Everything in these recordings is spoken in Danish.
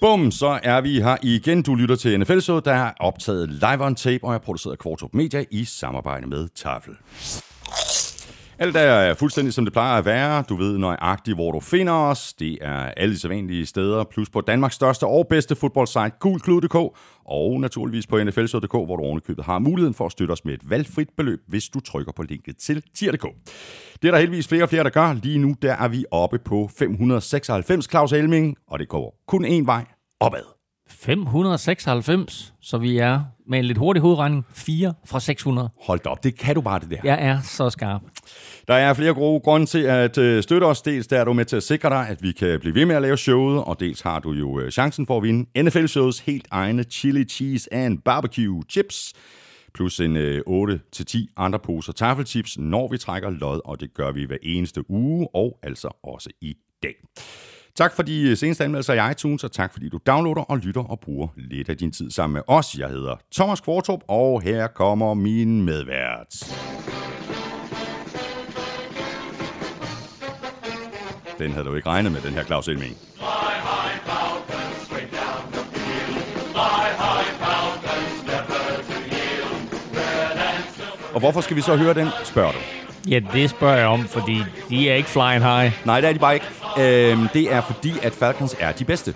Bum, så er vi her igen. Du lytter til NFL Show, der er optaget live on tape og er produceret af Kvartrup Media i samarbejde med Tafel. Alt er fuldstændig som det plejer at være. Du ved nøjagtigt, hvor du finder os. Det er alle de sædvanlige steder, plus på Danmarks største og bedste fodboldsite, gulklud.dk, og naturligvis på nflshow.dk, hvor du ovenikøbet har muligheden for at støtte os med et valgfrit beløb, hvis du trykker på linket til tier.dk. Det er der heldigvis flere og flere, der gør. Lige nu der er vi oppe på 596, Claus Helming, og det går kun én vej opad. 596, så vi er med en lidt hurtig hovedregning, 4 fra 600. Hold da op, det kan du bare det der. Jeg er så skarp. Der er flere gode grunde til at øh, støtte os. Dels der er du med til at sikre dig, at vi kan blive ved med at lave showet, og dels har du jo øh, chancen for at vinde NFL-shows helt egne chili cheese and barbecue chips plus en øh, 8-10 andre poser taffelchips, når vi trækker lod, og det gør vi hver eneste uge, og altså også i dag. Tak for de øh, seneste anmeldelser i iTunes, og tak fordi du downloader og lytter og bruger lidt af din tid sammen med os. Jeg hedder Thomas Kvartrup, og her kommer min medvært. Den havde du ikke regnet med, den her Claus Elming. Og hvorfor skal vi så høre den, spørger du? Ja, det spørger jeg om, fordi de er ikke flying high. Nej, det er de bare ikke. Øhm, det er fordi, at Falcons er de bedste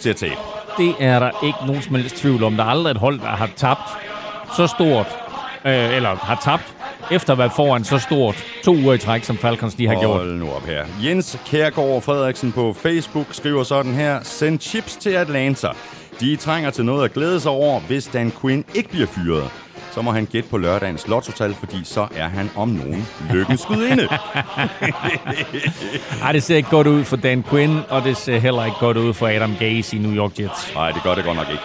til at tabe. Det er der ikke nogen som helst tvivl om. Der er aldrig et hold, der har tabt så stort, øh, eller har tabt efter at være foran så stort to uger i træk, som Falcons de har Hold gjort. nu op her. Jens Kærgaard Frederiksen på Facebook skriver sådan her. Send chips til Atlanta. De trænger til noget at glæde sig over, hvis Dan Quinn ikke bliver fyret. Så må han gætte på lørdagens lottotal, fordi så er han om nogen lykkens gudinde. Ej, det ser ikke godt ud for Dan Quinn, og det ser heller ikke godt ud for Adam Gase i New York Jets. Nej, det gør det godt nok ikke.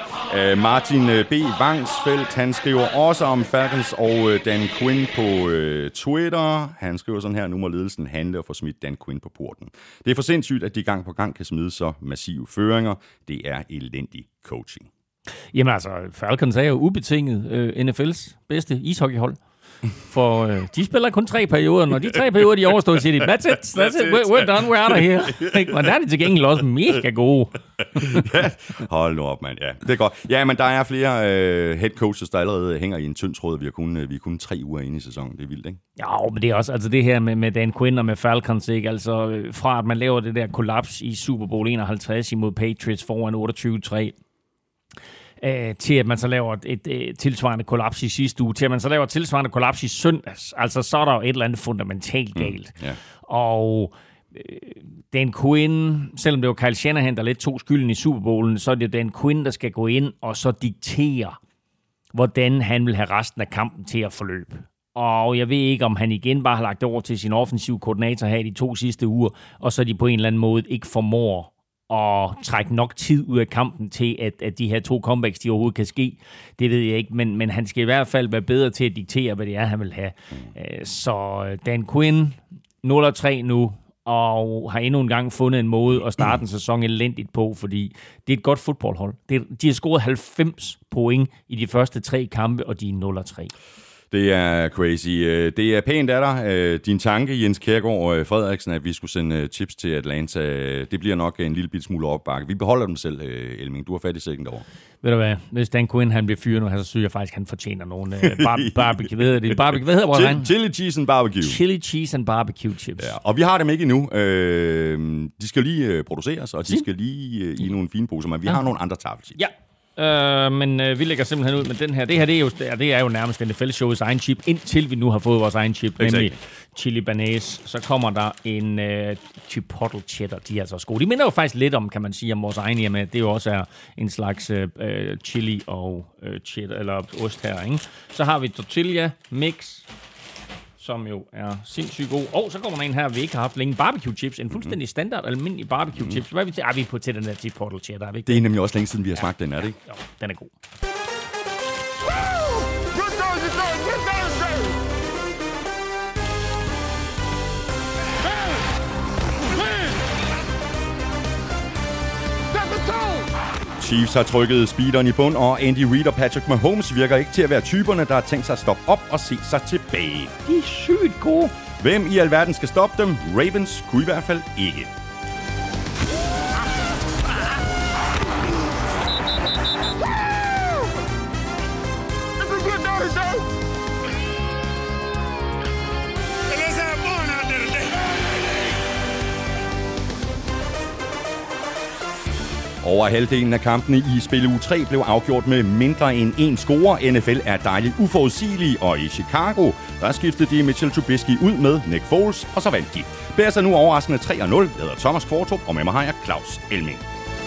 Uh, Martin uh, B. Vangsfeldt, han skriver også om Falcons og uh, Dan Quinn på uh, Twitter. Han skriver sådan her, nu må ledelsen handle og få smidt Dan Quinn på porten. Det er for sindssygt, at de gang på gang kan smide så massive føringer. Det er elendig coaching. Jamen altså, Falcons er jo ubetinget øh, NFL's bedste ishockeyhold. For øh, de spiller kun tre perioder. Når de tre perioder de er overstået, siger de, that's it, that's, it, we're, we're done, we're out of here. Men der er de til gengæld også mega gode. ja, hold nu op, mand. Ja, det er godt. Ja, men der er flere øh, head coaches, der allerede hænger i en tynd tråd. Vi er kun, øh, vi er kun tre uger inde i sæsonen. Det er vildt, ikke? Ja, men det er også altså det her med, med Dan Quinn og med Falcons, ikke? Altså øh, fra at man laver det der kollaps i Super Bowl 51 imod Patriots foran 28-3, øh, til at man så laver et, et tilsvarende kollaps i sidste uge, til at man så laver et tilsvarende kollaps i søndags. Altså, så er der jo et eller andet fundamentalt galt. Mm, ja. Og øh, Dan Quinn, selvom det var Kyle Shanahan, der lidt tog skylden i Super Bowlen, så er det jo Dan Quinn, der skal gå ind og så diktere, hvordan han vil have resten af kampen til at forløbe. Og jeg ved ikke, om han igen bare har lagt over til sin offensiv koordinator her i de to sidste uger, og så de på en eller anden måde ikke formår at trække nok tid ud af kampen til, at, at de her to comebacks, de overhovedet kan ske. Det ved jeg ikke, men, men han skal i hvert fald være bedre til at diktere, hvad det er, han vil have. Øh, så øh, Dan Quinn, 0-3 nu, og har endnu en gang fundet en måde at starte en sæson elendigt på, fordi det er et godt fodboldhold. Det, de har scoret 90 point i de første tre kampe, og de er 0-3. Det er crazy. Det er pænt af dig. Din tanke, Jens Kjærgaard Frederiksen, at vi skulle sende chips til Atlanta, det bliver nok en lille bit smule opbakke. Vi beholder dem selv, Elming. Du har fat i sækken derovre. Ved du hvad? Hvis Dan Quinn han bliver fyret nu, så synes jeg faktisk, han fortjener nogle bar- barbecue. Hvad hedder det? Barbecue. Hvad hedder vores Chili, chili cheese and barbecue. Chili cheese and barbecue chips. Ja, og vi har dem ikke endnu. Øh, de skal lige produceres, og de skal lige øh, i nogle fine poser, men vi ja. har nogle andre taffelchips. Ja, Uh, men uh, vi lægger simpelthen ud med den her. Det her det er, jo, det er jo nærmest NFL-showets egen chip, indtil vi nu har fået vores egen chip, exactly. nemlig chili banase. Så kommer der en uh, chipotle cheddar. De er altså også gode. De minder jo faktisk lidt om, kan man sige, om vores egen hjemme. Det jo også er en slags uh, chili og uh, cheddar, eller ost her. Ikke? Så har vi tortilla mix, som jo er sindssygt god. Og så kommer der en her, vi ikke har haft længe. Barbecue chips. En fuldstændig standard, almindelig barbecue chips. Hvad er vi til? Er vi på til den der chipotle cheddar? Er vi ikke Det er nemlig også længe siden, vi har smagt den, er det ikke? Jo, den er god. Chiefs har trykket speederen i bund, og Andy Reid og Patrick Mahomes virker ikke til at være typerne, der har tænkt sig at stoppe op og se sig tilbage. De er sygt gode. Hvem i alverden skal stoppe dem? Ravens kunne i hvert fald ikke. Over halvdelen af kampene i spil u 3 blev afgjort med mindre end en score. NFL er dejligt uforudsigelig, og i Chicago, der skiftede de Mitchell Trubisky ud med Nick Foles, og så vandt de. Bears er nu overraskende 3-0. Jeg hedder Thomas Kvartrup, og med mig har jeg Claus Elming.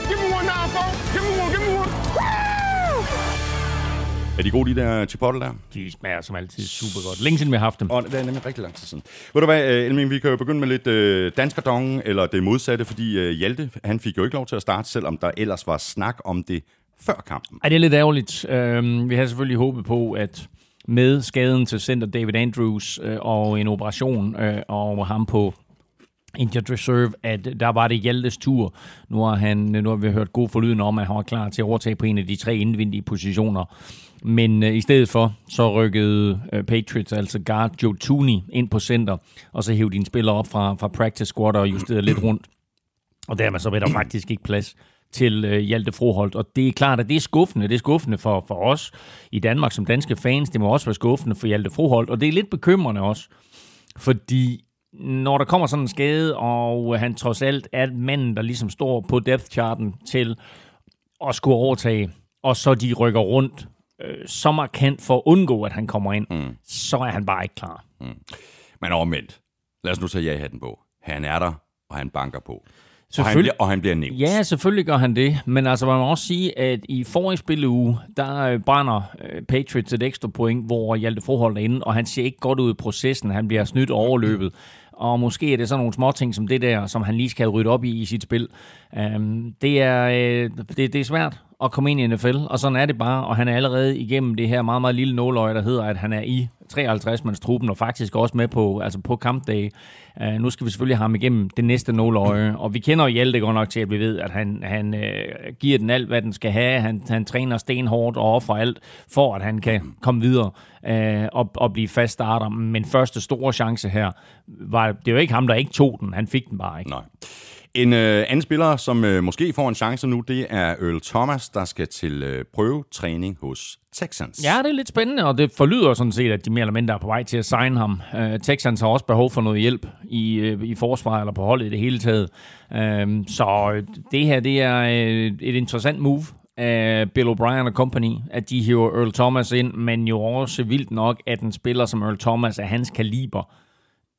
Give me one now, folks. Er de gode, de der chipotle der? De smager som altid super godt. Længe siden vi har haft dem. Og det er nemlig rigtig lang tid siden. Ved du hvad, øh, Elming, vi kan jo begynde med lidt øh, danskerdong, eller det modsatte, fordi øh, Hjalte, han fik jo ikke lov til at starte, selvom der ellers var snak om det før kampen. Ej, det er lidt ærgerligt. Øhm, vi har selvfølgelig håbet på, at med skaden til center David Andrews øh, og en operation øh, og ham på Injured Reserve, at der var det Hjaltes tur. Nu har, han, nu har vi hørt god forlyden om, at han var klar til at overtage på en af de tre indvendige positioner. Men øh, i stedet for, så rykkede øh, Patriots, altså guard Joe Tooney, ind på center, og så hævde de spiller op fra, fra practice squad og justerede lidt rundt. Og dermed så var der faktisk ikke plads til øh, Hjalte Froholt. Og det er klart, at det er skuffende. Det er skuffende for, for os i Danmark som danske fans. Det må også være skuffende for Hjalte Froholt. Og det er lidt bekymrende også, fordi når der kommer sådan en skade, og han trods alt er manden, der ligesom står på depth charten til at skulle overtage, og så de rykker rundt øh, så markant for at undgå, at han kommer ind, mm. så er han bare ikke klar. Mm. Men omvendt, lad os nu tage ja-hatten på. Han er der, og han banker på. Og han, bliver, og han bliver nævnt. Ja, selvfølgelig gør han det. Men altså, man må også sige, at i forrige spilleuge, der øh, brænder øh, Patriots et ekstra point, hvor Hjalte Forhold er inde, og han ser ikke godt ud i processen. Han bliver snydt og overløbet. Og måske er det sådan nogle små ting som det der, som han lige skal rydde op i i sit spil. Um, det, er, øh, det, det er svært at komme ind i NFL, og sådan er det bare. Og han er allerede igennem det her meget, meget lille nåløje, der hedder, at han er i 53-mandstruppen, og faktisk også med på, altså på kampdag. Uh, nu skal vi selvfølgelig have ham igennem det næste nåløje, og vi kender jo Hjalte godt nok til, at vi ved, at han, han uh, giver den alt, hvad den skal have. Han, han træner stenhårdt og offrer alt, for at han kan komme videre uh, og, og blive fast starter. Men første store chance her, var, det var ikke ham, der ikke tog den. Han fik den bare ikke. Nej. En øh, anden spiller, som øh, måske får en chance nu, det er Earl Thomas, der skal til øh, prøvetræning hos Texans. Ja, det er lidt spændende, og det forlyder sådan set, at de mere eller mindre er på vej til at signe ham. Øh, Texans har også behov for noget hjælp i, øh, i forsvaret eller på holdet i det hele taget. Øhm, øh, så det her, det er øh, et interessant move af Bill O'Brien og company, at de hiver Earl Thomas ind, men jo også vildt nok, at en spiller som Earl Thomas af hans kaliber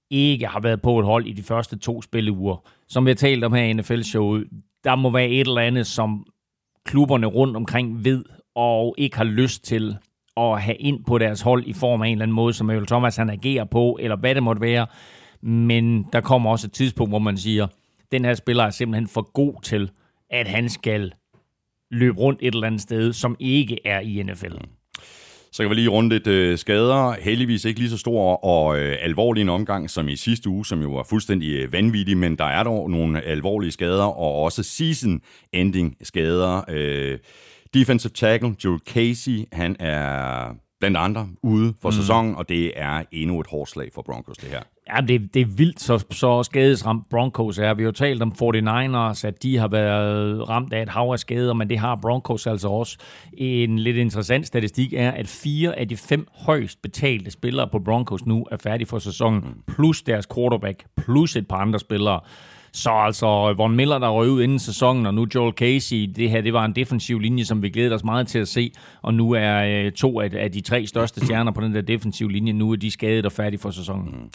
ikke har været på et hold i de første to spilleuger. Som vi har talt om her i NFL-showet, der må være et eller andet, som klubberne rundt omkring ved, og ikke har lyst til at have ind på deres hold i form af en eller anden måde, som Earl Thomas han agerer på, eller hvad det måtte være. Men der kommer også et tidspunkt, hvor man siger, den her spiller er simpelthen for god til, at han skal løbe rundt et eller andet sted, som ikke er i NFL. Mm. Så kan vi lige runde lidt øh, skader. Heldigvis ikke lige så stor og øh, alvorlig en omgang som i sidste uge, som jo var fuldstændig øh, vanvittig, men der er dog nogle alvorlige skader, og også season-ending skader. Øh, defensive tackle Joel Casey, han er blandt andre ude for mm. sæsonen, og det er endnu et hårdt slag for Broncos, det her. Ja, det, det er vildt, så, så skadesramt Broncos er. Vi har jo talt om 49ers, at de har været ramt af et hav af skader, men det har Broncos altså også. En lidt interessant statistik er, at fire af de fem højst betalte spillere på Broncos nu er færdige for sæsonen, mm. plus deres quarterback, plus et par andre spillere. Så altså, Von Miller, der røg ud inden sæsonen, og nu Joel Casey, det her, det var en defensiv linje, som vi glæder os meget til at se, og nu er øh, to af, af de tre største stjerner på den der defensive linje, nu er de skadet og færdige for sæsonen. Mm.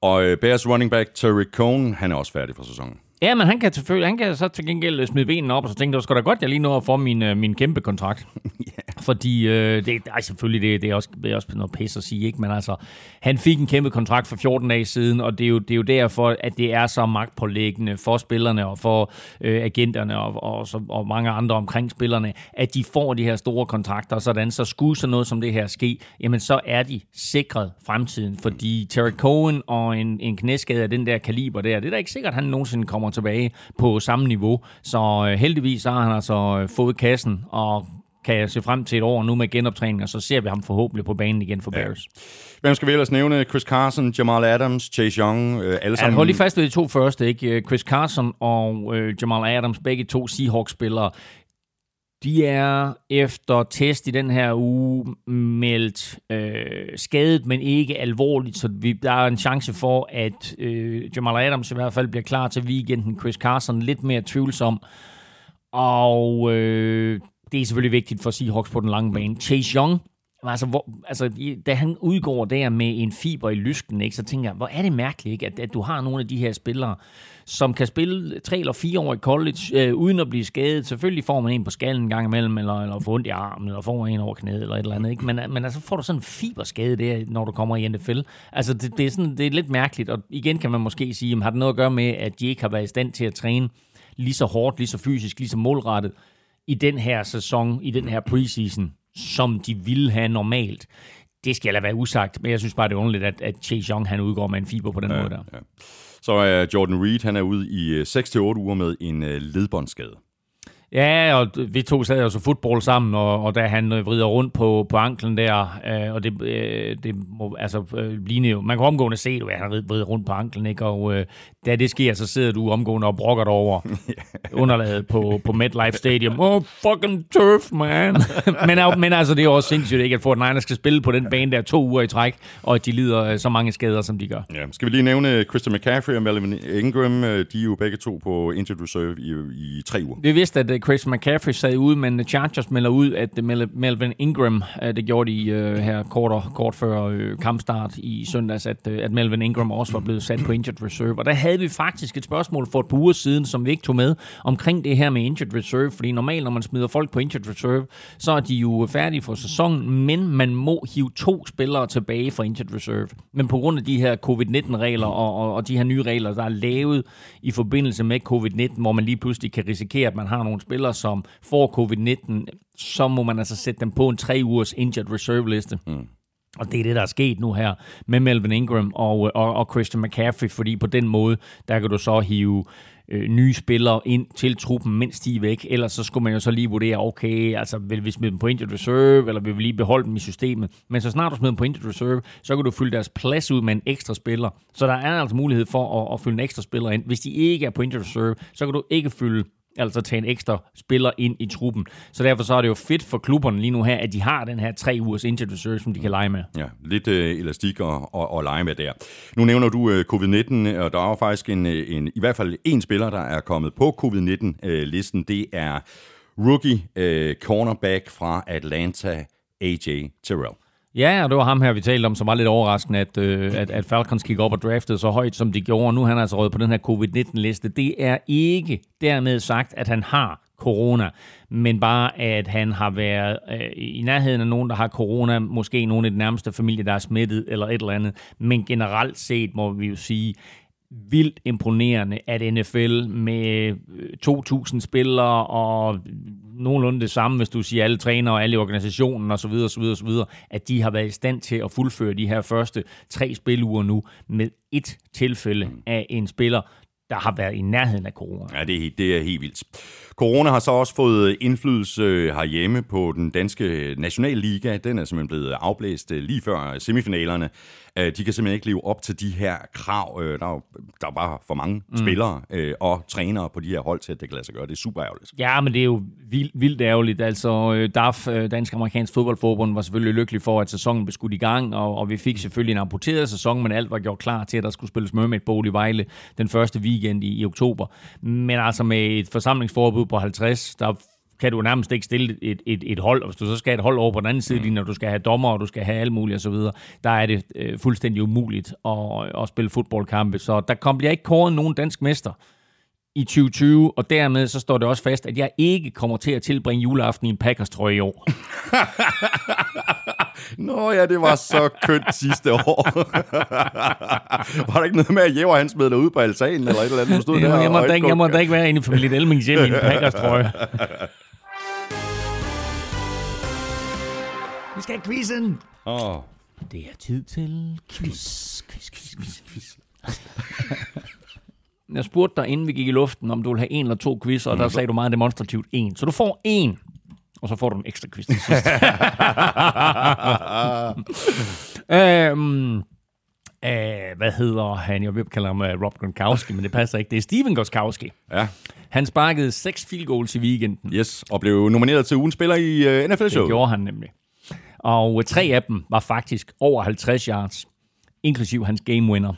Og øh, Bears running back Terry Cohn, han er også færdig for sæsonen. Ja, men han kan, selvfølgelig, han kan så til gengæld smide benene op, og så tænkte jeg, skal da godt, jeg lige nå at få min, øh, min kæmpe kontrakt. yeah. Fordi, øh, det, ej, selvfølgelig, det, det, er også, det er også noget pis at sige, ikke? men altså, han fik en kæmpe kontrakt for 14 dage siden, og det er jo, det er jo derfor, at det er så magtpålæggende for spillerne og for øh, agenterne og, og, så, og mange andre omkring spillerne, at de får de her store kontrakter, sådan så skulle sådan noget som det her ske, jamen så er de sikret fremtiden, fordi Terry Cohen og en, en knæskade af den der kaliber der, det er da ikke sikkert, at han nogensinde kommer tilbage på samme niveau. Så øh, heldigvis har han altså øh, fået kassen og kan jeg se frem til et år nu med genoptræning, og så ser vi ham forhåbentlig på banen igen for Bears. Ja. Hvem skal vi ellers nævne? Chris Carson, Jamal Adams, Chase Young, øh, alle sammen? Ja, hold lige fast ved de to første, ikke? Chris Carson og øh, Jamal Adams, begge to Seahawks-spillere. De er efter test i den her uge meldt øh, skadet, men ikke alvorligt, så vi, der er en chance for, at øh, Jamal Adams i hvert fald bliver klar til weekenden. Chris Carson lidt mere tvivlsom. Og øh, det er selvfølgelig vigtigt for Seahawks på den lange bane. Chase Young, altså, hvor, altså da han udgår der med en fiber i lysken, ikke, så tænker jeg, hvor er det mærkeligt, ikke, at, at du har nogle af de her spillere, som kan spille tre eller fire år i college, øh, uden at blive skadet. Selvfølgelig får man en på skallen en gang imellem, eller, eller får ondt i armen, eller får en over knæet, eller et eller andet. Ikke? Men, men altså får du sådan en fiberskade der, når du kommer i NFL. Altså det, det, er sådan, det er lidt mærkeligt, og igen kan man måske sige, har det noget at gøre med, at de ikke har været i stand til at træne lige så hårdt, lige så fysisk, lige så målrettet i den her sæson, i den her preseason, som de ville have normalt. Det skal lade være usagt, men jeg synes bare, det er underligt, at, at Chase Young han udgår med en fiber på den ja, måde der. Ja. Så er Jordan Reed, han er ude i 6-8 øh, uger med en øh, ledbåndsskade. Ja, og vi to sad jo så fodbold sammen, og, og da han øh, vrider rundt på, på anklen der, øh, og det, øh, det må altså øh, ligne jo, man kan omgående se, at han vrider rundt på anklen, ikke? og øh, da det sker, så sidder du omgående og brokker dig over underlaget på, på MetLife Stadium. Oh, fucking turf, man! men, men altså, det er også sindssygt, ikke, at Fort Niners skal spille på den bane der to uger i træk, og at de lider øh, så mange skader, som de gør. Ja, skal vi lige nævne Christian McCaffrey og Melvin Ingram, øh, de er jo begge to på injured reserve i, i tre uger. Vi vidste, at Chris McCaffrey sad ud, men Chargers melder ud, at Melvin Ingram, det gjorde de øh, her kort, kort før øh, kampstart i søndags, at, øh, at Melvin Ingram også var blevet sat på injured reserve. Og der havde vi faktisk et spørgsmål for et par uger siden, som vi ikke tog med, omkring det her med injured reserve, fordi normalt, når man smider folk på injured reserve, så er de jo færdige for sæsonen, men man må hive to spillere tilbage fra injured reserve. Men på grund af de her covid-19-regler og, og, og de her nye regler, der er lavet i forbindelse med covid-19, hvor man lige pludselig kan risikere, at man har nogle spillere, som får covid-19, så må man altså sætte dem på en tre ugers injured reserve liste. Mm. Og det er det, der er sket nu her med Melvin Ingram og, og, og Christian McCaffrey, fordi på den måde, der kan du så hive øh, nye spillere ind til truppen, mens de er væk. Ellers så skulle man jo så lige vurdere, okay, altså vil vi smide dem på injured reserve, eller vil vi lige beholde dem i systemet. Men så snart du smider dem på injured reserve, så kan du fylde deres plads ud med en ekstra spiller. Så der er altså mulighed for at, at fylde en ekstra spiller ind. Hvis de ikke er på injured reserve, så kan du ikke fylde altså tage en ekstra spiller ind i truppen. Så derfor så er det jo fedt for klubberne lige nu her, at de har den her tre ugers injured reserve, som de kan lege med. Ja, lidt øh, elastik og, og, og lege med der. Nu nævner du øh, covid-19, og der er jo faktisk en, øh, en, i hvert fald en spiller, der er kommet på covid-19-listen. Øh, det er rookie øh, cornerback fra Atlanta, AJ Terrell. Ja, og det var ham her, vi talte om, som var lidt overraskende, at, øh, at, at Falcons gik op og draftede så højt, som de gjorde. Nu han er han altså røget på den her covid-19-liste. Det er ikke dermed sagt, at han har corona, men bare at han har været øh, i nærheden af nogen, der har corona, måske nogen i den nærmeste familie, der er smittet, eller et eller andet. Men generelt set må vi jo sige, vildt imponerende, at NFL med øh, 2.000 spillere og nogenlunde det samme, hvis du siger alle trænere og alle i organisationen osv., osv., osv., at de har været i stand til at fuldføre de her første tre spiluger nu med et tilfælde af en spiller, der har været i nærheden af corona. Ja, det er, det er helt vildt. Corona har så også fået indflydelse herhjemme på den danske nationalliga. Den er simpelthen blevet afblæst lige før semifinalerne. Øh, de kan simpelthen ikke leve op til de her krav. Øh, der er, der er bare for mange mm. spillere øh, og trænere på de her hold til, at det kan lade sig gøre. Det er super ærgerligt. Ja, men det er jo vildt, vildt ærgerligt. Altså, DAF, Dansk Amerikansk Fodboldforbund, var selvfølgelig lykkelig for, at sæsonen blev skudt i gang, og, og vi fik selvfølgelig en amputeret sæson, men alt var gjort klar til, at der skulle spilles Mermaid Bowl i Vejle den første weekend i, i oktober. Men altså med et forsamlingsforbud på 50, der kan du nærmest ikke stille et, et, et hold, og hvis du så skal have et hold over på den anden side, mm. når du skal have dommer, og du skal have alt muligt osv., der er det øh, fuldstændig umuligt at, at spille fodboldkampe. Så der kom, bliver ikke kåret nogen dansk mester i 2020, og dermed så står det også fast, at jeg ikke kommer til at tilbringe juleaften i en Packers-trøje i år. Nå ja, det var så kønt sidste år. var der ikke noget med, at Jæver han smed dig ud på altanen, eller et eller andet? Stod der jeg, må da ikke, jeg må da ikke være inde i familien Elmings hjem i en Packers-trøje. Vi skal have quizzen. Åh. Oh. Det er tid til quiz, quiz, quiz, quiz, quiz. Jeg spurgte dig, inden vi gik i luften, om du ville have en eller to quiz, og der sagde du meget demonstrativt en. Så du får en, og så får du en ekstra quiz til sidst. øhm, øh, hvad hedder han? Jeg vil kalde ham uh, Rob Gronkowski, men det passer ikke. Det er Steven Gronkowski. Ja. Han sparkede seks field goals i weekenden. Yes, og blev nomineret til ugens spiller i uh, NFL-show. Det gjorde han nemlig. Og tre af dem var faktisk over 50 yards, inklusiv hans game winner.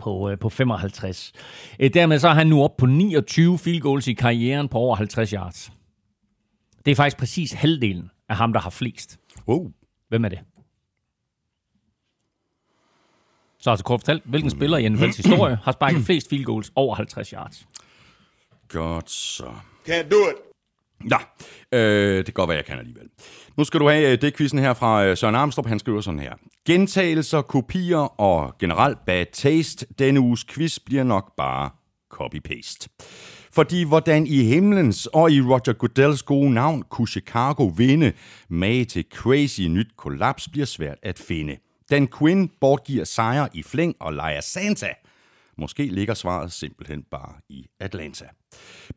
på, øh, på 55. Øh, dermed så er han nu op på 29 field goals i karrieren på over 50 yards. Det er faktisk præcis halvdelen af ham, der har flest. Wow. Hvem er det? Så altså kort fortalt, hvilken spiller i NFL's historie har sparket flest field goals over 50 yards? Godt så. Can't do it. Ja, øh, det kan godt være, jeg kan alligevel. Nu skal du have øh, det quizzen her fra øh, Søren Armstrong. Han skriver sådan her. Gentagelser, kopier og generelt bad taste. Denne uges quiz bliver nok bare copy-paste. Fordi hvordan i himlens og i Roger Goodells gode navn kunne Chicago vinde, mage til crazy nyt kollaps bliver svært at finde. Dan Quinn bortgiver sejre i flæng og leger Santa. Måske ligger svaret simpelthen bare i Atlanta.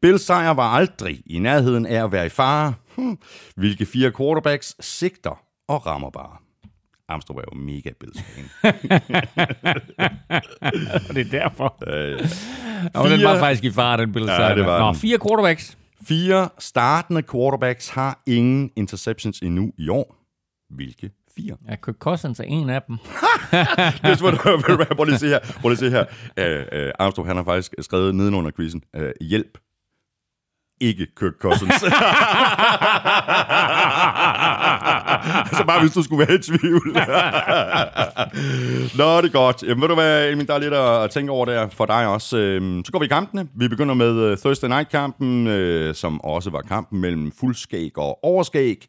Bills sejr var aldrig i nærheden af at være i fare. Hm, hvilke fire quarterbacks sigter og rammer bare. Armstrong er jo mega Bills fan. Og det er derfor. Øh, og den var faktisk i far, den billede. Ja, det var Nå, den. fire quarterbacks. Fire startende quarterbacks har ingen interceptions endnu i år. Hvilke fire? Ja, Kirk Cousins er en af dem. Det er svært. Prøv lige at se her. Prøv lige at se her. Uh, uh, Armstrong, han har faktisk skrevet nedenunder quizzen. Uh, hjælp. Ikke Kirk Cousins. altså bare hvis du skulle være i tvivl. Nå, det er godt. Jamen, ved du hvad, Emil, der er lidt at tænke over der for dig også. Øhm, så går vi i kampene. Vi begynder med øh, Thursday Night-kampen, øh, som også var kampen mellem fuldskæg og overskæg.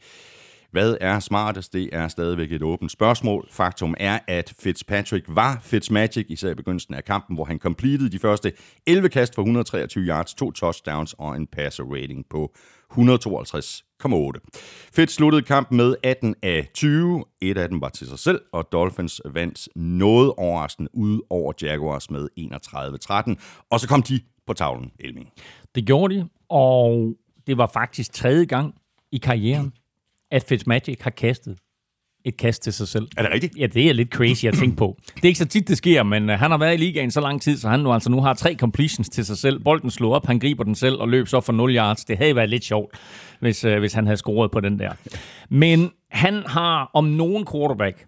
Hvad er smartest? Det er stadigvæk et åbent spørgsmål. Faktum er, at Fitzpatrick var Fitzmagic, især i begyndelsen af kampen, hvor han completed de første 11 kast for 123 yards, to touchdowns og en passer rating på 152,8. Fitz sluttede kampen med 18 af 20. Et af dem var til sig selv, og Dolphins vandt noget overraskende ud over Jaguars med 31-13. Og så kom de på tavlen, Elming. Det gjorde de, og det var faktisk tredje gang i karrieren, at Fitzmagic har kastet et kast til sig selv. Er det rigtigt? Ja, det er lidt crazy at tænke på. Det er ikke så tit, det sker, men uh, han har været i ligaen så lang tid, så han nu altså nu har tre completions til sig selv. Bolden slår op, han griber den selv og løb så for 0 yards. Det havde været lidt sjovt, hvis, uh, hvis han havde scoret på den der. Men han har om nogen quarterback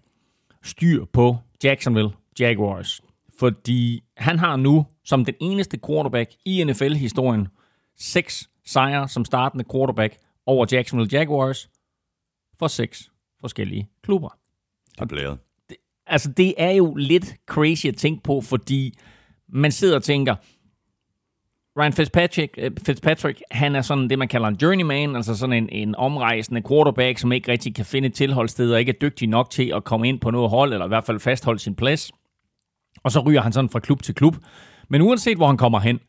styr på Jacksonville Jaguars. Fordi han har nu, som den eneste quarterback i NFL-historien, seks sejre som startende quarterback over Jacksonville Jaguars for seks forskellige klubber. Det blæret. Altså, det er jo lidt crazy at tænke på, fordi man sidder og tænker, Ryan Fitzpatrick, øh, Fitzpatrick, han er sådan det, man kalder en journeyman, altså sådan en, en omrejsende quarterback, som ikke rigtig kan finde et tilholdssted, og ikke er dygtig nok til at komme ind på noget hold, eller i hvert fald fastholde sin plads. Og så ryger han sådan fra klub til klub. Men uanset hvor han kommer hen,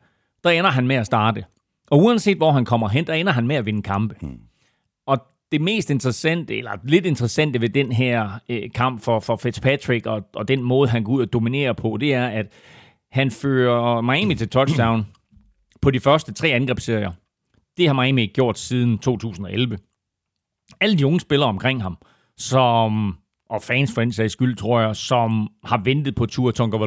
der ender han med at starte. Og uanset hvor han kommer hen, der ender han med at vinde kampe. Hmm. Det mest interessante, eller lidt interessante ved den her øh, kamp for, for Fitzpatrick, og, og den måde, han går ud og dominerer på, det er, at han fører Miami til touchdown på de første tre angrebsserier. Det har Miami ikke gjort siden 2011. Alle de unge spillere omkring ham, som, og fans for en sags skyld, tror jeg, som har ventet på Tua Tonga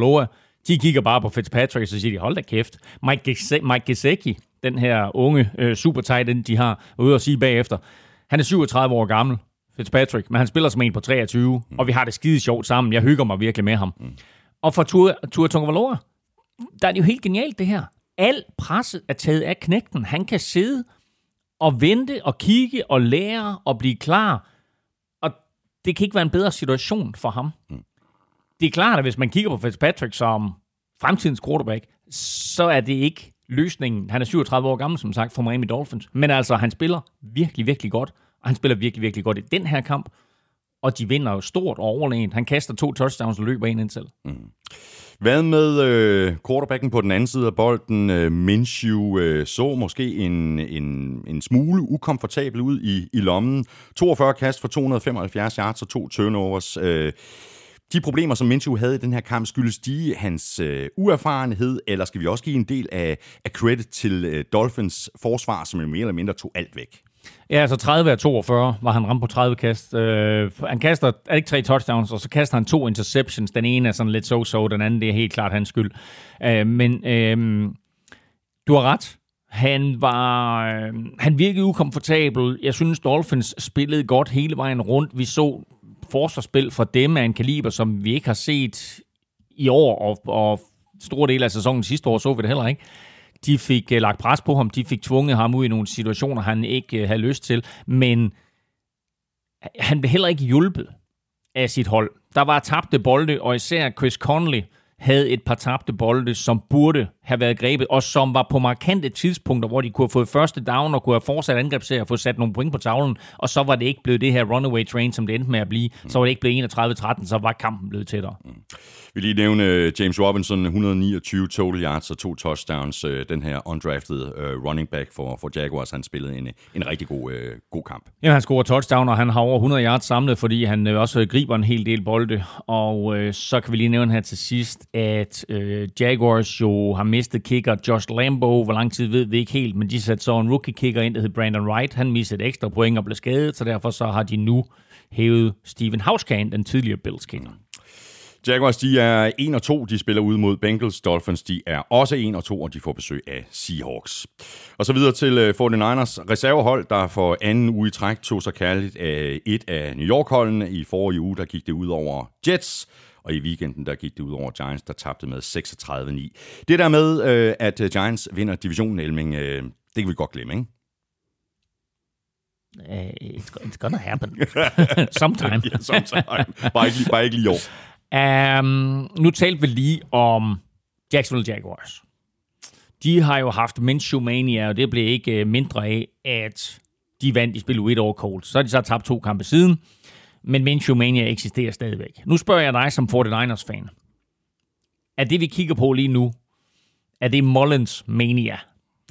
de kigger bare på Fitzpatrick, og så siger de, hold da kæft. Mike, Mike Gesicki, den her unge øh, super tight end, de har ude og sige bagefter, han er 37 år gammel, Fitzpatrick, men han spiller som en på 23, mm. og vi har det skide sjovt sammen. Jeg hygger mig virkelig med ham. Mm. Og for Tua, Tua Tagovailoa, der er det jo helt genialt det her. Al presset er taget af knægten. Han kan sidde og vente og kigge og lære og blive klar. Og det kan ikke være en bedre situation for ham. Mm. Det er klart, at hvis man kigger på Fitzpatrick som fremtidens quarterback, så er det ikke løsningen. Han er 37 år gammel, som sagt, for Miami Dolphins. Men altså, han spiller virkelig, virkelig godt. Og han spiller virkelig, virkelig godt i den her kamp. Og de vinder jo stort og overlegent. Han kaster to touchdowns og løber en ind selv. Mm. Hvad med øh, quarterbacken på den anden side af bolden? Øh, Minshew øh, så måske en, en, en smule ukomfortabel ud i, i lommen. 42 kast for 275 yards og to turnovers. Øh, de problemer, som Minshew havde i den her kamp, skyldes de hans øh, uerfarenhed, eller skal vi også give en del af, af credit til øh, Dolphins forsvar, som jo mere eller mindre tog alt væk? Ja, altså 30 af 42 var han ramt på 30 kast. Øh, han kaster, er ikke tre touchdowns, og så kaster han to interceptions. Den ene er sådan lidt so-so, den anden det er helt klart hans skyld. Øh, men øh, du har ret. Han var, øh, han virkede ukomfortabel. Jeg synes, Dolphins spillede godt hele vejen rundt. Vi så forsvarsspil fra dem af en kaliber, som vi ikke har set i år, og, og store dele af sæsonen sidste år, så vi det heller ikke. De fik uh, lagt pres på ham, de fik tvunget ham ud i nogle situationer, han ikke uh, havde lyst til, men han blev heller ikke hjulpet af sit hold. Der var tabte bolde, og især Chris Conley havde et par tabte bolde, som burde have været grebet, og som var på markante tidspunkter, hvor de kunne have fået første down og kunne have fortsat angrebsserie og få sat nogle point på tavlen, og så var det ikke blevet det her runaway train, som det endte med at blive. Så var det ikke blevet 31-13, så var kampen blevet tættere. Mm. Vi lige nævne øh, James Robinson, 129 total yards og to touchdowns. Øh, den her undrafted uh, running back for, for Jaguars, han spillede en, en rigtig god, uh, god kamp. Ja, han scorer touchdown, og han har over 100 yards samlet, fordi han også griber en hel del bolde. Og uh, så kan vi lige nævne her til sidst, at øh, Jaguars jo har mistet kicker Josh Lambo. Hvor lang tid ved vi ikke helt, men de satte så en rookie kicker ind, der hed Brandon Wright. Han missede et ekstra point og blev skadet, så derfor så har de nu hævet Steven Hauskan, den tidligere Bills kicker. Jaguars, de er 1 og 2. De spiller ud mod Bengals. Dolphins, de er også 1 og 2, og de får besøg af Seahawks. Og så videre til øh, 49ers reservehold, der for anden uge i træk tog sig kærligt af et af New York-holdene. I forrige uge, der gik det ud over Jets, og i weekenden, der gik det ud over Giants, der tabte med 36-9. Det der med, at Giants vinder divisionen, Elming, det kan vi godt glemme, ikke? Uh, it's, it's gonna happen. sometime. ja, sometime. Bare ikke, bare ikke lige i år. Um, nu talte vi lige om Jacksonville Jaguars. De har jo haft Minshew Mania, og det blev ikke mindre af, at de vandt i spil u over Colts. Så har de så tabt to kampe siden, men Minshew Mania eksisterer stadigvæk. Nu spørger jeg dig som 49ers-fan. Er det, vi kigger på lige nu, er det Mullins Mania?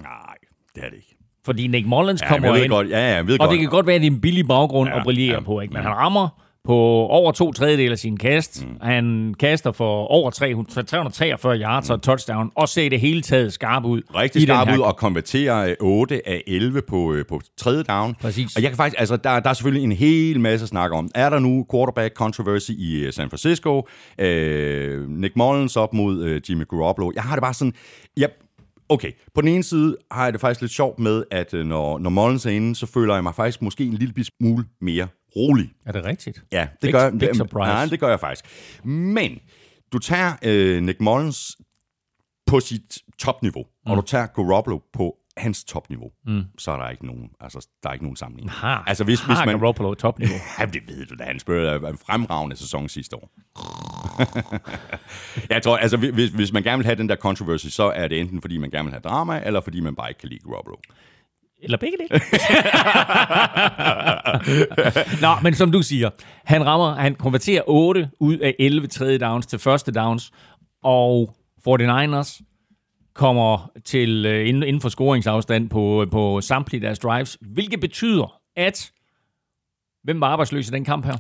Nej, det er det ikke. Fordi Nick Mullins Ja, kommer ind, godt. Ja, ja, jeg ved og godt. det kan godt være, at det er en billig baggrund Ja, at brillere ja, på, ikke? men ja. han rammer på over to tredjedel af sin kast. Mm. Han kaster for over 300, 343 yards mm. og touchdown, og ser det hele taget skarp ud. rigtig skarp her- ud og konverterer øh, 8 af 11 på, øh, på tredje down. Præcis. Og jeg kan faktisk, altså, der, der er selvfølgelig en hel masse at snakke om. Er der nu quarterback controversy i øh, San Francisco? Øh, Nick Mullins op mod øh, Jimmy Garoppolo. Jeg har det bare sådan, jeg, okay, på den ene side har jeg det faktisk lidt sjovt med, at øh, når, når Mullins er inde, så føler jeg mig faktisk måske en lille smule mere rolig. Er det rigtigt? Ja, det Big- gør big surprise. Nej, det gør jeg faktisk. Men du tager øh, Nick Mullins på sit topniveau, mm. og du tager Garoppolo på hans topniveau, mm. så er der ikke nogen, altså, der er ikke nogen sammenligning. Har, altså, hvis, har hvis man, Garoppolo topniveau? Ja, det ved du da. Han spillede en fremragende sæson sidste år. jeg tror, altså, hvis, hvis man gerne vil have den der controversy, så er det enten fordi, man gerne vil have drama, eller fordi man bare ikke kan lide Garoppolo. Eller begge dele. Nå, men som du siger, han rammer, han konverterer 8 ud af 11 tredje downs til første downs, og 49ers kommer til øh, inden, inden for scoringsafstand på, på samtlige deres drives, hvilket betyder, at hvem var arbejdsløs i den kamp her?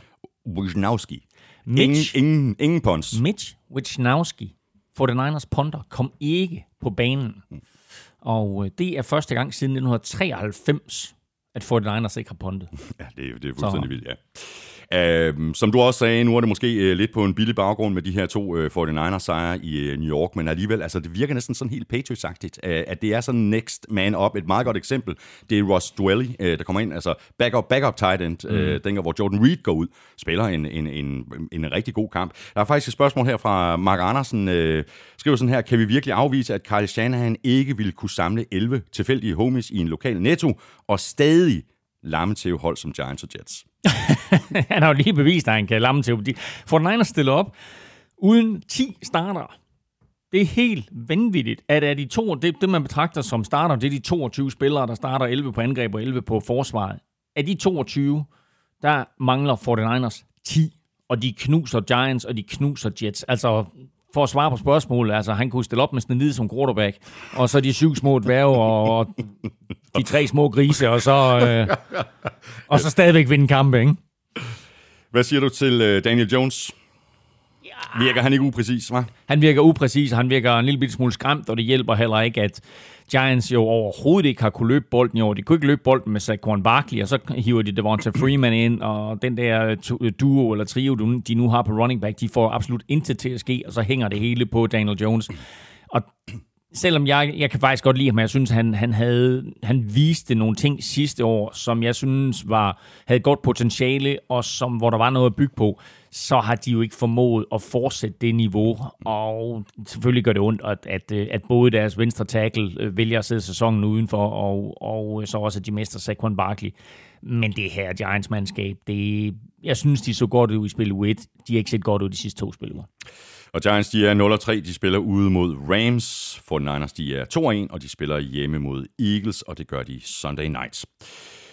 Wisnowski. Ingen, Mitch, ingen, ingen pons. Mitch Wisnowski, 49ers punter, kom ikke på banen. Og øh, det er første gang siden 1993, at 49ers ikke har puntet. Ja, det, er- det er fuldstændig vildt, ja. Øhm, som du også sagde, nu er det måske øh, lidt på en billig baggrund med de her to øh, 49ers-sejre i øh, New York, men alligevel, altså det virker næsten sådan helt Patriots-agtigt, øh, at det er sådan next man up. Et meget godt eksempel, det er Ross Dwelly, øh, der kommer ind, altså backup, backup tight end, øh, dengang, hvor Jordan Reed går ud, spiller en, en, en, en rigtig god kamp. Der er faktisk et spørgsmål her fra Mark Andersen, øh, skriver sådan her, kan vi virkelig afvise, at Kyle Shanahan ikke ville kunne samle 11 tilfældige homies i en lokal netto, og stadig lamme til hold som Giants og Jets? han har jo lige bevist, at han kan lamme til. De 49ers stiller op uden 10 starter. Det er helt vanvittigt, at er de to, det, det man betragter som starter, det er de 22 spillere, der starter 11 på angreb og 11 på forsvaret. Af de 22, der mangler 49ers 10, og de knuser Giants, og de knuser Jets. Altså, for at svare på spørgsmålet, altså han kunne stille op med Snedid som quarterback, og så de syv små dværge, og, og de tre små grise, og så, øh, og så stadigvæk vinde kampe, ikke? Hvad siger du til øh, Daniel Jones? Ah. Virker han ikke upræcis, hva'? Han virker upræcis, og han virker en lille smule skræmt, og det hjælper heller ikke, at Giants jo overhovedet ikke har kunne løbe bolden i år. De kunne ikke løbe bolden med Saquon Barkley, og så hiver de Devonta Freeman ind, og den der duo eller trio, de nu har på running back, de får absolut intet til at ske, og så hænger det hele på Daniel Jones. Og selvom jeg, jeg kan faktisk godt lide ham, jeg synes, han, han, havde, han viste nogle ting sidste år, som jeg synes var, havde godt potentiale, og som, hvor der var noget at bygge på, så har de jo ikke formået at fortsætte det niveau, og selvfølgelig gør det ondt, at, at, øh, at både deres venstre tackle øh, vælger at sidde sæsonen udenfor, og, og øh, så også, at de mister Saquon Barkley. Men det her Giants-mandskab, det, jeg synes, de så godt ud i spil u 1. De har ikke set godt ud de sidste to spil Og Giants, de er 0-3, de spiller ude mod Rams. For Niners, de er 2-1, og de spiller hjemme mod Eagles, og det gør de Sunday nights.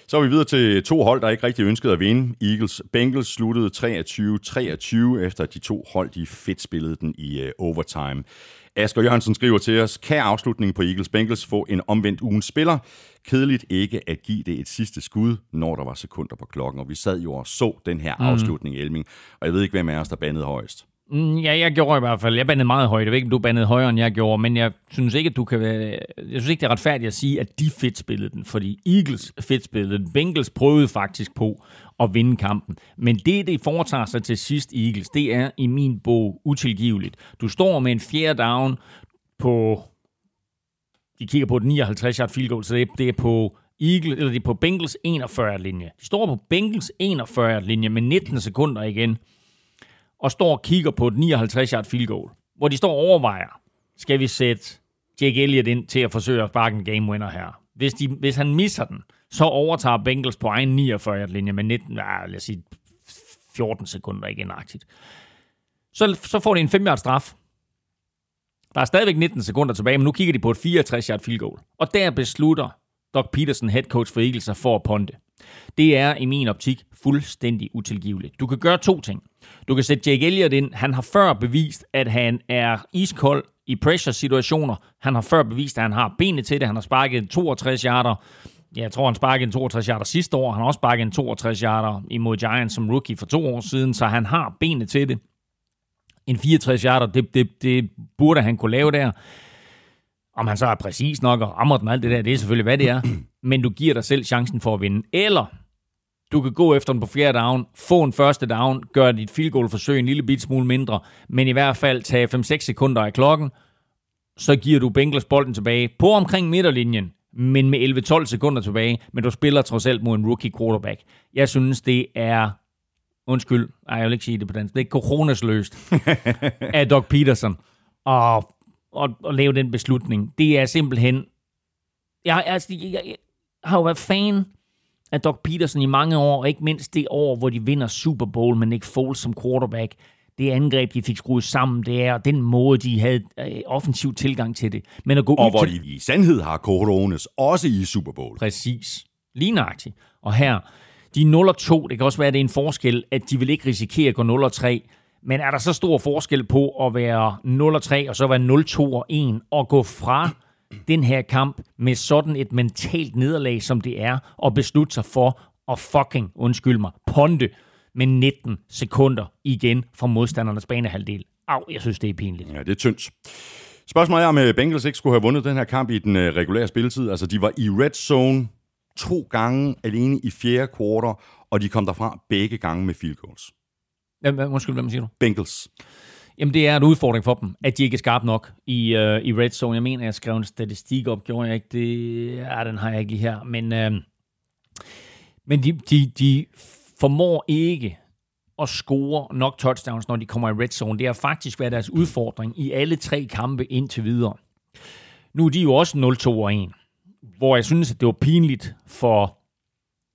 Så er vi videre til to hold, der ikke rigtig ønskede at vinde. Eagles Bengals sluttede 23-23, efter at de to hold de fedt spillede den i uh, overtime. Asger Jørgensen skriver til os, kan afslutningen på Eagles Bengals få en omvendt ugens spiller? Kedeligt ikke at give det et sidste skud, når der var sekunder på klokken. Og vi sad jo og så den her mm. afslutning, Elming. Og jeg ved ikke, hvem af os, der bandede højst. Mm, ja, jeg gjorde i hvert fald. Jeg bandede meget højt. Jeg ved ikke, om du bandede højere, end jeg gjorde, men jeg synes ikke, at du kan være... Jeg synes ikke, det er retfærdigt at sige, at de fedt spillede den, fordi Eagles fedt spillede den. Bengals prøvede faktisk på at vinde kampen. Men det, det foretager sig til sidst Eagles, det er i min bog utilgiveligt. Du står med en fjerde down på... De kigger på et 59 yard field goal, så det, det er på Eagle, eller det er på Bengals 41 linje. De står på Bengals 41 linje med 19 sekunder igen og står og kigger på et 59-yard field goal, hvor de står og overvejer, skal vi sætte Jake Elliott ind til at forsøge at sparke en game winner her. Hvis, de, hvis han misser den, så overtager Bengals på egen 49 linje med 19, ah, lad os sige 14 sekunder, ikke enagtigt. Så, så får de en 5 straf. Der er stadigvæk 19 sekunder tilbage, men nu kigger de på et 64 yard field goal. Og der beslutter Doc Peterson, head coach for Eagles, sig for at ponte. Det er i min optik fuldstændig utilgiveligt. Du kan gøre to ting. Du kan sætte Jake Elliott ind. Han har før bevist, at han er iskold i pressure-situationer. Han har før bevist, at han har benene til det. Han har sparket 62 yarder. Jeg tror, han sparkede en 62 yarder sidste år. Han har også sparket en 62 yarder imod Giants som rookie for to år siden, så han har benene til det. En 64 yarder, det, det, det burde han kunne lave der. Om han så er præcis nok og rammer den alt det der, det er selvfølgelig, hvad det er. Men du giver dig selv chancen for at vinde. Eller du kan gå efter den på fjerde down, få en første down, gøre dit field goal forsøg en lille bit smule mindre, men i hvert fald tage 5-6 sekunder af klokken, så giver du Bengals bolden tilbage på omkring midterlinjen, men med 11-12 sekunder tilbage, men du spiller trods alt mod en rookie quarterback. Jeg synes, det er, undskyld, ej, jeg vil ikke sige det på dansk, det er coronasløst af Doc Peterson at, at, at lave den beslutning. Det er simpelthen, jeg, altså, jeg, jeg, jeg har jo været fan af Doc Peterson i mange år, og ikke mindst det år, hvor de vinder Super Bowl med Nick Foles som quarterback. Det angreb, de fik skruet sammen, det er den måde, de havde øh, offensiv tilgang til det. Men at gå Og ud hvor til... de i sandhed har coronas, også i Super Bowl. Præcis. Lige nøjagtigt. Og her, de er 0-2. Det kan også være, at det er en forskel, at de vil ikke risikere at gå 0-3. Men er der så stor forskel på at være 0-3 og så være 0-2 1 og gå fra den her kamp med sådan et mentalt nederlag, som det er, og beslutte sig for at fucking, undskyld mig, ponte med 19 sekunder igen fra modstandernes banehalvdel. Au, jeg synes, det er pinligt. Ja, det er tyndt. Spørgsmålet er, om øh, Bengals ikke skulle have vundet den her kamp i den øh, regulære spilletid. Altså, de var i red zone to gange alene i fjerde kvartal, og de kom derfra begge gange med field goals. Hvem- undskyld, hvem siger du? Bengals. Jamen, det er en udfordring for dem, at de ikke er skarpe nok i, uh, i red zone. Jeg mener, jeg skrev en statistik op, gjorde jeg ikke det? Ja, den har jeg ikke lige her. Men, uh, men de, de, de formår ikke at score nok touchdowns, når de kommer i red zone. Det har faktisk været deres udfordring i alle tre kampe indtil videre. Nu er de jo også 0-2 og 1, hvor jeg synes, at det var pinligt for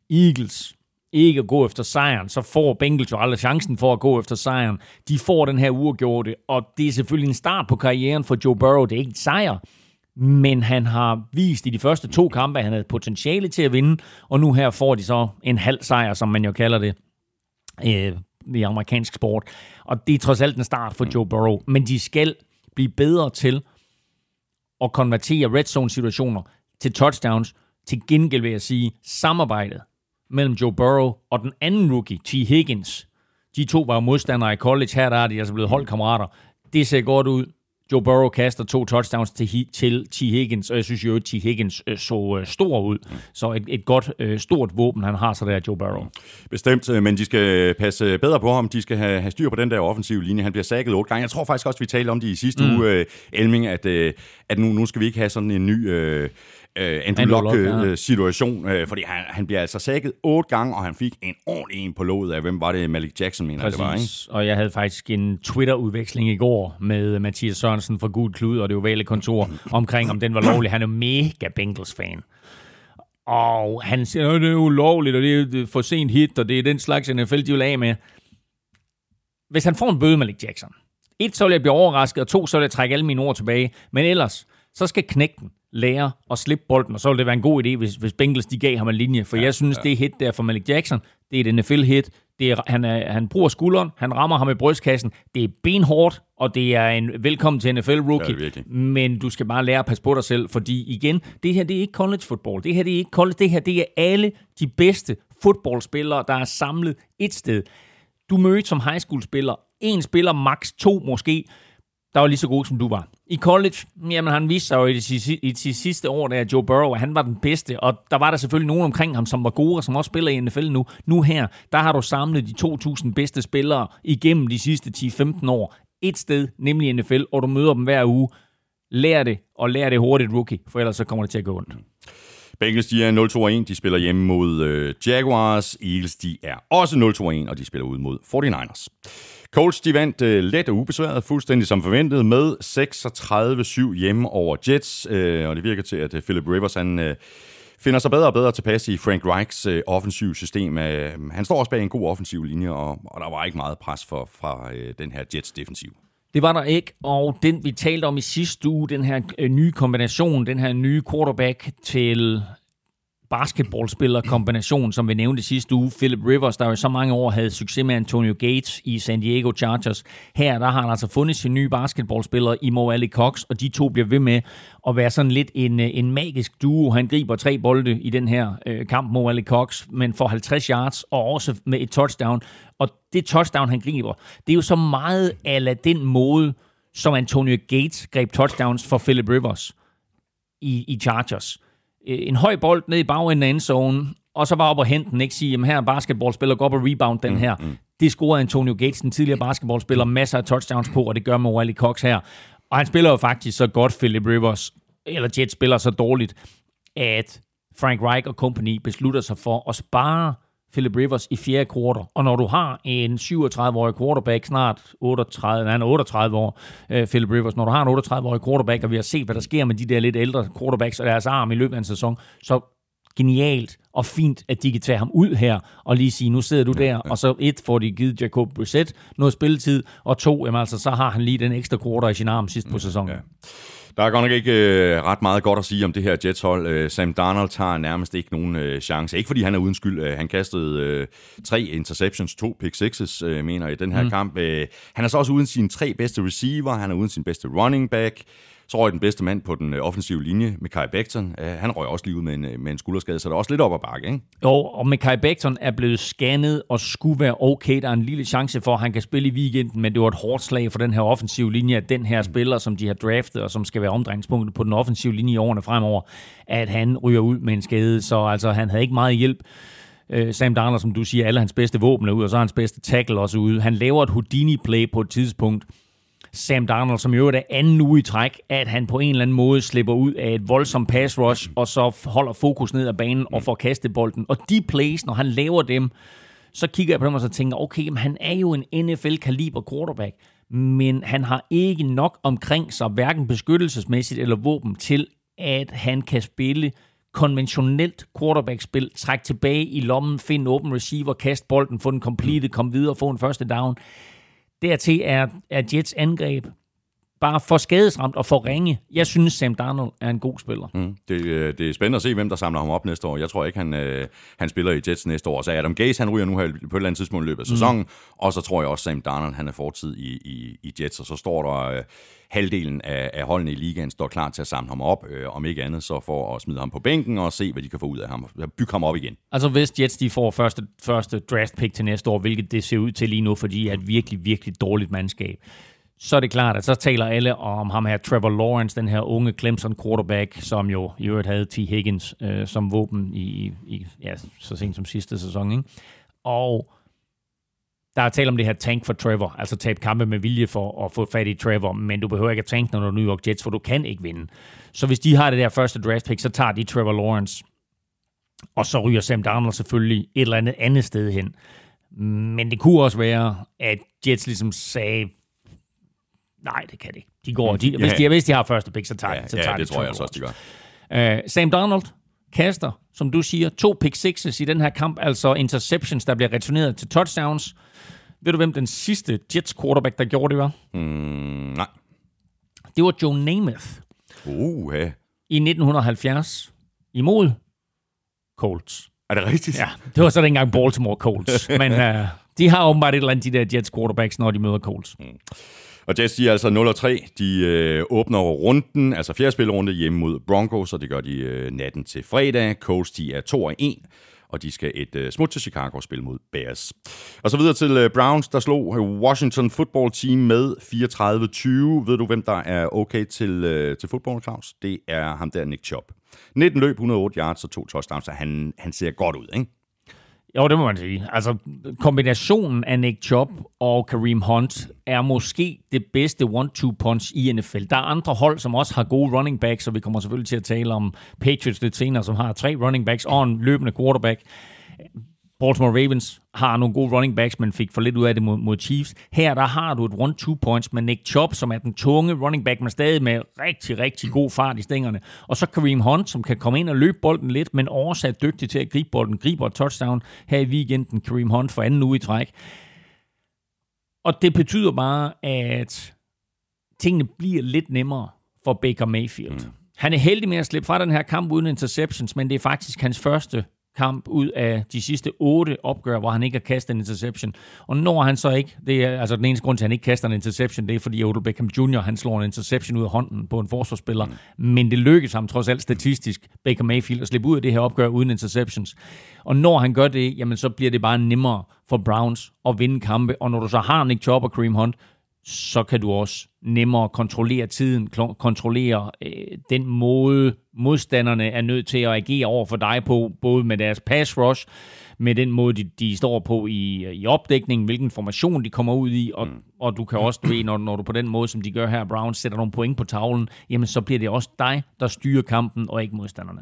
Eagles ikke at gå efter sejren, så får Bengals jo aldrig chancen for at gå efter sejren. De får den her uafgjorte, og det er selvfølgelig en start på karrieren for Joe Burrow. Det er ikke en sejr, men han har vist i de første to kampe, at han havde potentiale til at vinde, og nu her får de så en halv sejr, som man jo kalder det øh, i amerikansk sport. Og det er trods alt en start for Joe Burrow, men de skal blive bedre til at konvertere red zone situationer til touchdowns. Til gengæld vil jeg sige, samarbejdet mellem Joe Burrow og den anden rookie, T. Higgins. De to var jo modstandere i college. Her der er de altså blevet holdkammerater. Det ser godt ud. Joe Burrow kaster to touchdowns til, til T. Higgins, og jeg synes jo, at T. Higgins øh, så øh, stor ud. Så et, et godt, øh, stort våben, han har så der, Joe Burrow. Bestemt, men de skal passe bedre på ham. De skal have, have styr på den der offensive linje. Han bliver sækket otte gange. Jeg tror faktisk også, vi talte om det i sidste mm. uge, Elming, at, at nu, nu skal vi ikke have sådan en ny... Øh, øh, Andrew ja. Luck-situation, øh, fordi han, han bliver altså sækket otte gange, og han fik en ordentlig en på låget af, hvem var det, Malik Jackson, mener jeg, det var, ikke? Præcis. Og jeg havde faktisk en Twitter-udveksling i går med Mathias Sørensen fra Gud Klud og det ovale kontor omkring, om den var lovlig. Han er mega Bengals-fan. Og han siger, at det er ulovligt, og det er for sent hit, og det er den slags NFL, de vil af med. Hvis han får en bøde, Malik Jackson, et, så vil jeg blive overrasket, og to, så vil jeg trække alle mine ord tilbage. Men ellers, så skal knægten lære at slippe bolden, og så vil det være en god idé, hvis, hvis Bengals de gav ham en linje. For ja, jeg synes, ja. det hit der for Malik Jackson, det er et NFL-hit. Det er, han, er, han bruger skulderen, han rammer ham i brystkassen. Det er benhårdt, og det er en velkommen til NFL-rookie. Ja, men du skal bare lære at passe på dig selv, fordi igen, det her det er ikke college football. Det her det er ikke college. Det her det er alle de bedste fodboldspillere, der er samlet et sted. Du mødte som high school spiller en spiller, max to måske, der var lige så god, som du var. I college, jamen han viste sig jo i de, i de sidste år, der Joe Burrow, at han var den bedste, og der var der selvfølgelig nogen omkring ham, som var gode, og som også spiller i NFL nu. Nu her, der har du samlet de 2.000 bedste spillere igennem de sidste 10-15 år. Et sted, nemlig i NFL, og du møder dem hver uge. Lær det, og lær det hurtigt, rookie, for ellers så kommer det til at gå ondt. Bengals, de er 0-2-1. De spiller hjemme mod øh, Jaguars. Eagles, de er også 0-2-1, og de spiller ud mod 49ers. Colts, de vandt øh, let og ubesværet, fuldstændig som forventet, med 36-7 hjemme over Jets. Øh, og det virker til, at øh, Philip Rivers, han... Øh, finder sig bedre og bedre tilpas i Frank Reichs øh, offensiv system. Øh, han står også bag en god offensiv linje, og, og der var ikke meget pres for, fra øh, den her Jets defensiv. Det var der ikke, og den vi talte om i sidste uge, den her øh, nye kombination, den her nye quarterback til basketballspiller-kombination, som vi nævnte sidste uge. Philip Rivers, der jo så mange år havde succes med Antonio Gates i San Diego Chargers. Her der har han altså fundet sin nye basketballspiller i Mo Ali Cox, og de to bliver ved med at være sådan lidt en, øh, en magisk duo. Han griber tre bolde i den her øh, kamp, Mo Ali Cox, men får 50 yards og også med et touchdown. Og det touchdown, han griber, det er jo så meget ala den måde, som Antonio Gates greb touchdowns for Philip Rivers i, i Chargers. Øh, En høj bold ned i bagenden af endzone, og så bare op og hente den, ikke sige, jamen her er basketballspiller, gå op og rebound den her. Mm, mm. Det scorede Antonio Gates, den tidligere basketballspiller, masser af touchdowns på, og det gør med Wally Cox her. Og han spiller jo faktisk så godt, Philip Rivers, eller Jets spiller så dårligt, at Frank Reich og company beslutter sig for at spare Philip Rivers i fjerde kvartal. Og når du har en 37-årig quarterback, snart 38, nej, han er 38 år, øh, Philip Rivers, når du har en 38-årig quarterback, og vi har set, hvad der sker med de der lidt ældre quarterbacks og deres arm i løbet af en sæson, så genialt og fint, at de kan tage ham ud her og lige sige, nu sidder du der, og så et, får de givet Jacob Brissett noget spilletid, og to, jamen altså, så har han lige den ekstra quarter i sin arm sidst på sæsonen. Ja. Der er godt nok ikke øh, ret meget godt at sige om det her Jets-hold. Øh, Sam Darnold tager nærmest ikke nogen øh, chance. Ikke fordi han er uden skyld. Øh, han kastede øh, tre interceptions, to pick sixes, øh, mener i den her mm. kamp. Øh, han er så også uden sine tre bedste receiver. Han er uden sin bedste running back. Så røg den bedste mand på den øh, offensive linje, Mekhi Becton. Øh, han røg også lige ud med en, øh, med en skulderskade, så der er også lidt op ad bakke, ikke? Jo, og Mekhi Becton er blevet scannet og skulle være okay. Der er en lille chance for, at han kan spille i weekenden, men det var et hårdt slag for den her offensive linje, at den her spiller, som de har draftet, og som skal være omdrejningspunktet på den offensive linje i årene fremover, at han ryger ud med en skade. Så altså, han havde ikke meget hjælp. Sam Darnold, som du siger, alle hans bedste våben er ude, og så er hans bedste tackle også ude. Han laver et Houdini-play på et tidspunkt, Sam Darnold, som i øvrigt er anden uge i træk, at han på en eller anden måde slipper ud af et voldsomt pass rush, og så holder fokus ned ad banen og får kastet bolden. Og de plays, når han laver dem, så kigger jeg på dem og så tænker, okay, men han er jo en NFL-kaliber quarterback, men han har ikke nok omkring sig, hverken beskyttelsesmæssigt eller våben, til at han kan spille konventionelt quarterback-spil, trække tilbage i lommen, finde en open receiver, kaste bolden, få den completed, komme videre, få en første down. Dertil er, er Jets angreb bare for skadesramt og for ringe. Jeg synes, Sam Darnold er en god spiller. Mm. Det, øh, det er spændende at se, hvem der samler ham op næste år. Jeg tror ikke, han, øh, han spiller i Jets næste år. Så Adam Gase, han ryger nu her på et eller andet tidspunkt i løbet af sæsonen. Mm. Og så tror jeg også, Sam Darnold, han er fortid i, i, i Jets. Og så står der øh, halvdelen af, af holdene i ligaen står klar til at samle ham op. Øh, om ikke andet, så for at smide ham på bænken og se, hvad de kan få ud af ham. Bygge ham op igen. Altså hvis Jets de får første, første draft pick til næste år, hvilket det ser ud til lige nu, fordi de er et virkelig, virkelig dårligt mandskab, så er det klart, at så taler alle om ham her, Trevor Lawrence, den her unge Clemson quarterback, som jo i øvrigt havde T. Higgins øh, som våben i, i ja, så sent som sidste sæson. Ikke? Og der er tale om det her tank for Trevor, altså tabe kampe med vilje for at få fat i Trevor, men du behøver ikke at tanke, når du er New York Jets, for du kan ikke vinde. Så hvis de har det der første draft pick, så tager de Trevor Lawrence, og så ryger Sam Darnold selvfølgelig et eller andet andet sted hen. Men det kunne også være, at Jets ligesom sagde, nej, det kan det ikke. De går, de, hvis, de, hvis de har første pick, så tager, Ja, så ja tager det de tror jeg også, de gør. Uh, Sam Donald kaster, som du siger, to pick sixes i den her kamp, altså interceptions, der bliver returneret til touchdowns. Ved du, hvem den sidste Jets quarterback, der gjorde det, var? Mm, nej. Det var Joe Namath Uh, ja. i 1970 imod Colts. Er det rigtigt? Ja, det var så dengang Baltimore Colts. Men uh, de har åbenbart et eller andet, de der Jets quarterbacks, når de møder Colts. Og Jets, de er altså 0 3. De øh, åbner runden, altså fjerde spillerunde hjemme mod Broncos, og det gør de øh, natten til fredag. Colts, de er 2 1 og de skal et øh, smut til Chicago og spille mod Bears. Og så videre til øh, Browns, der slog øh, Washington Football Team med 34-20. Ved du, hvem der er okay til, øh, til fodbold, Claus? Det er ham der, Nick Chubb. 19 løb, 108 yards og to touchdowns, så han, han ser godt ud, ikke? Jo, det må man sige. Altså, kombinationen af Nick Chubb og Kareem Hunt er måske det bedste one-two-punch i NFL. Der er andre hold, som også har gode running backs, og vi kommer selvfølgelig til at tale om Patriots lidt senere, som har tre running backs og en løbende quarterback. Baltimore Ravens har nogle gode running backs, men fik for lidt ud af det mod, mod Chiefs. Her der har du et one-two points med Nick Chubb, som er den tunge running back, men stadig med rigtig, rigtig god fart i stængerne. Og så Kareem Hunt, som kan komme ind og løbe bolden lidt, men også er dygtig til at gribe bolden. Griber et touchdown her i weekenden. Kareem Hunt for anden uge i træk. Og det betyder bare, at tingene bliver lidt nemmere for Baker Mayfield. Mm. Han er heldig med at slippe fra den her kamp uden interceptions, men det er faktisk hans første kamp ud af de sidste otte opgør, hvor han ikke har kastet en interception. Og når han så ikke, det er altså den eneste grund til, at han ikke kaster en interception, det er fordi Odell Beckham Jr., han slår en interception ud af hånden på en forsvarsspiller. Mm. Men det lykkes ham trods alt statistisk, Baker Mayfield, at slippe ud af det her opgør uden interceptions. Og når han gør det, jamen så bliver det bare nemmere for Browns at vinde kampe. Og når du så har Nick Chubb og Kareem Hunt, så kan du også nemmere kontrollere tiden, kontrollere øh, den måde, modstanderne er nødt til at agere over for dig på, både med deres pass rush, med den måde, de, de står på i, i opdækningen, hvilken formation de kommer ud i, og, mm. og du kan også, du ved, når, når du på den måde, som de gør her, Browns sætter nogle point på tavlen, jamen så bliver det også dig, der styrer kampen, og ikke modstanderne.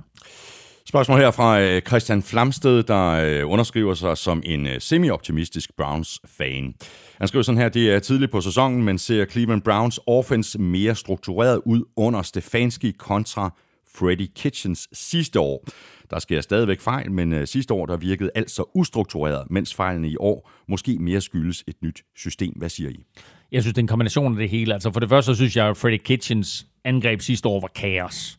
Spørgsmål her fra øh, Christian Flamsted, der øh, underskriver sig som en øh, semi-optimistisk Browns-fan. Han skriver sådan her, det er tidligt på sæsonen, men ser Cleveland Browns offense mere struktureret ud under Stefanski kontra Freddy Kitchens sidste år. Der sker stadigvæk fejl, men sidste år der virkede alt så ustruktureret, mens fejlene i år måske mere skyldes et nyt system. Hvad siger I? Jeg synes, det er en kombination af det hele. Altså for det første, så synes jeg, at Freddy Kitchens angreb sidste år var kaos.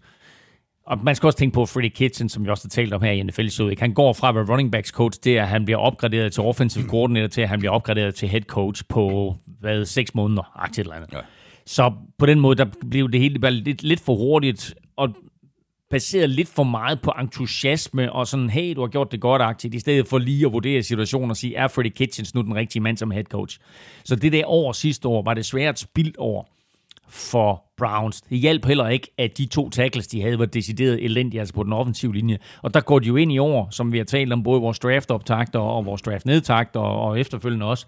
Og man skal også tænke på Freddie Kitchen, som vi også har talt om her i NFL-showet. Han går fra at være running backs coach til, at han bliver opgraderet til offensive coordinator, til at han bliver opgraderet til head coach på, hvad, seks måneder, aktivt eller andet. Ja. Så på den måde, der blev det hele bare lidt, lidt for hurtigt, og baseret lidt for meget på entusiasme, og sådan, hey, du har gjort det godt, aktivt, i stedet for lige at vurdere situationen og sige, er Freddie Kitchens nu den rigtige mand som head coach? Så det der år sidste år, var det svært spildt over for Browns. Det hjalp heller ikke, at de to tackles, de havde, var decideret elendige, altså på den offensive linje. Og der går de jo ind i år, som vi har talt om, både vores draft-optagter og vores draft-nedtagter, og efterfølgende også,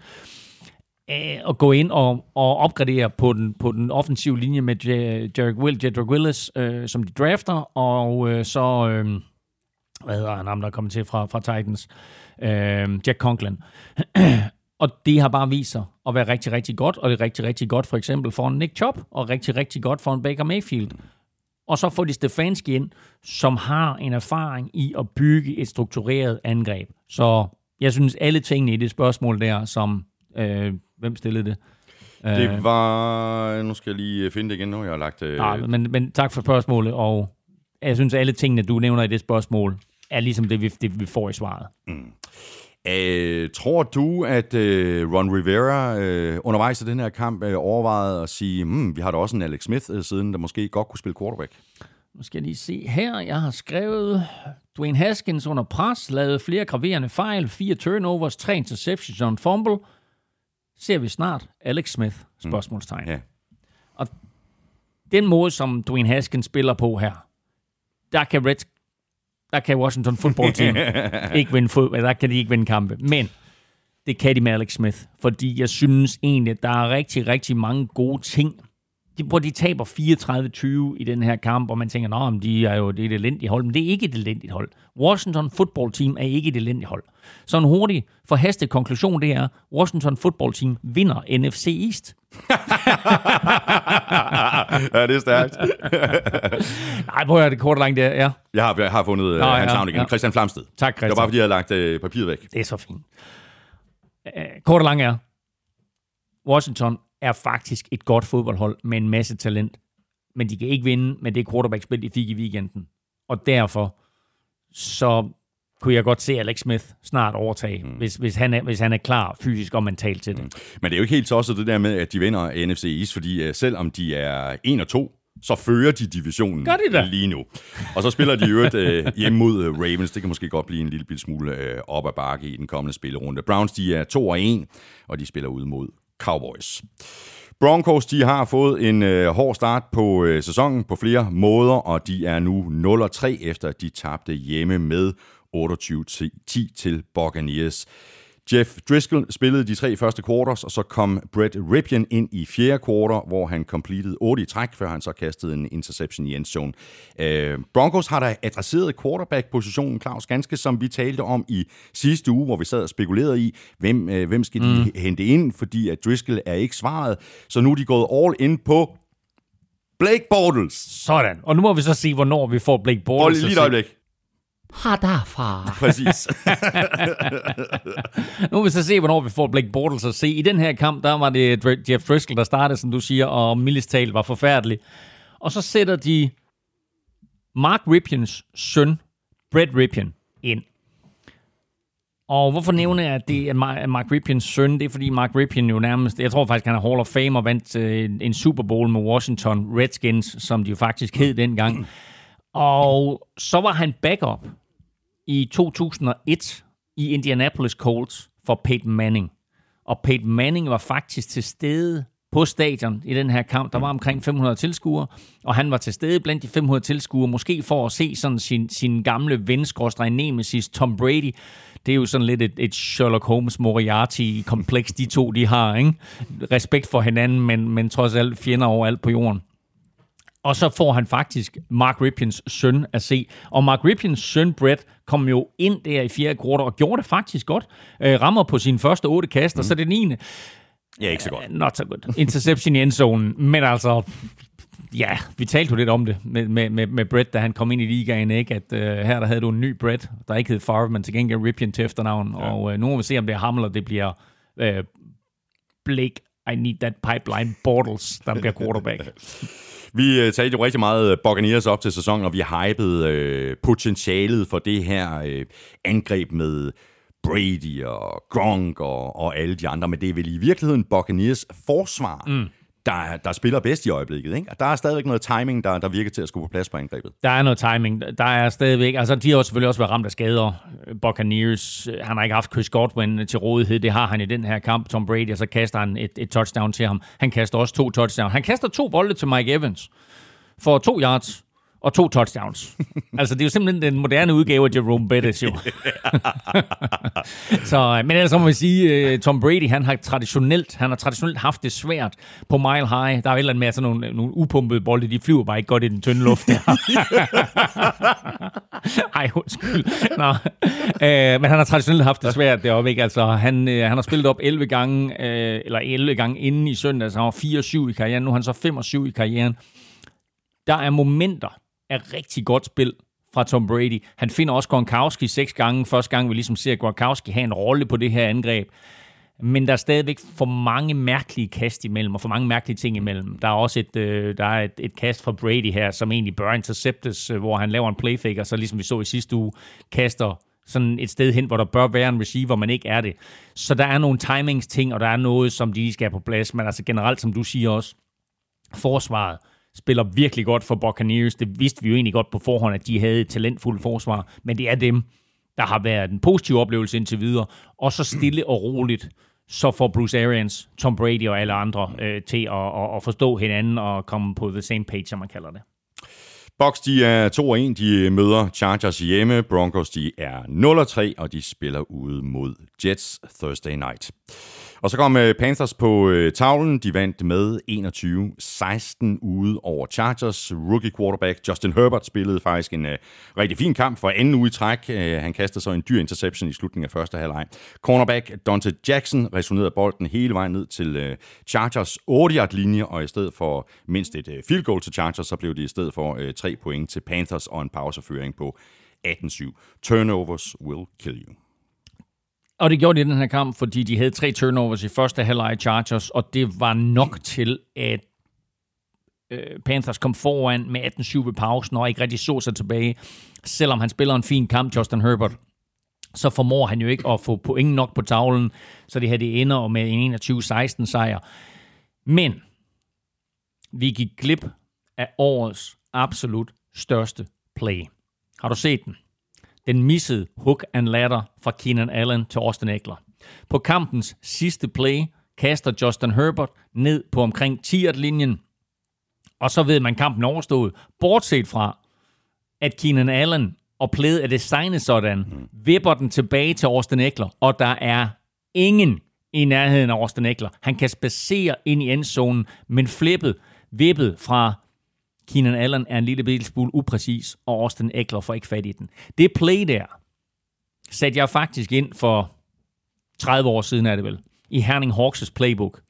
øh, at gå ind og, og opgradere på den, på den offensive linje med Jarek Will, Jedrick Willis, øh, som de drafter, og øh, så, øh, hvad hedder han, ham der er kommet til fra, fra Titans, øh, Jack Conklin. Og det har bare vist sig at være rigtig, rigtig godt, og det er rigtig, rigtig godt for eksempel for en Nick Chubb, og rigtig, rigtig godt for en Baker Mayfield. Og så får de Stefanski ind, som har en erfaring i at bygge et struktureret angreb. Så jeg synes, alle tingene i det spørgsmål der, som... Øh, hvem stillede det? Det var... Nu skal jeg lige finde det igen nu. Jeg har lagt... Øh... Nej, men, men tak for spørgsmålet, og jeg synes, alle tingene, du nævner i det spørgsmål, er ligesom det, vi, det, vi får i svaret. Mm. Uh, tror du, at uh, Ron Rivera uh, undervejs i den her kamp uh, overvejede at sige, hmm, vi har da også en Alex Smith uh, siden, der måske godt kunne spille quarterback? Nu skal jeg lige se her. Jeg har skrevet, Dwayne Haskins under pres, lavede flere graverende fejl, fire turnovers, tre interceptions og en fumble. ser vi snart Alex Smith? Spørgsmålstegn. Ja. Den måde, som Dwayne Haskins spiller på her, der kan Reds, der kan Washington football team ikke vinde fod, der kan de ikke vinde kampe. Men det kan de med Alex Smith, fordi jeg synes egentlig, at der er rigtig, rigtig mange gode ting. De, hvor de taber 34-20 i den her kamp, og man tænker, men de er jo det er et elendigt hold, men det er ikke et elendigt hold. Washington football team er ikke et elendigt hold. Så en hurtig, forhastet konklusion, det er, Washington football team vinder NFC East. ja, det er stærkt. Nej, prøv at høre, det korte og langt, det er, ja. Jeg har, jeg har fundet øh, Nå, hans ja, navn igen. ja. Christian Flamsted. Tak, Det var Christian. bare, fordi jeg havde lagt øh, papiret væk. Det er så fint. Øh, Kort og lang er, Washington er faktisk et godt fodboldhold med en masse talent, men de kan ikke vinde med det quarterback-spil, de fik i weekenden. Og derfor så kunne jeg godt se Alex Smith snart overtage, mm. hvis, hvis, han er, hvis han er klar fysisk og mentalt til det. Mm. Men det er jo ikke helt tosset det der med, at de vinder NFC East, fordi øh, selvom de er 1 og 2, så fører de divisionen Gør de da? lige nu. Og så spiller de jo øvrigt øh, hjemme mod øh, Ravens. Det kan måske godt blive en lille smule øh, op ad bakke i den kommende spillerunde. Browns, de er 2 og 1, og de spiller ud mod Cowboys. Broncos, de har fået en øh, hård start på øh, sæsonen på flere måder, og de er nu 0 og 3 efter at de tabte hjemme med 28-10 til Buccaneers. Jeff Driscoll spillede de tre første quarters, og så kom Brett Ripien ind i fjerde quarter, hvor han completed 8 i træk, før han så kastede en interception i endzone. Øh, Broncos har da adresseret quarterback-positionen, Claus, ganske som vi talte om i sidste uge, hvor vi sad og spekulerede i, hvem, øh, hvem skal de mm. hente ind, fordi at Driscoll er ikke svaret. Så nu er de gået all in på Blake Bortles. Sådan. Og nu må vi så se, hvornår vi får Blake Hold Bortles. lige at et øjeblik. Har derfra. Præcis. Nu vil vi så se, hvornår vi får Blake Bortles at se. I den her kamp, der var det Jeff Driscoll, der startede, som du siger, og Millis tal var forfærdelig. Og så sætter de Mark Ripiens søn, Brett Ripien, ind. Og hvorfor nævner jeg, at det er Ma- Mark Ripiens søn? Det er, fordi Mark Ripien jo nærmest, jeg tror faktisk, han er Hall of Fame og vandt øh, en- en Super Bowl med Washington Redskins, som de jo faktisk hed dengang. Og så var han backup i 2001 i Indianapolis Colts for Peyton Manning. Og Peyton Manning var faktisk til stede på stadion i den her kamp. Der var omkring 500 tilskuere, og han var til stede blandt de 500 tilskuere, måske for at se sådan sin, sin gamle ven, nemesis, Tom Brady. Det er jo sådan lidt et, et Sherlock Holmes Moriarty-kompleks, de to de har. Ikke? Respekt for hinanden, men, men trods alt fjender overalt på jorden. Og så får han faktisk Mark Ripiens søn at se. Og Mark Ripiens søn, Brett, kom jo ind der i fjerde kvartal og gjorde det faktisk godt. Øh, rammer på sine første otte kast, mm. og så det 9. ja, ikke så godt. Not so good. Interception i endzonen. Men altså, ja, vi talte jo lidt om det med, med, med, med Brett, da han kom ind i ligaen, ikke? at uh, her der havde du en ny Brett, der ikke hed Favre, men til gengæld Ripien til efternavn. Ja. Og uh, nu må vi se, om det er ham, eller det bliver uh, Blake, I need that pipeline, Bortles, der bliver quarterback. Vi øh, talte jo rigtig meget øh, Buccaneers op til sæsonen, og vi hypede øh, potentialet for det her øh, angreb med Brady og Gronk og, og alle de andre. Men det er vel i virkeligheden Buccaneers forsvar, mm der, der spiller bedst i øjeblikket. Ikke? Der er stadigvæk noget timing, der, der virker til at skulle på plads på angrebet. Der er noget timing. Der er stadigvæk... Altså, de har jo selvfølgelig også været ramt af skader. Buccaneers, øh, han har ikke haft Chris Godwin til rådighed. Det har han i den her kamp, Tom Brady, og så kaster han et, et touchdown til ham. Han kaster også to touchdowns. Han kaster to bolde til Mike Evans for to yards og to touchdowns. altså, det er jo simpelthen den moderne udgave af Jerome Bettis, jo. så, øh, men ellers må vi sige, uh, Tom Brady, han har traditionelt, han har traditionelt haft det svært på Mile High. Der er jo et eller andet med, sådan nogle, nogle upumpede bolde, de flyver bare ikke godt i den tynde luft der. Ej, undskyld. Nå. Øh, men han har traditionelt haft det svært deroppe, ikke? Altså, han, øh, han har spillet op 11 gange, øh, eller 11 gange inden i søndag, så han var 4-7 i karrieren. Nu er han så 5-7 i karrieren. Der er momenter af rigtig godt spil fra Tom Brady. Han finder også Gronkowski seks gange. Første gang, vi ligesom ser Gronkowski have en rolle på det her angreb. Men der er stadigvæk for mange mærkelige kast imellem, og for mange mærkelige ting imellem. Der er også et, øh, der er et, et kast fra Brady her, som egentlig bør interceptes, øh, hvor han laver en playfake, og så ligesom vi så i sidste uge, kaster sådan et sted hen, hvor der bør være en receiver, men ikke er det. Så der er nogle timingsting, og der er noget, som de skal have på plads, men altså generelt, som du siger også, forsvaret spiller virkelig godt for Buccaneers. Det vidste vi jo egentlig godt på forhånd, at de havde et talentfuldt forsvar, men det er dem, der har været en positiv oplevelse indtil videre. Og så stille og roligt, så får Bruce Arians, Tom Brady og alle andre øh, til at, at, at forstå hinanden og komme på the same page, som man kalder det. Bucks, de er 2-1. De møder Chargers hjemme. Broncos, de er 0-3, og de spiller ude mod Jets Thursday night. Og så kom øh, Panthers på øh, tavlen. De vandt med 21-16 ude over Chargers. Rookie quarterback Justin Herbert spillede faktisk en uh, rigtig fin kamp for anden uge i træk. Øh, han kastede så en dyr interception i slutningen af første halvleg. Cornerback Dante Jackson resonerede bolden hele vejen ned til Chargers 8-yard linje, og i stedet for mindst et field goal til Chargers, så blev det i stedet for 3 point til Panthers og en pauseføring på 18-7. Turnovers will kill you. Og det gjorde de i den her kamp, fordi de havde tre turnovers i første halvleg Chargers, og det var nok til, at øh, Panthers kom foran med 18-7 ved pausen, og ikke rigtig så sig tilbage. Selvom han spiller en fin kamp, Justin Herbert, så formår han jo ikke at få point nok på tavlen, så det her det ender med en 21-16 sejr. Men vi gik glip af årets absolut største play. Har du set den? Den missede hook and ladder fra Keenan Allen til Austin Eckler. På kampens sidste play kaster Justin Herbert ned på omkring 10-linjen, og så ved man kampen overstået, bortset fra, at Keenan Allen og playet er designet sådan, mm. vipper den tilbage til Austin Eckler, og der er ingen i nærheden af Austin Eckler. Han kan spacere ind i endzonen, men flippet, vippet fra Keenan Allen er en lille bitte smule upræcis, og Austin Eckler får ikke fat i den. Det play der satte jeg faktisk ind for 30 år siden, er det vel, i Herning Hawks' playbook,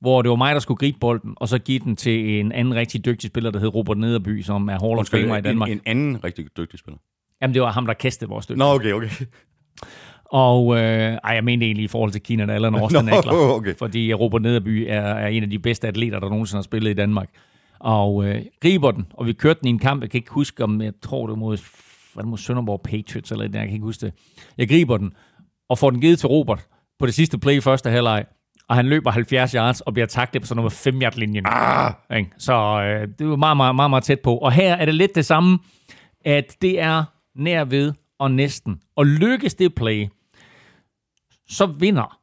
hvor det var mig, der skulle gribe bolden, og så give den til en anden rigtig dygtig spiller, der hed Robert Nederby, som er Hall of Famer i Danmark. En, en anden rigtig dygtig spiller? Jamen, det var ham, der kastede vores stykke. Nå, okay, okay. Og øh, ej, jeg mente egentlig i forhold til Keenan Allen og Austin Eckler, okay. fordi Robert Nederby er, er en af de bedste atleter, der nogensinde har spillet i Danmark og øh, griber den, og vi kørte den i en kamp, jeg kan ikke huske, om jeg tror det var mod, var det mod Sønderborg Patriots, eller jeg kan ikke huske det. Jeg griber den, og får den givet til Robert på det sidste play i første halvleg, og han løber 70 yards og bliver taklet på sådan noget 5 yard linjen. Ah! Så øh, det var meget, meget, meget, meget tæt på. Og her er det lidt det samme, at det er nær ved og næsten. Og lykkes det play, så vinder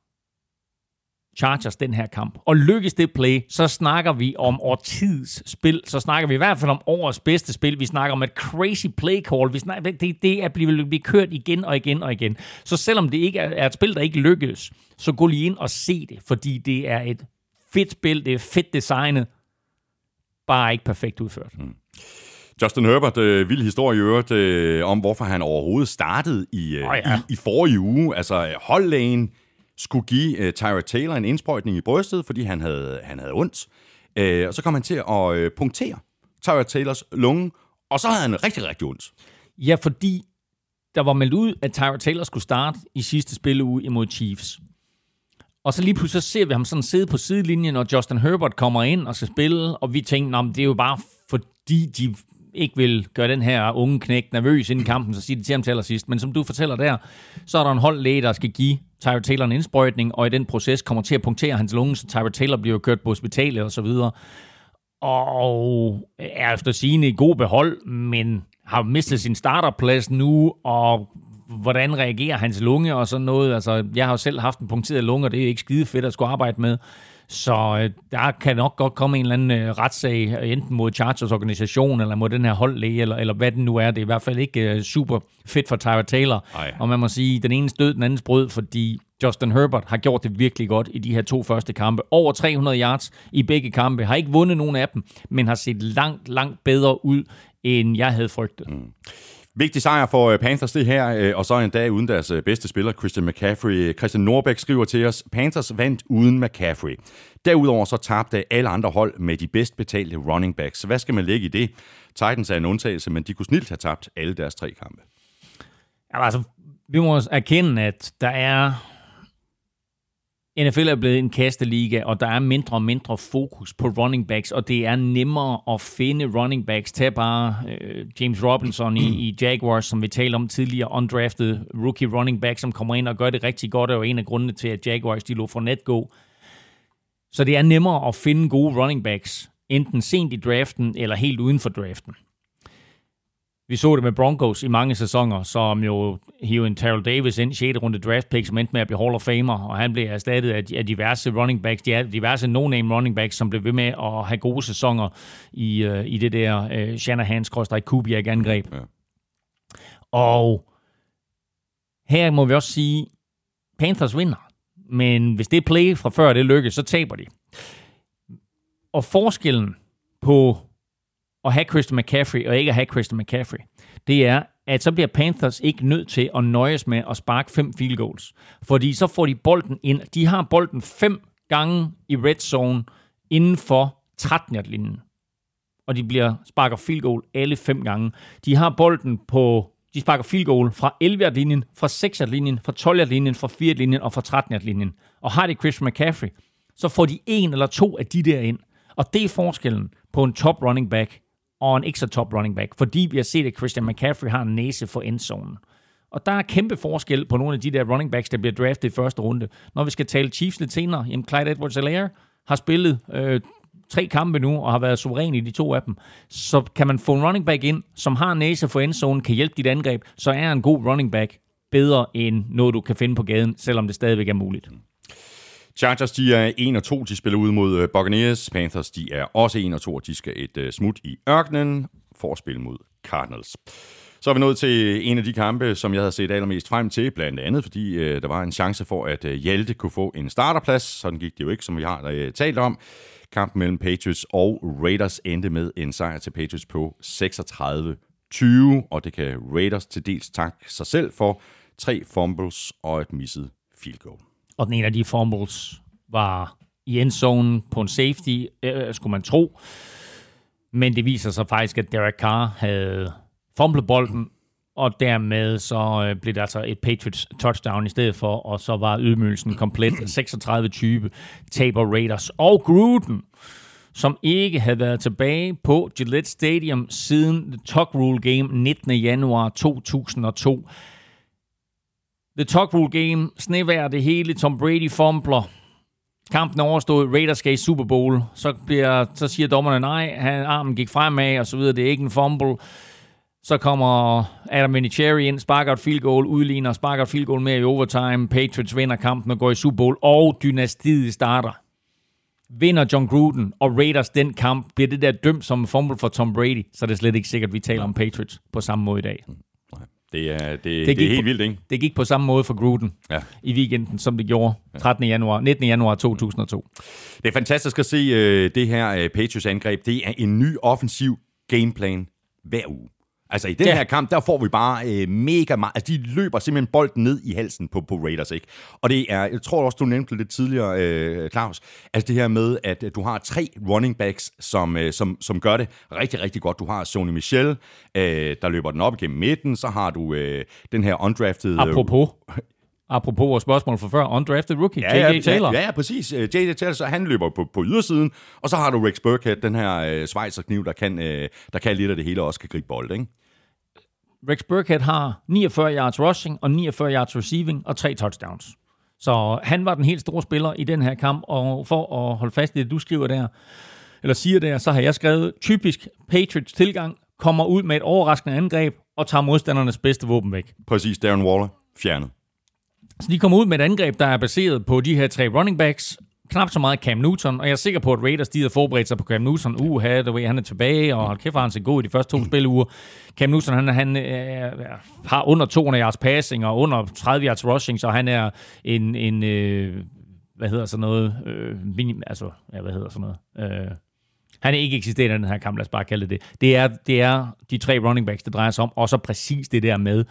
Chargers den her kamp. Og lykkes det play, så snakker vi om årtids spil. Så snakker vi i hvert fald om årets bedste spil. Vi snakker om et crazy play call. Vi snakker, det, det er blevet blive kørt igen og igen og igen. Så selvom det ikke er, er et spil, der ikke lykkes, så gå lige ind og se det, fordi det er et fedt spil, det er fedt designet, bare ikke perfekt udført. Mm. Justin Herbert, øh, vild historie i øvrigt, øh, om hvorfor han overhovedet startede i, øh, oh, ja. i, i forrige uge. Altså holdlægen skulle give øh, Tyra Taylor en indsprøjtning i brystet, fordi han havde, han havde ondt. Øh, og så kom han til at øh, punktere Tyra Taylors lunge, og så havde han rigtig, rigtig ondt. Ja, fordi der var meldt ud, at Tyra Taylor skulle starte i sidste spilleuge imod Chiefs. Og så lige pludselig så ser vi ham sådan sidde på sidelinjen, og Justin Herbert kommer ind og skal spille, og vi tænker, det er jo bare fordi, de ikke vil gøre den her unge knæk nervøs inden kampen, så siger de til ham til allersidst. Men som du fortæller der, så er der en holdlæge, der skal give Tyra Taylor en indsprøjtning, og i den proces kommer til at punktere hans lunge, så Tyra Taylor bliver kørt på hospitalet og så videre. Og er efter sigende i god behold, men har mistet sin starterplads nu, og hvordan reagerer hans lunge og sådan noget. Altså, jeg har jo selv haft en punkteret lunge, og det er ikke skide fedt at skulle arbejde med. Så øh, der kan nok godt komme en eller anden øh, retssag, enten mod Chargers organisation, eller mod den her holdlæge, eller, eller hvad den nu er. Det er i hvert fald ikke øh, super fedt for Tyra Taylor. Ej. Og man må sige, den ene død, den andens brød, fordi Justin Herbert har gjort det virkelig godt i de her to første kampe. Over 300 yards i begge kampe. Har ikke vundet nogen af dem, men har set langt, langt bedre ud, end jeg havde frygtet. Mm. Vigtig sejr for øh, Panthers det her, øh, og så en dag uden deres øh, bedste spiller, Christian McCaffrey. Christian Norbæk skriver til os, Panthers vandt uden McCaffrey. Derudover så tabte alle andre hold med de bedst betalte running backs. Hvad skal man lægge i det? Titans er en undtagelse, men de kunne snilt have tabt alle deres tre kampe. Ja, altså, vi må erkende, at der er NFL er blevet en kasteliga, og der er mindre og mindre fokus på running backs, og det er nemmere at finde running backs. Tag bare øh, James Robinson i, i Jaguars, som vi talte om tidligere, undrafted rookie running back, som kommer ind og gør det rigtig godt, og er en af grundene til, at Jaguars de lå for net gå. Så det er nemmere at finde gode running backs, enten sent i draften eller helt uden for draften. Vi så det med Broncos i mange sæsoner, som jo hiver en Terrell Davis ind, 6. runde draft pick, som endte med at blive Hall of Famer, og han blev erstattet af, af diverse running backs, diverse no-name running backs, som blev ved med at have gode sæsoner i, uh, i det der uh, Shanahan-Kubiak-angreb. Ja. Og her må vi også sige, Panthers vinder. Men hvis det play fra før det lykkes, så taber de. Og forskellen på at have Christian McCaffrey og ikke at have Christian McCaffrey, det er, at så bliver Panthers ikke nødt til at nøjes med at sparke fem field goals. Fordi så får de bolden ind. De har bolden fem gange i red zone inden for 13 linjen Og de bliver sparker field goal alle fem gange. De har bolden på de sparker field goal fra 11 linjen fra 6 linjen fra 12 linjen fra 4 linjen og fra 13 linjen Og har de Christian McCaffrey, så får de en eller to af de der ind. Og det er forskellen på en top running back og en ekstra top running back, fordi vi har set, at Christian McCaffrey har en næse for endzonen. Og der er kæmpe forskel på nogle af de der running backs, der bliver draftet i første runde. Når vi skal tale Chiefs lidt senere, jamen Clyde edwards alaire har spillet øh, tre kampe nu, og har været suveræn i de to af dem, så kan man få en running back ind, som har næse for endzone, kan hjælpe dit angreb, så er en god running back bedre end noget, du kan finde på gaden, selvom det stadigvæk er muligt. Chargers, de er 1 og 2, de spiller ud mod øh, Buccaneers. Panthers, de er også 1 og 2, og de skal et øh, smut i ørkenen for at spille mod Cardinals. Så er vi nået til en af de kampe, som jeg havde set allermest frem til, blandt andet fordi øh, der var en chance for, at øh, Hjalte kunne få en starterplads. Sådan gik det jo ikke, som vi har øh, talt om. Kampen mellem Patriots og Raiders endte med en sejr til Patriots på 36-20, og det kan Raiders til dels takke sig selv for tre fumbles og et misset field goal. Og den ene af de fumbles var i endzone på en safety, øh, skulle man tro. Men det viser sig faktisk, at Derek Carr havde fumblet bolden, og dermed så øh, blev det altså et Patriots touchdown i stedet for, og så var ydmygelsen komplet 36-20 taber Raiders. Og Gruden, som ikke havde været tilbage på Gillette Stadium siden The Tuck Rule Game 19. januar 2002. The Rule Game, snevær det hele, Tom Brady fumbler, kampen er overstået, Raiders skal i Super Bowl, så, bliver, så siger dommerne nej, han, armen gik fremad og så videre, det er ikke en fumble. Så kommer Adam Vinatieri ind, sparker et field goal, udligner, sparker et field goal mere i overtime. Patriots vinder kampen og går i Super Bowl, og dynastiet starter. Vinder John Gruden og Raiders den kamp, bliver det der dømt som fumble for Tom Brady, så er det slet ikke sikkert, at vi taler om Patriots på samme måde i dag. Det er, det, det, det er helt på, vildt, ikke? Det gik på samme måde for Gruden ja. i weekenden, som det gjorde 13. januar, 19. januar 2002. Det er fantastisk at se uh, det her uh, Patriots angreb. Det er en ny offensiv gameplan hver uge. Altså i den ja. her kamp, der får vi bare øh, mega meget. Altså de løber simpelthen bolden ned i halsen på, på Raiders, ikke? Og det er, jeg tror også, du nævnte det tidligere, øh, Claus, altså det her med, at du har tre running backs, som, øh, som, som gør det rigtig, rigtig godt. Du har Sony Michel, øh, der løber den op igennem midten. Så har du øh, den her undrafted... Øh, Apropos. Apropos vores spørgsmål for før, undrafted rookie, ja, J.J. Taylor. Ja, ja, præcis. Øh, J.J. Taylor, så han løber på, på ydersiden, og så har du Rex Burkhead, den her øh, svejserkniv, der kan, øh, der kan lidt af det hele, og også kan gribe bold, ikke? Rex Burkhead har 49 yards rushing og 49 yards receiving og tre touchdowns. Så han var den helt store spiller i den her kamp, og for at holde fast i det, du skriver der, eller siger der, så har jeg skrevet, typisk Patriots tilgang, kommer ud med et overraskende angreb og tager modstandernes bedste våben væk. Præcis, Darren Waller, fjernet. Så de kommer ud med et angreb, der er baseret på de her tre running backs, knap så meget Cam Newton, og jeg er sikker på, at Raiders de havde forberedt sig på Cam Newton. Uha, the way han er tilbage, og hold kæft, han ser god i de første to spiluger. Cam Newton, han, han øh, har under 200 yards passing og under 30 yards rushing, så han er en, en øh, hvad hedder sådan noget, øh, minim, altså, ja, hvad hedder sådan noget, øh, han er ikke eksisterende i den her kamp, lad os bare kalde det det. Det er, det er de tre running backs, det drejer sig om, og så præcis det der med,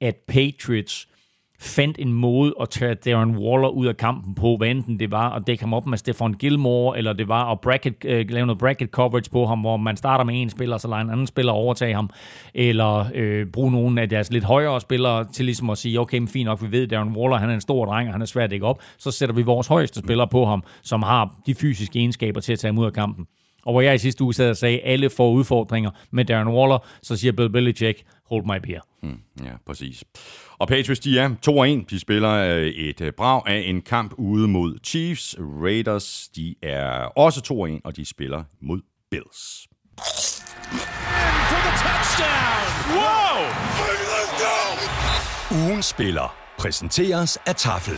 at Patriots fandt en måde at tage Darren Waller ud af kampen på, hvad enten det var at dække ham op med Stefan Gilmore, eller det var at bracket, øh, lave noget bracket coverage på ham, hvor man starter med en spiller, så lader en anden spiller overtage ham, eller øh, bruge nogle af deres lidt højere spillere til ligesom at sige, okay, men fint nok, vi ved, Darren Waller han er en stor dreng, og han er svær at dække op, så sætter vi vores højeste spiller på ham, som har de fysiske egenskaber til at tage ham ud af kampen. Og hvor jeg i sidste uge sad og sagde, at alle får udfordringer med Darren Waller, så siger Bill Belichick, hold my beer. Mm, ja, præcis. Og Patriots, de er 2-1. De spiller øh, et øh, brag af en kamp ude mod Chiefs. Raiders, de er også 2-1, og de spiller mod Bills. Ugens spiller præsenteres af Tafel.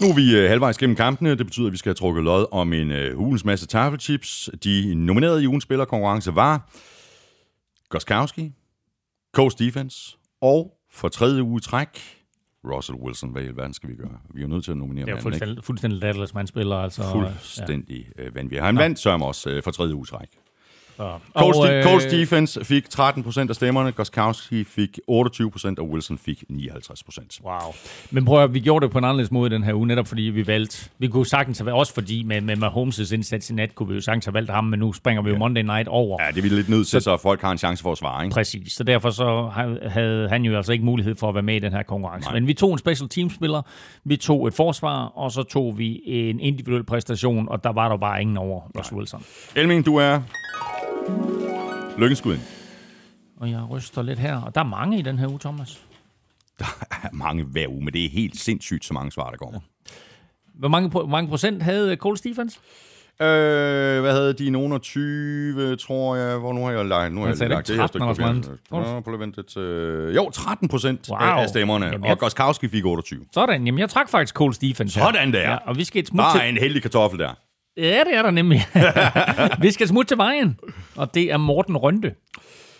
Nu er vi øh, halvvejs gennem kampene. Det betyder, at vi skal have trukket lod om en øh, hulens masse tafelchips. De nominerede i ugens spillerkonkurrence var Goskowski, Coach Defense og for tredje uge træk, Russell Wilson. Hvad alverden skal vi gøre? Vi er jo nødt til at nominere Det er manden, ikke? fuldstændig, fuldstændig latterligt, man spiller. Altså, Fuldstændig øh, vanvittigt. Han vandt sørme også øh, for tredje uge træk. Ja. Coach, Og, øh, Coach Defense fik 13% af stemmerne, Goskowski fik 28%, og Wilson fik 59%. Wow. Men prøv at vi gjorde det på en anderledes måde den her uge, netop fordi vi valgte, vi kunne sagtens have, også fordi med, med Mahomes' indsats i nat, kunne vi jo sagtens have valgt ham, men nu springer vi jo Monday Night over. Ja, det er vi lidt nødt til, så folk har en chance for at svare, ikke? Præcis, så derfor så ha- havde han jo altså ikke mulighed for at være med i den her konkurrence. Nej. Men vi tog en special team-spiller, vi tog et forsvar, og så tog vi en individuel præstation, og der var der bare ingen over Russell Wilson. Elming, du er lykkenskud. Og jeg ryster lidt her, og der er mange i den her uge, Thomas. Der er mange hver uge, men det er helt sindssygt, så mange svar, der kommer. Hvor mange, hvor mange procent havde Cole Stephens? Øh, hvad havde de? Nogen af 20, tror jeg. Hvor nu har jeg lagt, nu har jeg sagde lagt ikke her 13 eller stykke papir. øh, Jo, 13 procent Wow. af stemmerne. Jamen, Og jeg- Goskowski fik 28. Sådan, jamen jeg trak faktisk Cole Stephens. Sådan der. Ja, og vi skal et smut Der til... er en heldig kartoffel der. Ja, det er der nemlig. vi skal smutte til vejen, og det er Morten Rønte.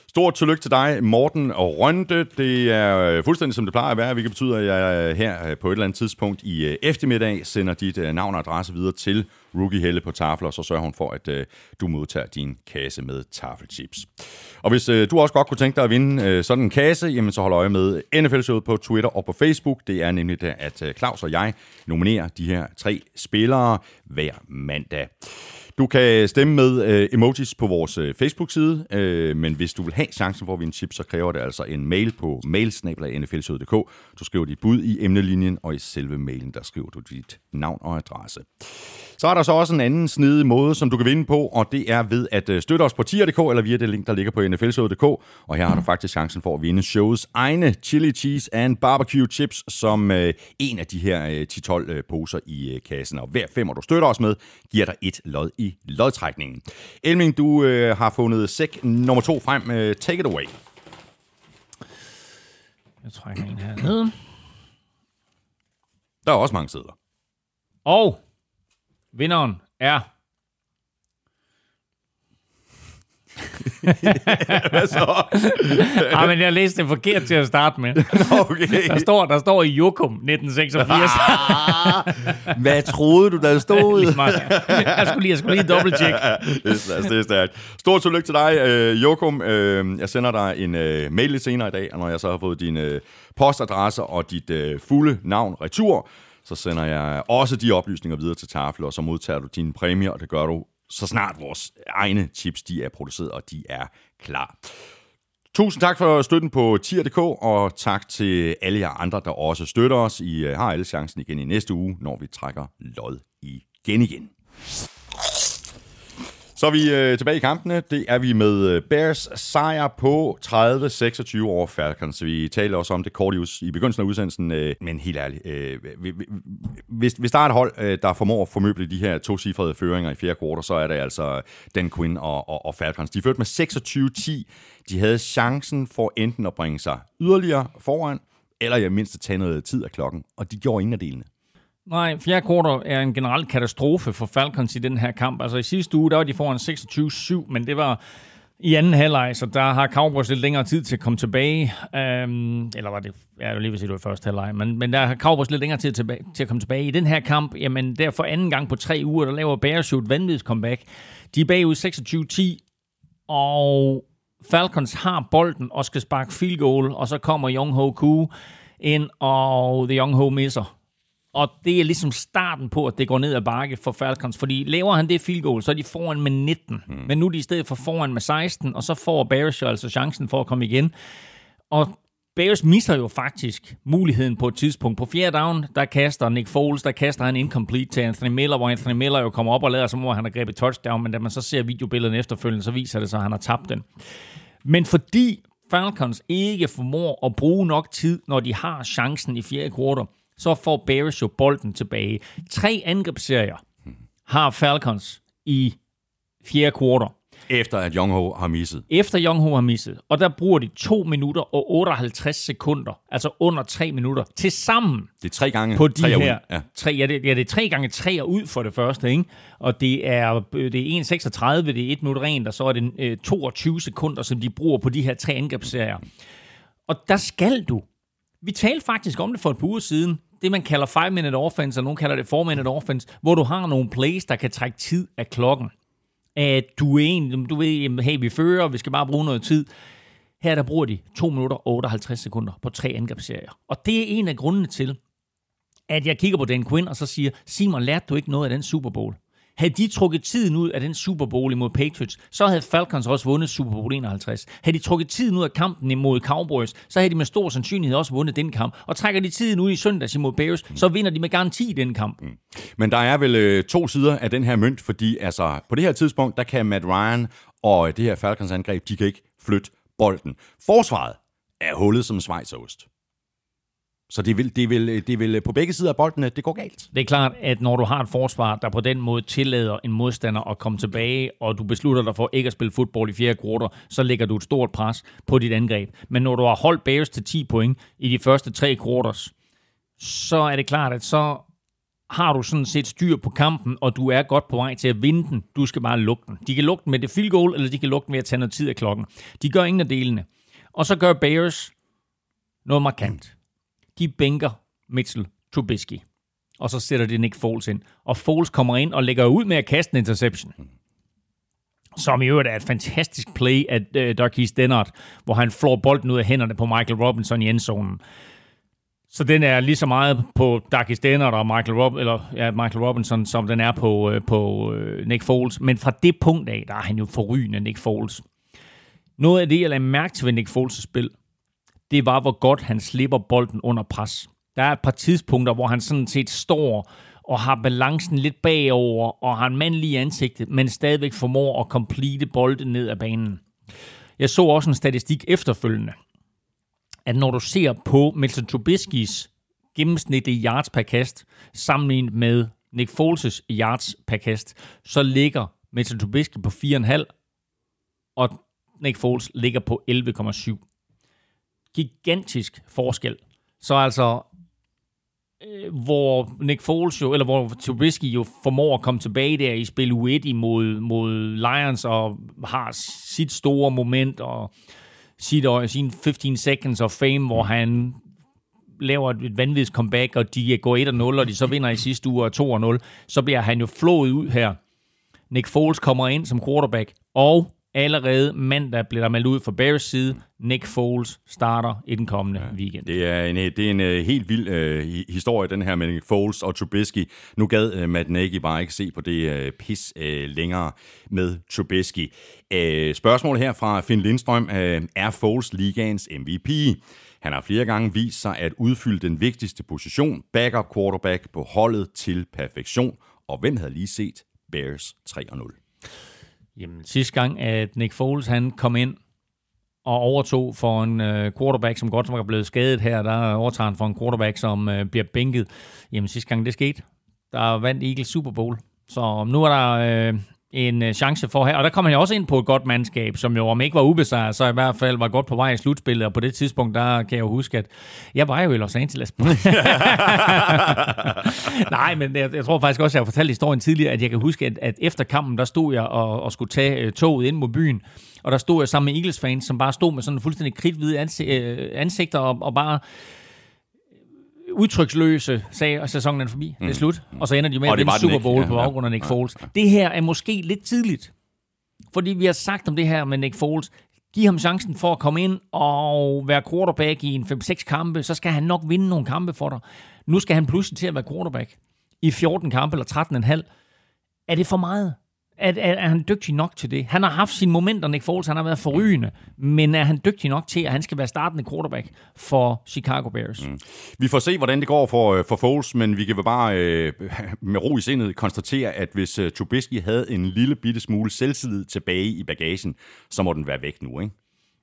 Stort tillykke til dig, Morten og Rønte. Det er øh, fuldstændig som det plejer at være, hvilket betyder, at jeg øh, her øh, på et eller andet tidspunkt i eftermiddag sender dit navn og adresse videre til Rookie Helle på tafler, og så sørger hun for, at øh, du modtager din kasse med tafelchips. Og hvis øh, du også godt kunne tænke dig at vinde øh, sådan en kasse, jamen så hold øje med NFL-showet på Twitter og på Facebook. Det er nemlig det, at øh, Claus og jeg nominerer de her tre spillere hver mandag. Du kan stemme med øh, emojis på vores øh, Facebook-side, øh, men hvis du vil have chancen for at vinde chips, så kræver det altså en mail på mailsnabla.nflshowet.dk. Du skriver dit bud i emnelinjen, og i selve mailen, der skriver du dit navn og adresse. Så er der så også en anden snedig måde, som du kan vinde på, og det er ved at øh, støtte os på tier.dk eller via det link, der ligger på nflshowet.dk. Og her har du faktisk chancen for at vinde showets egne chili cheese and barbecue chips, som øh, en af de her øh, 10-12 øh, poser i øh, kassen. Og hver femmer, du støtter os med, giver dig et lod i lodtrækningen. Elming, du øh, har fundet sæk nummer to frem. Øh, take it away. Jeg trækker en her ned. Der er også mange sædler. Og vinderen er... Hvad så? Ah, men jeg læste det forkert til at starte med. Okay. Der står, der står i Jokum 1986. Hvad troede du, der stod? Jeg skulle lige, jeg skulle lige det, er, stærkt, det er stærkt. Stort tillykke til dig, øh, Jokum. Øh, jeg sender dig en øh, mail lidt senere i dag, og når jeg så har fået din postadresse og dit fulde navn retur, så sender jeg også de oplysninger videre til Tafel, og så modtager du dine præmier, og det gør du så snart vores egne chips de er produceret, og de er klar. Tusind tak for støtten på tier.dk, og tak til alle jer andre, der også støtter os. I øh, har alle chancen igen i næste uge, når vi trækker lod igen igen. Så er vi øh, tilbage i kampene. Det er vi med øh, Bears sejr på 30-26 over Falcons. Vi taler også om det kort i, i begyndelsen af udsendelsen, øh, men helt ærligt. Øh, vi- hvis, hvis der er et hold, øh, der formår at formøble de her to cifrede føringer i fjerde kvartal, så er det altså Dan Quinn og, og, og Falcons. De førte med 26-10. De havde chancen for enten at bringe sig yderligere foran, eller i det mindste tage noget tid af klokken, og de gjorde ingen af delene. Nej, fjerde kvartal er en generel katastrofe for Falcons i den her kamp. Altså i sidste uge, der var de foran 26-7, men det var i anden halvleg, så der har Cowboys lidt længere tid til at komme tilbage. Øhm, eller var det, ja, jeg vil lige vil sige, det var i første halvleg, men, men der har Cowboys lidt længere tid til, til at komme tilbage. I den her kamp, jamen der for anden gang på tre uger, der laver Bears jo et vanvittigt comeback. De er bagud 26-10, og Falcons har bolden og skal sparke field goal, og så kommer Young Ho Koo ind, og The Young Ho misser. Og det er ligesom starten på, at det går ned ad bakke for Falcons. Fordi laver han det field goal, så er de foran med 19. Mm. Men nu er de i stedet for foran med 16, og så får Bears jo altså chancen for at komme igen. Og Bears misser jo faktisk muligheden på et tidspunkt. På fjerde down, der kaster Nick Foles, der kaster han incomplete til Anthony Miller, hvor Anthony Miller jo kommer op og lader som om, han har grebet touchdown, men da man så ser videobilledet efterfølgende, så viser det sig, at han har tabt den. Men fordi Falcons ikke formår at bruge nok tid, når de har chancen i fjerde kvartal, så får Bears jo bolden tilbage. Tre angrebsserier har Falcons i fjerde kvartal. Efter at Young Ho har misset. Efter Young Ho har misset. Og der bruger de 2 minutter og 58 sekunder, altså under 3 minutter, til sammen Det er tre gange på de tre her Ud. Ja. tre, ja, det, ja, det er tre gange tre ud for det første, ikke? Og det er, det er 1,36, det er 1 minut rent, og så er det øh, 22 sekunder, som de bruger på de her tre angrebsserier. Og der skal du. Vi talte faktisk om det for et par uger siden. Det, man kalder 5-minute offense, og nogen kalder det 4-minute offense, hvor du har nogle plays, der kan trække tid af klokken. At du er en, du ved, hey, vi fører, vi skal bare bruge noget tid. Her der bruger de 2 minutter og 58 sekunder på tre angrebsserier. Og det er en af grundene til, at jeg kigger på Dan Quinn og så siger, Simon, lærte du ikke noget af den Super Bowl? Havde de trukket tiden ud af den Super Bowl imod Patriots, så havde Falcons også vundet Super Bowl 51. Havde de trukket tiden ud af kampen imod Cowboys, så havde de med stor sandsynlighed også vundet den kamp. Og trækker de tiden ud i søndags imod Bears, så vinder de med garanti den kamp. Mm. Men der er vel øh, to sider af den her mønt, fordi altså, på det her tidspunkt, der kan Matt Ryan og øh, det her Falcons angreb, de kan ikke flytte bolden. Forsvaret er hullet som svejserost. Så det vil, det, vil, det vil øh, på begge sider af bolden, det går galt. Det er klart, at når du har et forsvar, der på den måde tillader en modstander at komme tilbage, og du beslutter dig for ikke at spille fodbold i fjerde kvartal, så lægger du et stort pres på dit angreb. Men når du har holdt Bears til 10 point i de første tre quarters, så er det klart, at så har du sådan set styr på kampen, og du er godt på vej til at vinde den. Du skal bare lukke den. De kan lukke den med det field goal, eller de kan lukke den ved at tage noget tid af klokken. De gør ingen af delene. Og så gør Bears noget markant. De bænker Mitchell Trubisky og så sætter de Nick Foles ind. Og Foles kommer ind og lægger ud med at kaste en interception. Som i øvrigt er et fantastisk play af øh, uh, Darkis Dennard, hvor han flår bolden ud af hænderne på Michael Robinson i endzonen. Så den er lige så meget på Darkis Dennard og Michael, Rob, eller, ja, Michael Robinson, som den er på, uh, på uh, Nick Foles. Men fra det punkt af, der er han jo forrygende, Nick Foles. Noget af det, jeg lagde mærke til ved Nick Foles' spil, det var, hvor godt han slipper bolden under pres. Der er et par tidspunkter, hvor han sådan set står og har balancen lidt bagover, og har en mand lige i ansigtet, men stadigvæk formår at complete bolden ned ad banen. Jeg så også en statistik efterfølgende, at når du ser på Milton Trubiskys gennemsnitlige yards per kast, sammenlignet med Nick Foles' yards per kast, så ligger Milton Trubisky på 4,5, og Nick Foles ligger på 11,7 gigantisk forskel. Så altså, øh, hvor Nick Foles jo, eller hvor Trubisky jo formår at komme tilbage der i spil U1 imod mod Lions og har sit store moment og sit, og sin 15 seconds of fame, hvor han laver et vanvittigt comeback, og de går 1-0, og de så vinder i sidste uge 2-0, så bliver han jo flået ud her. Nick Foles kommer ind som quarterback, og Allerede mandag blev der meldt ud fra Bears side, Nick Foles starter i den kommende ja, weekend. Det er en, det er en uh, helt vild uh, historie, den her med Nick Foles og Trubisky. Nu gad uh, Matt Nagy bare ikke se på det uh, pis uh, længere med Trubisky. Uh, spørgsmål her fra Finn Lindstrøm. Uh, er Foles ligaens MVP? Han har flere gange vist sig at udfylde den vigtigste position, backup quarterback på holdet til perfektion. Og hvem havde lige set Bears 3-0? Jamen, sidste gang, at Nick Foles han kom ind og overtog for en øh, quarterback, som godt var blevet skadet her, der overtager han for en quarterback, som øh, bliver bænket. Jamen, sidste gang det skete, der vandt Eagles Super Bowl. Så nu er der øh, en øh, chance for her, og der kom han jo også ind på et godt mandskab, som jo om ikke var ubesejret, så i hvert fald var godt på vej i slutspillet, og på det tidspunkt, der kan jeg jo huske, at jeg var jo i Los Angeles. Nej, men jeg, jeg tror faktisk også, at jeg har fortalt historien tidligere, at jeg kan huske, at, at efter kampen, der stod jeg og, og skulle tage uh, toget ind mod byen, og der stod jeg sammen med Eagles-fans, som bare stod med sådan en fuldstændig kridthvide uh, ansigter og, og bare udtryksløse sagde, at sæsonen er forbi. Mm. Det er slut. Og så ender de med at vinde Super Bowl ja, på baggrund af Nick ja, Foles. Ja. Det her er måske lidt tidligt. Fordi vi har sagt om det her med Nick Foles. Giv ham chancen for at komme ind og være quarterback i en 5-6 kampe, så skal han nok vinde nogle kampe for dig. Nu skal han pludselig til at være quarterback i 14 kampe eller 13,5. Er det for meget? Er, er, er han dygtig nok til det? Han har haft sine momenter, Nick Foles, han har været forrygende, men er han dygtig nok til, at han skal være startende quarterback for Chicago Bears? Mm. Vi får se, hvordan det går for, for Foles, men vi kan vel bare øh, med ro i sindet konstatere, at hvis uh, Trubisky havde en lille bitte smule selvtillid tilbage i bagagen, så må den være væk nu, ikke?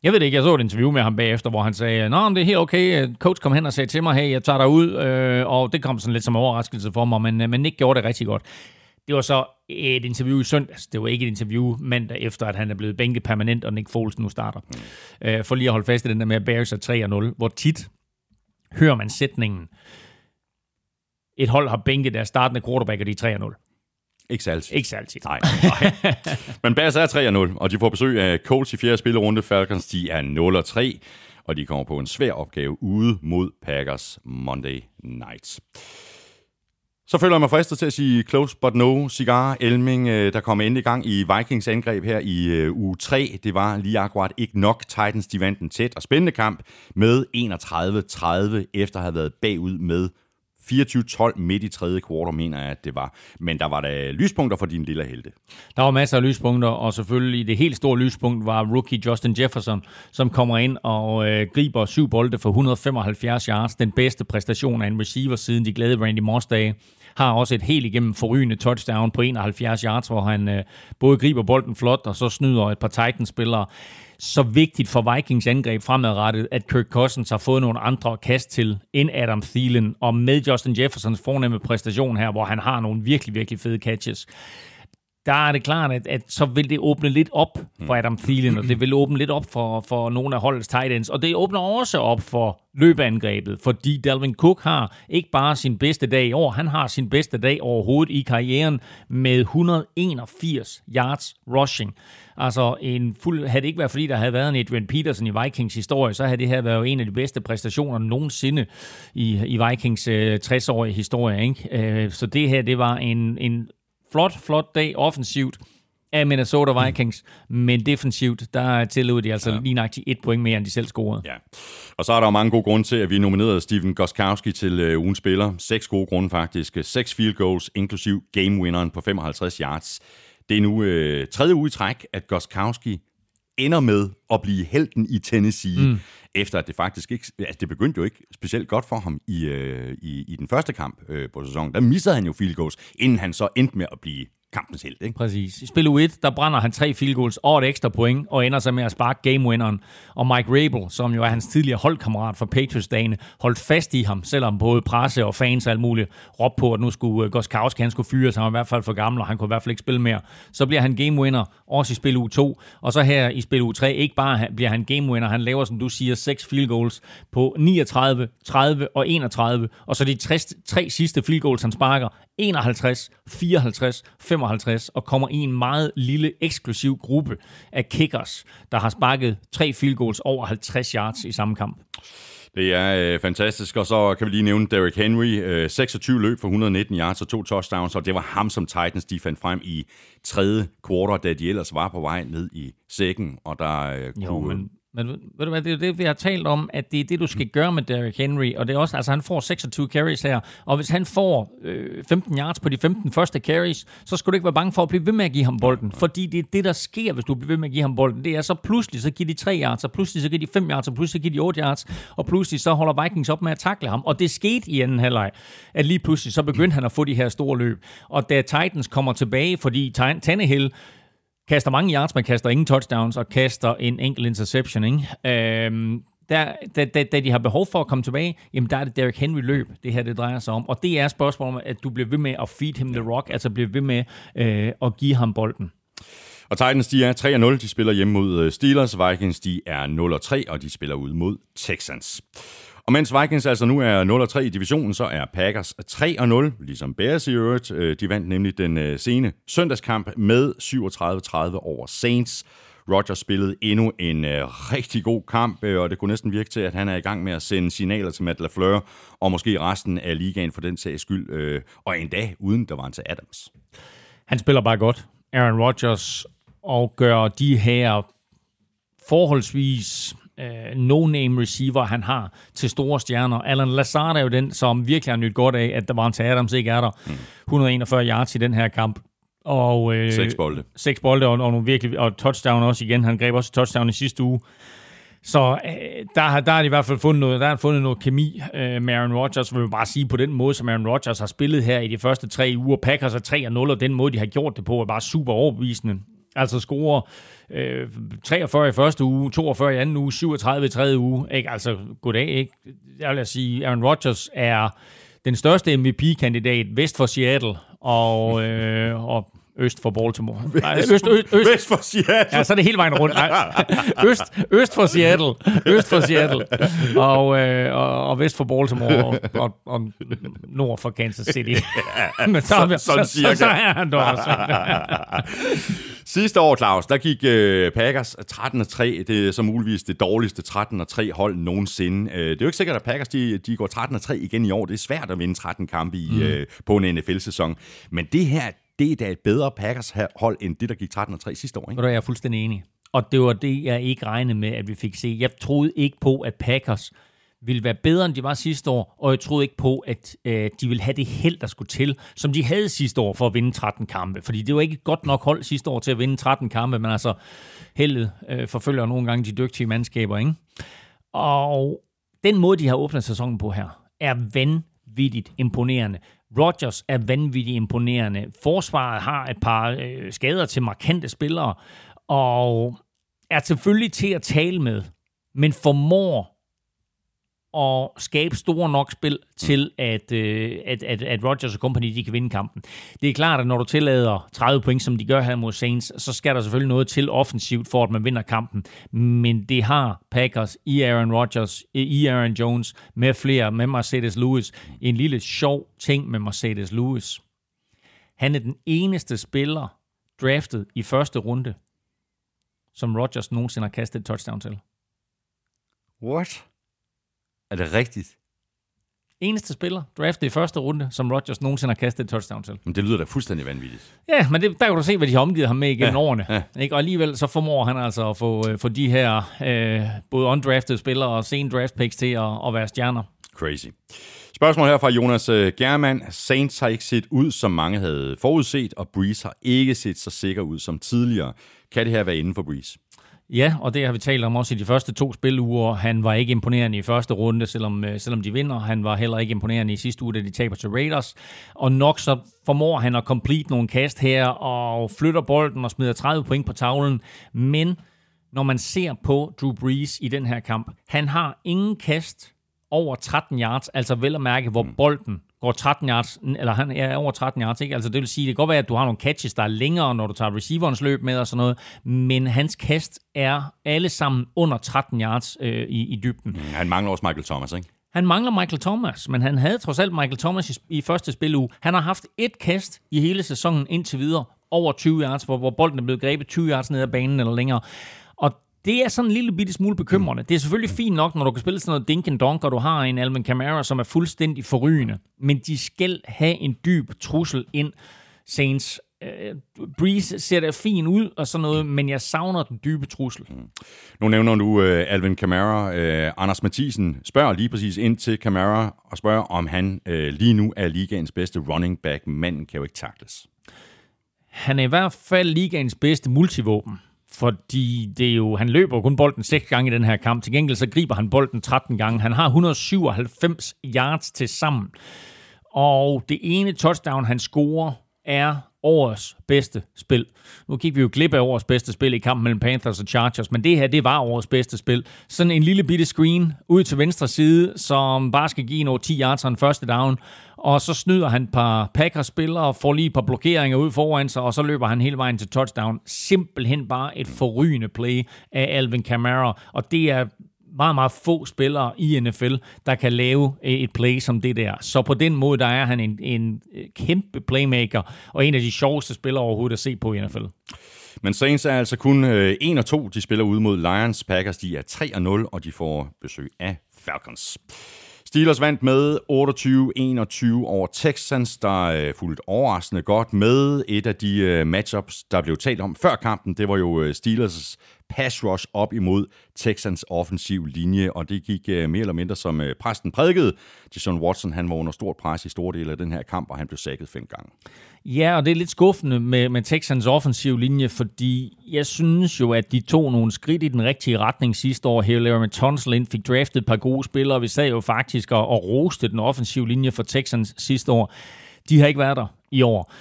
Jeg ved det ikke, jeg så et interview med ham bagefter, hvor han sagde, Nå, det er helt okay. Coach kom hen og sagde til mig, hey, jeg tager dig ud, øh, og det kom sådan lidt som overraskelse for mig, men, men Nick gjorde det rigtig godt. Det var så et interview i søndags. Det var ikke et interview mandag efter, at han er blevet bænket permanent, og Nick Foles nu starter. Mm. Øh, for lige at holde fast i den der med, at Bears er 3-0, hvor tit hører man sætningen, et hold har bænket deres startende quarterback, og de er 3-0. Ikke så altid. Ikke så altid. Nej, nej. Men Bears er 3-0, og de får besøg af Colts i fjerde spillerunde. Falcons, de er 0-3, og de kommer på en svær opgave ude mod Packers Monday Nights. Så føler jeg mig fristet til at sige close but no cigar. Elming, øh, der kommer endelig i gang i Vikings angreb her i øh, uge 3. Det var lige akkurat ikke nok. Titans de vandt en tæt og spændende kamp med 31-30 efter at have været bagud med 24-12 midt i tredje kvartal, mener jeg, at det var. Men der var der lyspunkter for din lille helte. Der var masser af lyspunkter, og selvfølgelig det helt store lyspunkt var rookie Justin Jefferson, som kommer ind og øh, griber syv bolde for 175 yards. Den bedste præstation af en receiver siden de glade Randy Moss dage har også et helt igennem forrygende touchdown på 71 yards, hvor han øh, både griber bolden flot, og så snyder et par Titans-spillere. Så vigtigt for Vikings angreb fremadrettet, at Kirk Cousins har fået nogle andre kast til end Adam Thielen, og med Justin Jeffersons fornemme præstation her, hvor han har nogle virkelig, virkelig fede catches, der er det klart, at, at så vil det åbne lidt op for Adam Thielen, og det vil åbne lidt op for, for nogle af holdets tight ends, og det åbner også op for løbeangrebet, fordi Dalvin Cook har ikke bare sin bedste dag i år, han har sin bedste dag overhovedet i karrieren med 181 yards rushing. Altså, en fuld, havde det ikke været fordi, der havde været en Adrian Peterson i Vikings historie, så havde det her været en af de bedste præstationer nogensinde i, i Vikings øh, 60-årige historie. Ikke? Øh, så det her, det var en, en flot, flot dag offensivt af Minnesota Vikings, mm. men defensivt, der tillod de altså ja. lige nøjagtigt et point mere, end de selv scorede. Ja. Og så er der jo mange gode grunde til, at vi nominerede Steven Goskowski til øh, ugens spiller. Seks gode grunde faktisk. Seks field goals, inklusiv game winneren på 55 yards. Det er nu øh, tredje uge i træk, at Goskowski ender med at blive helten i Tennessee, mm. efter at det faktisk ikke, altså det begyndte jo ikke specielt godt for ham i, øh, i, i den første kamp øh, på sæsonen. Der missede han jo field goals, inden han så endte med at blive kampens held. Ikke? Præcis. I spil U1, der brænder han tre field goals og et ekstra point, og ender så med at sparke game-winneren. Og Mike Rabel, som jo er hans tidligere holdkammerat for Patriots-dagene, holdt fast i ham, selvom både presse og fans og alt muligt råbte på, at nu skulle øh, Goskowski, han skulle fyres, han var i hvert fald for gammel, og han kunne i hvert fald ikke spille mere. Så bliver han game-winner, også i spil U2, og så her i spil U3, ikke bare bliver han game-winner, han laver, som du siger, seks field goals på 39, 30 og 31, og så de tre, tre sidste field goals, han sparker, 51, 54, 55 og kommer i en meget lille eksklusiv gruppe af kickers, der har sparket tre field goals over 50 yards i samme kamp. Det er øh, fantastisk, og så kan vi lige nævne Derrick Henry. Øh, 26 løb for 119 yards og to touchdowns, og det var ham, som Titans de fandt frem i tredje kvartal, da de ellers var på vej ned i sækken, og der øh, jo, kunne... Men men ved du hvad, det er det, vi har talt om, at det er det, du skal gøre med Derrick Henry, og det er også, altså han får 26 carries her, og hvis han får øh, 15 yards på de 15 første carries, så skal du ikke være bange for at blive ved med at give ham bolden, fordi det er det, der sker, hvis du bliver ved med at give ham bolden. Det er så pludselig, så giver de 3 yards, og pludselig så giver de 5 yards, og pludselig så giver de 8 yards, og pludselig så holder Vikings op med at takle ham, og det skete i anden halvleg, at lige pludselig så begyndte han at få de her store løb, og da Titans kommer tilbage, fordi Tannehill kaster mange yards, men kaster ingen touchdowns, og kaster en enkelt interception. Ikke? Øhm, der, da, da, da de har behov for at komme tilbage, jamen der er det Derrick Henry løb, det her det drejer sig om. Og det er spørgsmålet om, at du bliver ved med at feed him the rock, altså bliver ved med øh, at give ham bolden. Og Titans, de er 3-0. De spiller hjemme mod øh, Steelers. Vikings, de er 0-3, og de spiller ud mod Texans. Og mens Vikings altså nu er 0-3 i divisionen, så er Packers 3-0, ligesom Bears i øvrigt. Øh, de vandt nemlig den øh, sene søndagskamp med 37-30 over Saints. Rodgers spillede endnu en øh, rigtig god kamp, og det kunne næsten virke til, at han er i gang med at sende signaler til Matt LaFleur, og måske resten af ligaen for den sags skyld, og endda uden der var en til Adams. Han spiller bare godt, Aaron Rodgers, og gør de her forholdsvis øh, no-name receiver, han har til store stjerner. Alan Lazard er jo den, som virkelig har nyt godt af, at der var en til Adams ikke er der. Mm. 141 yards i den her kamp. Og, øh, seks bolde. Seks bolde, og, og, nogle virkelig, og touchdown også igen. Han greb også touchdown i sidste uge. Så øh, der, der har de i hvert fald fundet noget, der har fundet noget kemi øh, med Aaron Rodgers, vil jeg bare sige, på den måde, som Aaron Rodgers har spillet her i de første tre uger. Packers er 3-0, og den måde, de har gjort det på, er bare super overbevisende. Altså score øh, 43 i første uge, 42 i anden uge, 37 i tredje uge. Ikke? Altså, goddag, ikke? Jeg vil sige, Aaron Rodgers er den største MVP-kandidat vest for Seattle, og, øh, og øst for Baltimore. Vest, Nej, øst, øst, øst, vest for Seattle. Ja, så er det hele vejen rundt. Nej. Øst, øst for Seattle. Øst for Seattle. Og, øh, og, og vest for Baltimore. Og, og, og nord for Kansas City. Men så, Så- så, sådan så, cirka. så, så er han der også. Sidste år, Claus, der gik øh, Packers 13-3. Det er så muligvis det dårligste 13-3 hold nogensinde. Øh, det er jo ikke sikkert, at Packers de, de går 13-3 igen i år. Det er svært at vinde 13 kampe i, mm. øh, på en NFL-sæson. Men det her, det er da et bedre Packers-hold, end det, der gik 13-3 sidste år. Ikke? Det er jeg fuldstændig enig. Og det var det, jeg ikke regnede med, at vi fik se. Jeg troede ikke på, at Packers ville være bedre, end de var sidste år, og jeg troede ikke på, at øh, de ville have det held, der skulle til, som de havde sidste år for at vinde 13 kampe. Fordi det var ikke et godt nok hold sidste år til at vinde 13 kampe, men altså heldet øh, forfølger nogle gange de dygtige mandskaber, ikke? Og den måde, de har åbnet sæsonen på her, er vanvittigt imponerende. Rodgers er vanvittigt imponerende. Forsvaret har et par øh, skader til markante spillere, og er selvfølgelig til at tale med, men formår at skabe store nok spil til, at, øh, at, at, at Rodgers og company de kan vinde kampen. Det er klart, at når du tillader 30 point, som de gør her mod Saints, så skal der selvfølgelig noget til offensivt, for at man vinder kampen. Men det har Packers i Aaron Rodgers, i Aaron Jones, med flere, med Mercedes Lewis. En lille sjov ting med Mercedes Lewis. Han er den eneste spiller draftet i første runde, som Rodgers nogensinde har kastet et touchdown til. What? Er det rigtigt? Eneste spiller draftet i første runde, som Rodgers nogensinde har kastet et touchdown til. Men det lyder da fuldstændig vanvittigt. Ja, men det, der kan du se, hvad de har omgivet ham med igennem Ja, årene. ja. Ikke? Og alligevel så formår han altså at få, øh, få de her øh, både undrafted spillere og sen draft picks til at, at være stjerner. Crazy. Spørgsmål her fra Jonas øh, German. Saints har ikke set ud, som mange havde forudset, og Breeze har ikke set så sikker ud som tidligere. Kan det her være inden for Breeze? Ja, og det har vi talt om også i de første to spiluger. Han var ikke imponerende i første runde, selvom, øh, selvom de vinder. Han var heller ikke imponerende i sidste uge, da de taber til Raiders. Og nok så formår han at complete nogle kast her, og flytter bolden og smider 30 point på tavlen. Men når man ser på Drew Brees i den her kamp, han har ingen kast over 13 yards, altså vel at mærke, hvor bolden går 13 yards, eller han er over 13 yards, ikke? Altså det vil sige, det kan godt være, at du har nogle catches, der er længere, når du tager receiverens løb med og sådan noget, men hans kast er alle sammen under 13 yards øh, i, i dybden. Han mangler også Michael Thomas, ikke? Han mangler Michael Thomas, men han havde trods alt Michael Thomas i, i første spiluge. Han har haft et kast i hele sæsonen indtil videre, over 20 yards, hvor, hvor bolden er blevet grebet 20 yards ned ad banen eller længere. Det er sådan en lille bitte smule bekymrende. Det er selvfølgelig fint nok, når du kan spille sådan noget dink and donk, og du har en Alvin Kamara, som er fuldstændig forrygende. Men de skal have en dyb trussel ind, Saints. Øh, Breeze ser da fin ud og sådan noget, men jeg savner den dybe trussel. Nu nævner du øh, Alvin Kamara. Øh, Anders Mathisen spørger lige præcis ind til Kamara og spørger, om han øh, lige nu er ligaens bedste running back. Manden kan jo ikke takles. Han er i hvert fald ligaens bedste multivåben. Fordi det er jo, han løber kun bolden 6 gange i den her kamp. Til gengæld så griber han bolden 13 gange. Han har 197 yards til sammen. Og det ene touchdown, han scorer, er årets bedste spil. Nu gik vi jo glip af årets bedste spil i kampen mellem Panthers og Chargers, men det her, det var årets bedste spil. Sådan en lille bitte screen ud til venstre side, som bare skal give en 10 yards og en første down, og så snyder han et par Packers-spillere, får lige et par blokeringer ud foran sig, og så løber han hele vejen til touchdown. Simpelthen bare et forrygende play af Alvin Kamara, og det er meget, meget få spillere i NFL, der kan lave øh, et play som det der. Så på den måde, der er han en, en øh, kæmpe playmaker, og en af de sjoveste spillere overhovedet at se på i NFL. Men Saints er altså kun øh, 1 og 2. De spiller ud mod Lions. Packers de er 3 og 0, og de får besøg af Falcons. Steelers vandt med 28-21 over Texans, der øh, fulgte overraskende godt med. Et af de øh, matchups, der blev talt om før kampen, det var jo øh, Steelers pass rush op imod Texans offensiv linje, og det gik øh, mere eller mindre som øh, præsten prædikede. Jason Watson, han var under stort pres i store dele af den her kamp, og han blev sækket fem gange. Ja, og det er lidt skuffende med, med Texans offensiv linje, fordi jeg synes jo, at de tog nogle skridt i den rigtige retning sidste år. Her Laramie Tunsil ind fik draftet et par gode spillere. Vi sad jo faktisk og, og roste den offensive linje for Texans sidste år. De har ikke været der i år.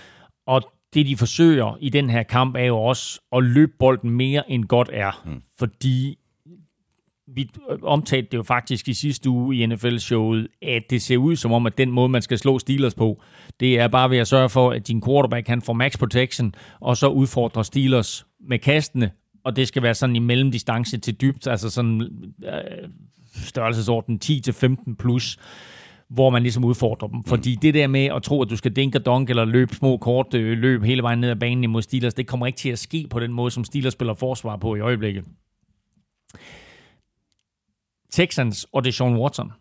Og det, de forsøger i den her kamp, er jo også at løbe bolden mere end godt er. Mm. Fordi vi omtalte det jo faktisk i sidste uge i NFL-showet, at det ser ud som om, at den måde, man skal slå Steelers på, det er bare ved at sørge for, at din quarterback han får max protection, og så udfordrer Steelers med kastene, og det skal være sådan i mellemdistance til dybt, altså sådan øh, størrelsesorden 10-15 plus hvor man ligesom udfordrer dem. Fordi det der med at tro, at du skal dinke donk eller løbe små kort øh, løb hele vejen ned ad banen imod Steelers, det kommer ikke til at ske på den måde, som Steelers spiller forsvar på i øjeblikket. Texans og Deshaun Watson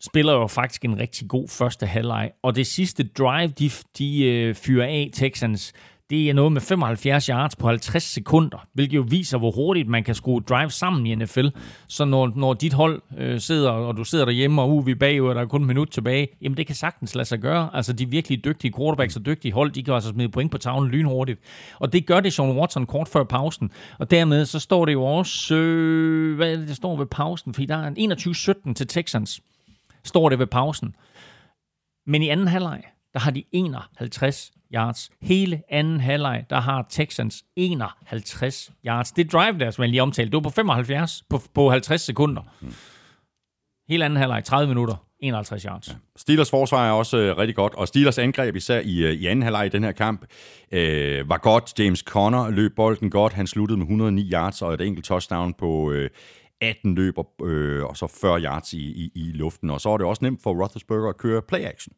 spiller jo faktisk en rigtig god første halvleg, og det sidste drive, de, de øh, fyrer af Texans, det er noget med 75 yards på 50 sekunder, hvilket jo viser, hvor hurtigt man kan skrue drive sammen i NFL. Så når, når dit hold øh, sidder, og du sidder derhjemme, og uh, vi er bagud, og der er kun en minut tilbage, jamen det kan sagtens lade sig gøre. Altså de virkelig dygtige quarterbacks og dygtige hold, de kan altså smide point på tavlen lynhurtigt. Og det gør det Sean Watson kort før pausen. Og dermed så står det jo også, øh, hvad er det, det står ved pausen? Fordi der er en 21-17 til Texans, står det ved pausen. Men i anden halvleg, der har de 51 yards. Hele anden halvleg, der har Texans 51 yards. Det drive der, som jeg lige omtalte, det var på 75 på, på 50 sekunder. Hele anden halvleg, 30 minutter, 51 yards. Ja. Steelers forsvar er også øh, rigtig godt, og Steelers angreb især i, øh, i anden halvleg i den her kamp øh, var godt. James Conner løb bolden godt. Han sluttede med 109 yards og et enkelt touchdown på øh, 18 løber øh, og så 40 yards i, i, i luften. Og så var det også nemt for Roethlisberger at køre play action.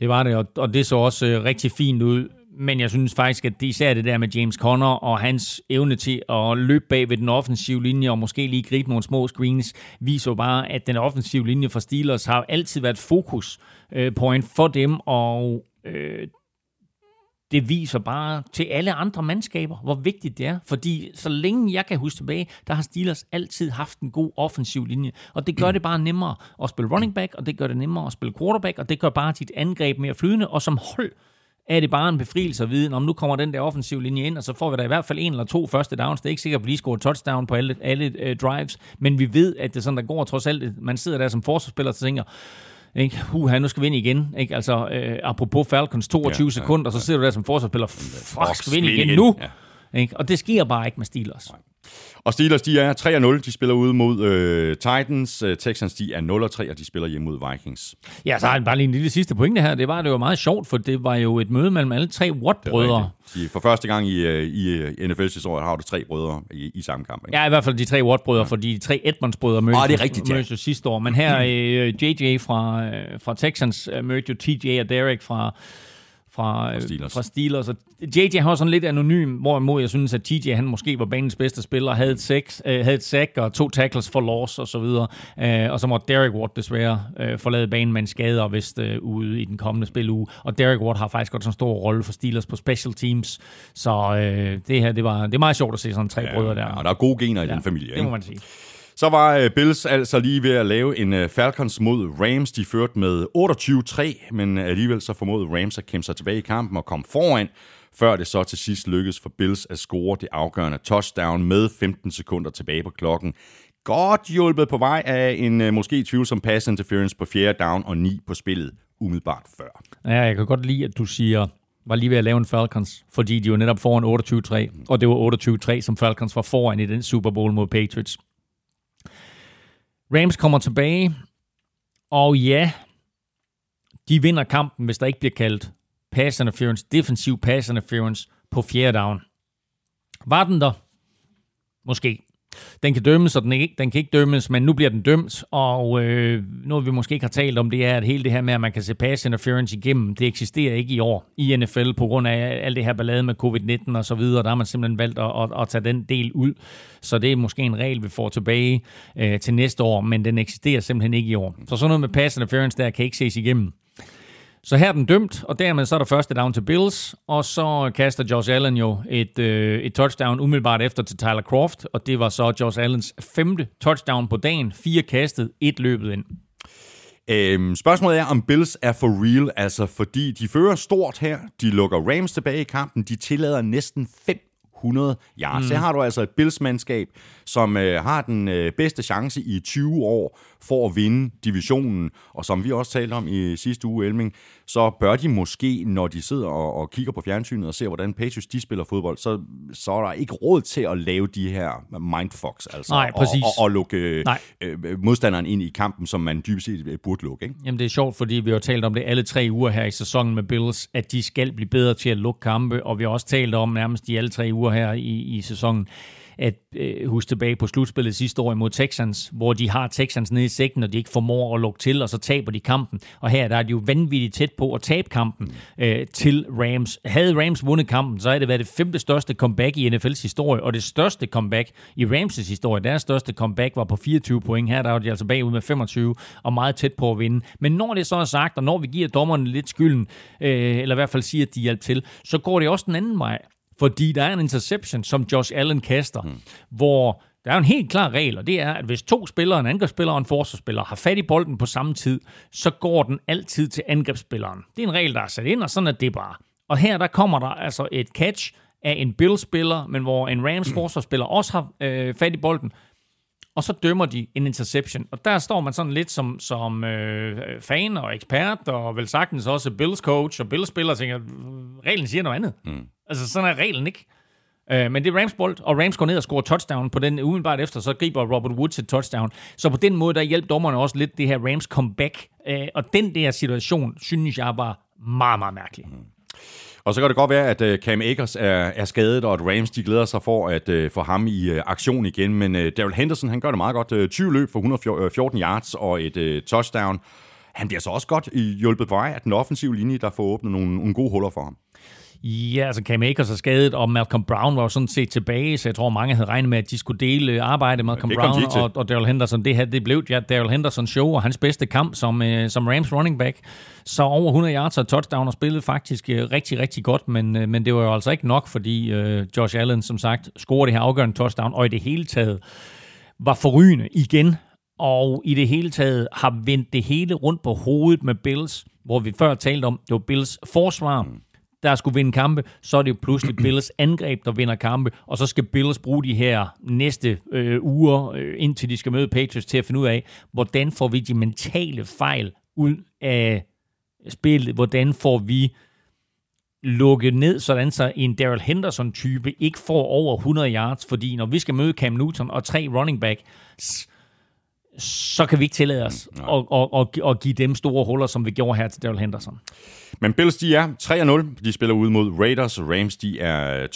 Det var det, og, og det så også øh, rigtig fint ud. Men jeg synes faktisk, at det især det der med James Conner og hans evne til at løbe bag ved den offensive linje og måske lige gribe nogle små screens, viser jo bare, at den offensive linje for Steelers har altid været fokus øh, point for dem, og øh, det viser bare til alle andre mandskaber, hvor vigtigt det er. Fordi så længe jeg kan huske tilbage, der har Steelers altid haft en god offensiv linje. Og det gør det bare nemmere at spille running back, og det gør det nemmere at spille quarterback, og det gør bare dit angreb mere flydende. Og som hold er det bare en befrielse at vide, om nu kommer den der offensiv linje ind, og så får vi da i hvert fald en eller to første downs. Det er ikke sikkert, at vi lige scorer touchdown på alle, alle uh, drives, men vi ved, at det er sådan, der går trods alt. Man sidder der som forsvarsspiller og tænker, ikke? Uha, nu skal vi ind igen. Ikke? Altså, øh, apropos Falcons 22 ja, sekunder, ja, så sidder du der som forsvarsspiller, fuck, skal vi ind igen nu? Ja. Ikke? Og det sker bare ikke med Steelers. Nej. Og Steelers, de er 3-0. De spiller ude mod øh, Titans. Øh, Texans, de er 0-3, og de spiller hjemme mod Vikings. Ja, så har jeg bare lige en lille sidste pointe her. Det var, det var meget sjovt, for det var jo et møde mellem alle tre Watt-brødre. For første gang i, øh, i, øh, NFL's historie har du tre brødre i, i samme kamp. Ikke? Ja, i hvert fald de tre Watt-brødre, ja. fordi de tre Edmonds-brødre mødtes, oh, det er rigtigt, ja. sidste år. Men her øh, JJ fra, øh, fra Texans øh, mødte jo TJ og Derek fra fra, fra, Steelers. fra Steelers. Og JJ har sådan lidt anonym, hvorimod jeg synes, at TJ han måske var banens bedste spiller, havde et, sex, øh, havde et sack og to tackles for loss og så videre. Øh, og så måtte Derek Watt desværre øh, forlade banen med en skade og vist øh, ude i den kommende spiluge. Og Derek Watt har faktisk godt en stor rolle for Steelers på special teams. Så øh, det her, det, var, det er meget sjovt at se sådan tre ja, brødre der. Ja, og der er gode gener i ja, den familie. Det må man sige. Så var øh, Bills altså lige ved at lave en øh, Falcons mod Rams. De førte med 28-3, men øh, alligevel så formåede Rams at kæmpe sig tilbage i kampen og komme foran, før det så til sidst lykkedes for Bills at score det afgørende touchdown med 15 sekunder tilbage på klokken. Godt hjulpet på vej af en måske tvivlsom pass interference på fjerde down og 9 på spillet umiddelbart før. Ja, jeg kan godt lide, at du siger, var lige ved at lave en Falcons, fordi de jo netop foran 28-3, og det var 28-3, som Falcons var foran i den Super Bowl mod Patriots. Rams kommer tilbage, og ja, de vinder kampen, hvis der ikke bliver kaldt pass interference, defensiv pass interference på fjerde down. Var den der? Måske. Den kan dømmes, og den, ikke, den kan ikke dømmes, men nu bliver den dømt, og øh, noget vi måske ikke har talt om, det er, at hele det her med, at man kan se pass interference igennem, det eksisterer ikke i år i NFL, på grund af alt det her ballade med covid-19 og så videre, der har man simpelthen valgt at, at, at tage den del ud, så det er måske en regel, vi får tilbage øh, til næste år, men den eksisterer simpelthen ikke i år. Så sådan noget med pass interference der kan ikke ses igennem. Så her er den dømt, og dermed så er der første down til Bills, og så kaster Josh Allen jo et, øh, et touchdown umiddelbart efter til Tyler Croft, og det var så Josh Allens femte touchdown på dagen. Fire kastet, et løbet ind. Øhm, spørgsmålet er, om Bills er for real, altså fordi de fører stort her, de lukker Rams tilbage i kampen, de tillader næsten 100 yards. Mm. Så har du altså et Bills-mandskab, som øh, har den øh, bedste chance i 20 år for at vinde divisionen. Og som vi også talte om i sidste uge, Elming, så bør de måske, når de sidder og, og kigger på fjernsynet og ser, hvordan Patriots de spiller fodbold, så, så er der ikke råd til at lave de her mindfucks, altså Nej, præcis. Og, og, og lukke Nej. øh, modstanderen ind i kampen, som man dybest set øh, burde lukke. Ikke? Jamen det er sjovt, fordi vi har talt om det alle tre uger her i sæsonen med Bills, at de skal blive bedre til at lukke kampe, og vi har også talt om nærmest i alle tre uger her i, i sæsonen, at øh, huske tilbage på slutspillet sidste år imod Texans, hvor de har Texans nede i sækken, og de ikke formår at lukke til, og så taber de kampen. Og her der er de jo vanvittigt tæt på at tabe kampen øh, til Rams. Havde Rams vundet kampen, så havde det været det femte største comeback i NFL's historie, og det største comeback i Rams' historie. Deres største comeback var på 24 point. Her der var de altså bagud med 25, og meget tæt på at vinde. Men når det så er sagt, og når vi giver dommerne lidt skylden, øh, eller i hvert fald siger, at de hjalp til, så går det også den anden vej. Fordi der er en interception, som Josh Allen kaster, mm. hvor der er en helt klar regel, og det er, at hvis to spillere, en angrebsspiller og en forsvarsspiller, har fat i bolden på samme tid, så går den altid til angrebsspilleren. Det er en regel, der er sat ind, og sådan er det bare. Og her der kommer der altså et catch af en Bills-spiller, men hvor en Rams forsvarsspiller også har øh, fat i bolden, og så dømmer de en interception. Og der står man sådan lidt som, som øh, fan og ekspert, og vel sagtens også Bills coach og Bills spiller, og tænker, reglen siger noget andet. Mm. Altså, sådan er reglen ikke. Øh, men det er Rams bold, og Rams går ned og scorer touchdown på den umiddelbart efter, så griber Robert Woods et touchdown. Så på den måde, der hjælp dommerne også lidt det her Rams comeback. Øh, og den der situation, synes jeg var meget, meget mærkelig. Mm. Og så kan det godt være, at øh, Cam Akers er, er skadet, og at Rams de glæder sig for at uh, få ham i uh, aktion igen. Men uh, Daryl Henderson, han gør det meget godt. Uh, 20 løb for 114 yards og et uh, touchdown. Han bliver så også godt hjulpet på vej af den offensive linje, der får åbnet nogle, nogle gode huller for ham. Ja, altså Cam Akers er skadet, og Malcolm Brown var jo sådan set tilbage, så jeg tror, mange havde regnet med, at de skulle dele arbejde. Malcolm Brown og, og Daryl Henderson. Det her, det blev ja, Daryl Henderson show, og hans bedste kamp som, øh, som Rams running back. Så over 100 yards og touchdown og spillede faktisk øh, rigtig, rigtig godt, men, øh, men det var jo altså ikke nok, fordi øh, Josh Allen, som sagt, scorede det her afgørende touchdown, og i det hele taget var forrygende igen, og i det hele taget har vendt det hele rundt på hovedet med Bills, hvor vi før talte om, det var Bills forsvar, der skulle vinde kampe, så er det jo pludselig Bills angreb, der vinder kampe, og så skal Bills bruge de her næste øh, uger, øh, indtil de skal møde Patriots, til at finde ud af, hvordan får vi de mentale fejl ud af spillet, hvordan får vi lukket ned, sådan så en Daryl Henderson-type ikke får over 100 yards, fordi når vi skal møde Cam Newton og tre running back, så kan vi ikke tillade os Mm, at, at, at, at give dem store huller, som vi gjorde her til Daryl Henderson. Men Bills, de er 3-0. De spiller ud mod Raiders. Rams, de er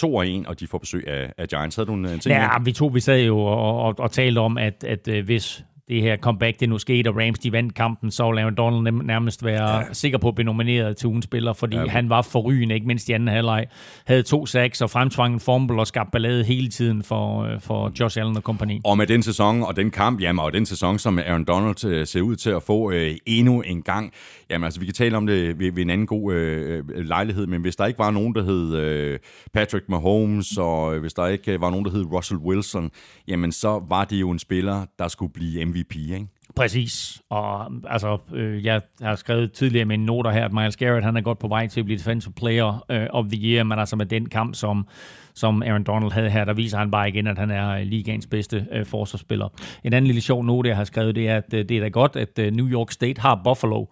2-1, og de får besøg af, af Giants. Havde du en, ting? Ja, vi to vi sad jo og, og, og talte om, at, at øh, hvis det her comeback, det nu skete, og Rams de vandt kampen, så ville Aaron Donald nærmest være ja. sikker på at blive nomineret til ugens spiller, fordi ja. han var forrygende, ikke mindst i anden halvleg. Havde to sacks og fremtvang en fumble og skabte ballade hele tiden for, øh, for Josh Allen og kompagni. Og med den sæson og den kamp, jamen, og den sæson, som Aaron Donald øh, ser ud til at få øh, endnu en gang, jamen altså, vi kan tale om det ved, ved en anden god øh, lejlighed, men hvis der ikke var nogen, der hed øh, Patrick Mahomes, og øh, hvis der ikke var nogen, der hed Russell Wilson, jamen så var det jo en spiller, der skulle blive MVP, ikke? Præcis. Og altså, øh, jeg har skrevet tidligere med en noter her, at Miles Garrett, han er godt på vej til at blive Defensive Player øh, of the Year, men altså med den kamp, som, som Aaron Donald havde her, der viser han bare igen, at han er øh, ligaens bedste øh, forsvarsspiller. En anden lille sjov note, jeg har skrevet, det er, at øh, det er da godt, at øh, New York State har Buffalo,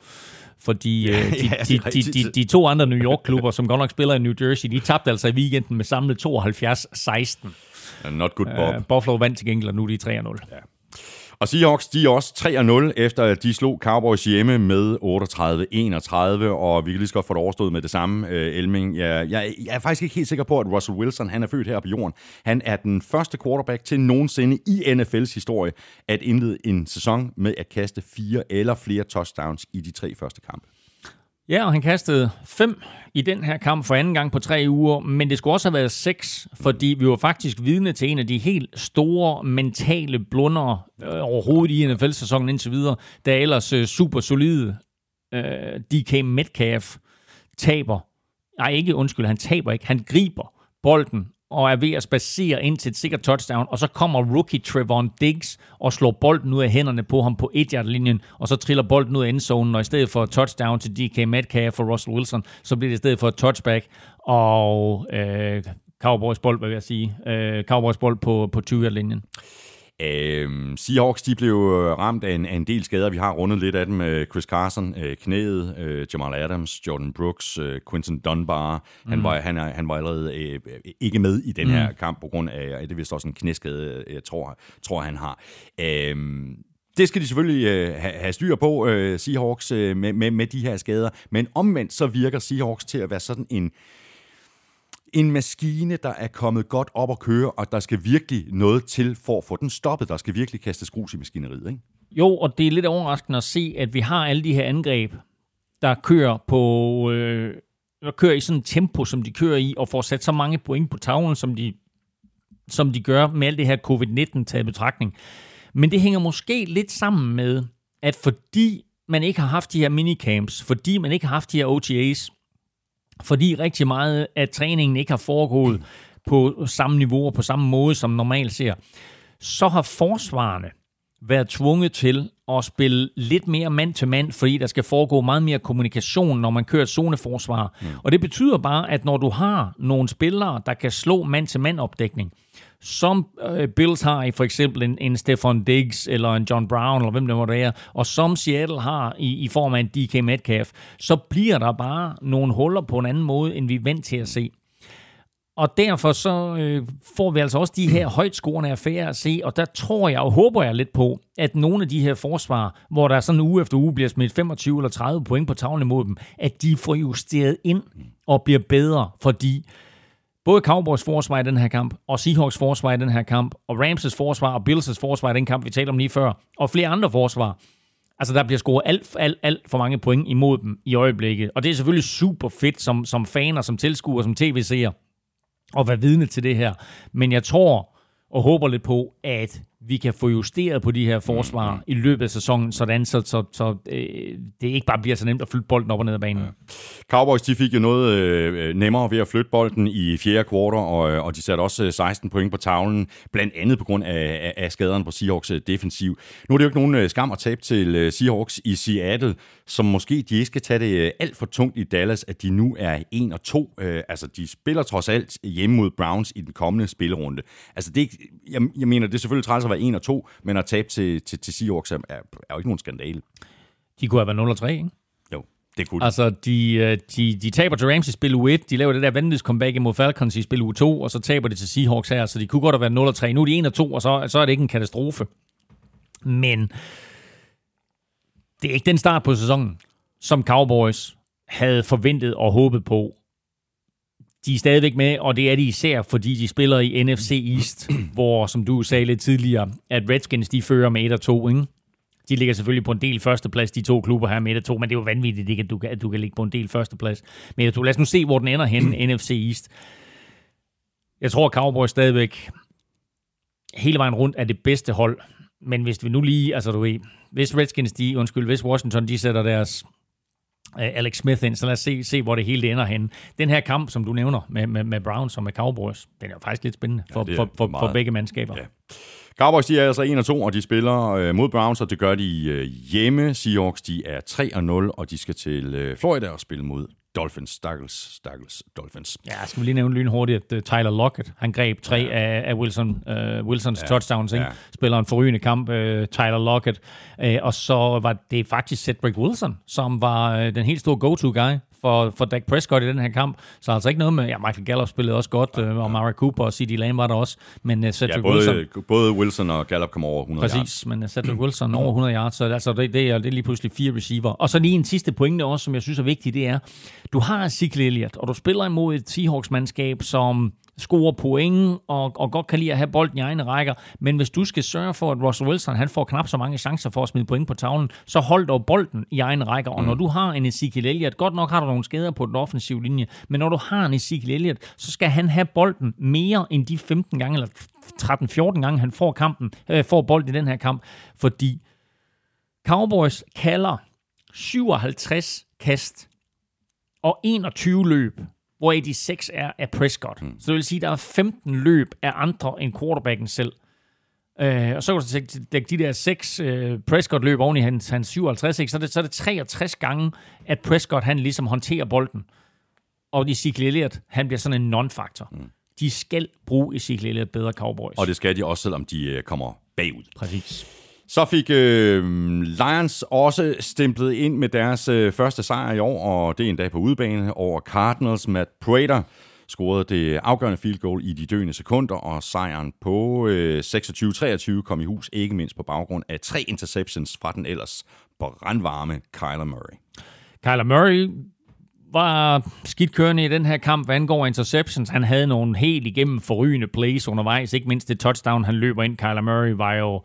fordi øh, de, ja, er de, de, de, de to andre New York-klubber, som godt nok spiller i New Jersey, de tabte altså i weekenden med samlet 72-16. Not good, Bob. Uh, Buffalo vandt til gengæld, og nu er de 3-0. Ja. Og Seahawks, de er også 3-0, efter at de slog Cowboys hjemme med 38-31, og vi kan lige så godt få det overstået med det samme, øh, Elming. Jeg, jeg, jeg er faktisk ikke helt sikker på, at Russell Wilson, han er født her på jorden. Han er den første quarterback til nogensinde i NFL's historie at indlede en sæson med at kaste fire eller flere touchdowns i de tre første kampe. Ja, og han kastede fem i den her kamp for anden gang på tre uger, men det skulle også have været seks, fordi vi var faktisk vidne til en af de helt store mentale blunder øh, overhovedet i NFL-sæsonen indtil videre, da ellers øh, super solide øh, DK Metcalf taber. Nej, ikke undskyld, han taber ikke. Han griber bolden og er ved at spacere ind til et sikkert touchdown, og så kommer rookie Trevon Diggs og slår bolden ud af hænderne på ham på 1 linjen og så triller bolden ud af endzonen, og i stedet for touchdown til DK Metcalf for Russell Wilson, så bliver det i stedet for et touchback, og øh, Cowboys bold, hvad vil jeg sige. Øh, Cowboys bold på, på 20-linjen. Øhm, Seahawks de blev øh, ramt af en, af en del skader. Vi har rundet lidt af dem. Øh, Chris Carson, øh, knæet, øh, Jamal Adams, Jordan Brooks, øh, Quinton Dunbar. Han, mm. var, han, er, han var allerede øh, ikke med i den her mm. kamp på grund af, det vist også en knæskade, jeg tror, tror han har. Øhm, det skal de selvfølgelig øh, have styr på, øh, Seahawks, øh, med, med, med de her skader. Men omvendt så virker Seahawks til at være sådan en en maskine, der er kommet godt op at køre, og der skal virkelig noget til for at få den stoppet. Der skal virkelig kastes grus i maskineriet, ikke? Jo, og det er lidt overraskende at se, at vi har alle de her angreb, der kører på... Øh, der kører i sådan et tempo, som de kører i, og får sat så mange point på tavlen, som de, som de gør med alt det her covid-19 taget betragtning. Men det hænger måske lidt sammen med, at fordi man ikke har haft de her minicamps, fordi man ikke har haft de her OTAs, fordi rigtig meget af træningen ikke har foregået på samme niveau og på samme måde, som normalt ser, så har forsvarerne været tvunget til at spille lidt mere mand til mand, fordi der skal foregå meget mere kommunikation, når man kører zoneforsvar. Mm. Og det betyder bare, at når du har nogle spillere, der kan slå mand til mand opdækning, som øh, Bills har i for eksempel en, en Stefan Diggs eller en John Brown, eller hvem det måtte være, og som Seattle har i, i form af en DK Metcalf, så bliver der bare nogle huller på en anden måde, end vi er vant til at se. Og derfor så øh, får vi altså også de her højt scorende affærer at se, og der tror jeg og håber jeg lidt på, at nogle af de her forsvar, hvor der sådan uge efter uge bliver smidt 25 eller 30 point på tavlen imod dem, at de får justeret ind og bliver bedre, fordi både Cowboys forsvar i den her kamp, og Seahawks forsvar i den her kamp, og Ramses forsvar og Bills' forsvar i den kamp, vi talte om lige før, og flere andre forsvar. Altså, der bliver scoret alt, alt, alt for mange point imod dem i øjeblikket. Og det er selvfølgelig super fedt som, som faner, som tilskuer, som tv-seer at være vidne til det her. Men jeg tror og håber lidt på, at vi kan få justeret på de her forsvar mm. i løbet af sæsonen, sådan så, så, så øh, det ikke bare bliver så nemt at flytte bolden op og ned af banen. Ja. Cowboys de fik jo noget øh, nemmere ved at flytte bolden i fjerde kvartal, og, øh, og de satte også 16 øh, point på tavlen, blandt andet på grund af, af, af skaderne på Seahawks øh, defensiv. Nu er det jo ikke nogen skam at tabe til Seahawks i Seattle, som måske de ikke skal tage det alt for tungt i Dallas, at de nu er 1 og 2. Øh, altså, de spiller trods alt hjemme mod Browns i den kommende spillerunde. Altså, det, jeg, jeg mener, det er selvfølgelig træls være 1 og 2, men at tabe til, til, til Seahawks er, er, jo ikke nogen skandale. De kunne have været 0 og 3, ikke? Jo, det kunne Altså, de, øh, de, de taber til Rams i spil u 1, de laver det der vanvittigt comeback imod Falcons i spil u 2, og så taber de til Seahawks her, så de kunne godt have været 0 og 3. Nu er de 1 og 2, og så, så er det ikke en katastrofe. Men det er ikke den start på sæsonen, som Cowboys havde forventet og håbet på de er stadigvæk med, og det er de især, fordi de spiller i NFC East, hvor, som du sagde lidt tidligere, at Redskins de fører med 1 og 2, ikke? De ligger selvfølgelig på en del førsteplads, de to klubber her med 1 og 2, men det er jo vanvittigt, ikke, at, du kan, at du kan ligge på en del førsteplads med 1 og 2. Lad os nu se, hvor den ender hen, NFC East. Jeg tror, Cowboys stadigvæk hele vejen rundt er det bedste hold, men hvis vi nu lige, altså du ved, hvis Redskins, de, undskyld, hvis Washington, de sætter deres Alex Smith ind, så lad os se, se hvor det hele ender henne. Den her kamp, som du nævner med, med, med Browns og med Cowboys, den er jo faktisk lidt spændende for, ja, for, for, for begge mandskaber. Ja. Cowboys de er altså 1 og 2, og de spiller øh, mod Browns, og det gør de øh, hjemme. Seahawks de er 3 og 0, og de skal til øh, Florida og spille mod Dolphins, Staggles, Staggles, Dolphins. Ja, skal vi lige nævne lynhurtigt, at uh, Tyler Lockett, han greb tre ja. af, af Wilson, uh, Wilsons ja. touchdowns, ikke? Ja. spiller en forrygende kamp, uh, Tyler Lockett, uh, og så var det faktisk Cedric Wilson, som var uh, den helt store go-to-guy for, for Dak Prescott i den her kamp. Så altså ikke noget med, ja, Michael Gallup spillede også godt, ja, ja. og Mara Cooper og C.D. Lamb var der også. Men uh, Cedric ja, både, Wilson... både Wilson og Gallup kom over 100 Præcis, yards. men Cedric Wilson over 100 yards, så altså, det, det, er, det er lige pludselig fire receiver. Og så lige en sidste pointe også, som jeg synes er vigtig, det er, du har Ezekiel Elliott, og du spiller imod et Seahawks-mandskab, som scorer point og, og godt kan lide at have bolden i egne rækker. Men hvis du skal sørge for, at Russell Wilson han får knap så mange chancer for at smide point på tavlen, så hold dog bolden i egne rækker. Og mm. når du har en Ezekiel Elliott, godt nok har du nogle skader på den offensive linje, men når du har en Ezekiel Elliott, så skal han have bolden mere end de 15 gange, eller 13-14 gange, han får kampen, øh, får bolden i den her kamp, fordi Cowboys kalder 57 kast og 21 løb hvor de seks er af Prescott. Mm. Så det vil sige, at der er 15 løb af andre end quarterbacken selv. Øh, og så kan du dække de der seks øh, Prescott-løb oven i hans, hans 57, ikke? Så, er det, så er det 63 gange, at Prescott han ligesom håndterer bolden. Og Ezekiel Elliott, han bliver sådan en non-faktor. Mm. de skal bruge Ezekiel Elliott bedre Cowboys. Og det skal de også, selvom de øh, kommer bagud. Præcis. Så fik øh, Lions også stemplet ind med deres øh, første sejr i år, og det er en dag på udebane over Cardinals. Matt Prater scorede det afgørende field goal i de døende sekunder, og sejren på øh, 26-23 kom i hus, ikke mindst på baggrund af tre interceptions fra den ellers brandvarme Kyler Murray. Kyler Murray var skidt kørende i den her kamp, hvad angår interceptions. Han havde nogle helt igennem forrygende plays undervejs. Ikke mindst det touchdown, han løber ind. Kyler Murray var jo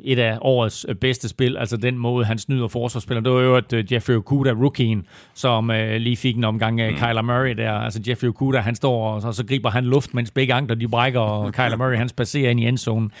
et af årets øh, bedste spil, altså den måde, han snyder forsvarsspiller. Det var jo at uh, Jeffrey Okuda, rookien, som uh, lige fik en omgang af mm. Kyler Murray der. Altså Jeffrey Okuda, han står, og så, så griber han luft, mens begge ankler de brækker, og Kyler Murray, han spacerer ind i endzonen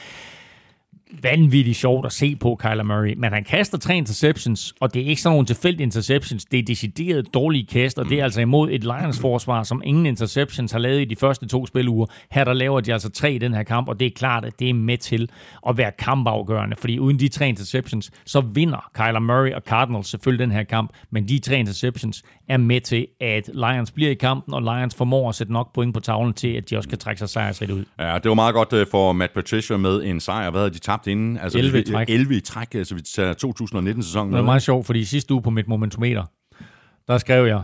vanvittigt sjovt at se på Kyler Murray, men han kaster tre interceptions, og det er ikke sådan nogle tilfældige interceptions, det er decideret dårlige kast, og det er altså imod et Lions-forsvar, som ingen interceptions har lavet i de første to spiluger. Her der laver de altså tre i den her kamp, og det er klart, at det er med til at være kampafgørende, fordi uden de tre interceptions, så vinder Kyler Murray og Cardinals selvfølgelig den her kamp, men de tre interceptions er med til, at Lions bliver i kampen, og Lions formår at sætte nok point på tavlen til, at de også kan trække sig sejrsrigt ud. Ja, det var meget godt øh, for Matt Patricia med en sejr. Hvad havde de tabt inden? Altså, 11 i træk. 11 i træk, altså vi tager 2019-sæsonen. Det er meget sjovt, fordi sidste uge på mit momentometer, der skrev jeg,